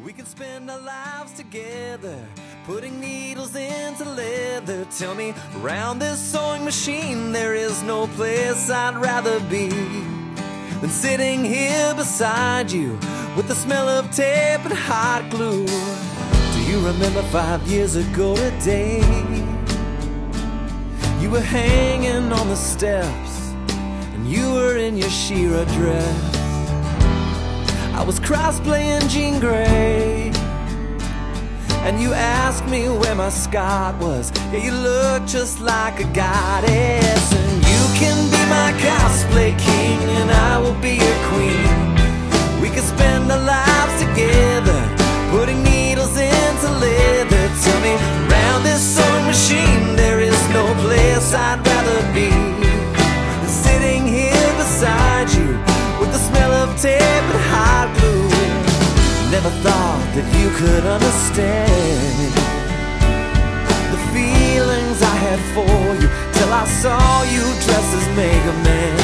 [SPEAKER 1] We can spend our lives together, putting needles into leather. Tell me, round this sewing machine, there is no place I'd rather be than sitting here beside you with the smell of tape and hot glue. You remember five years ago today? You were hanging on the steps, and you were in your Shira dress. I was cross-playing Jean Grey And you asked me where my Scott was Yeah, you look just like a goddess And you can be my cosplay king And I will be your queen We can spend our lives together Putting Tell me, around this sewing machine There is no place I'd rather be sitting here beside you With the smell of tape and hot glue. Never thought that you could understand The feelings I had for you Till I saw you dressed as Mega Man.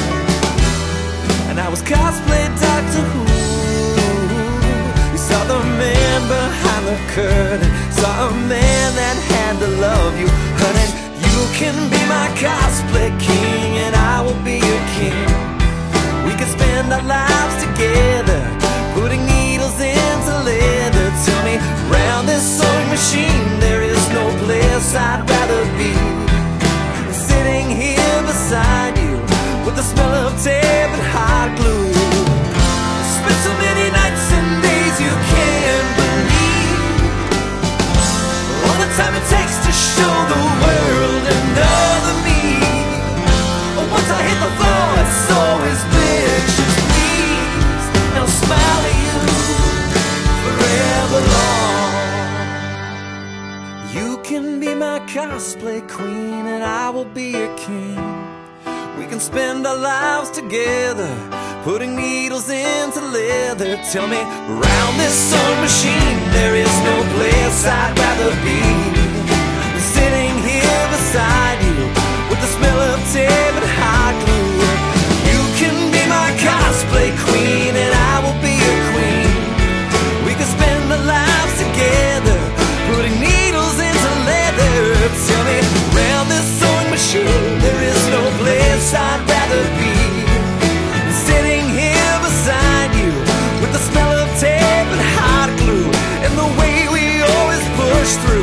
[SPEAKER 1] And I was cosplay Doctor Who. We saw the the Saw a man that had to love you Honey, you can be my cosplay king And I will be your king we can spend our lives together, putting needles into leather. Tell me, round this sewing machine, there is no place I'd rather be sitting here beside you with the smell of tape and hot glue. Spent so many nights and days you can't time it takes to show the world another me. Once I hit the floor, it's always please. And I'll smile at you forever long. You can be my cosplay queen, and I will be your king. We can spend our lives together, putting needles into leather. Tell me, round this sewing machine, there is no place I'd rather be sitting here beside you with the smell of tape. through.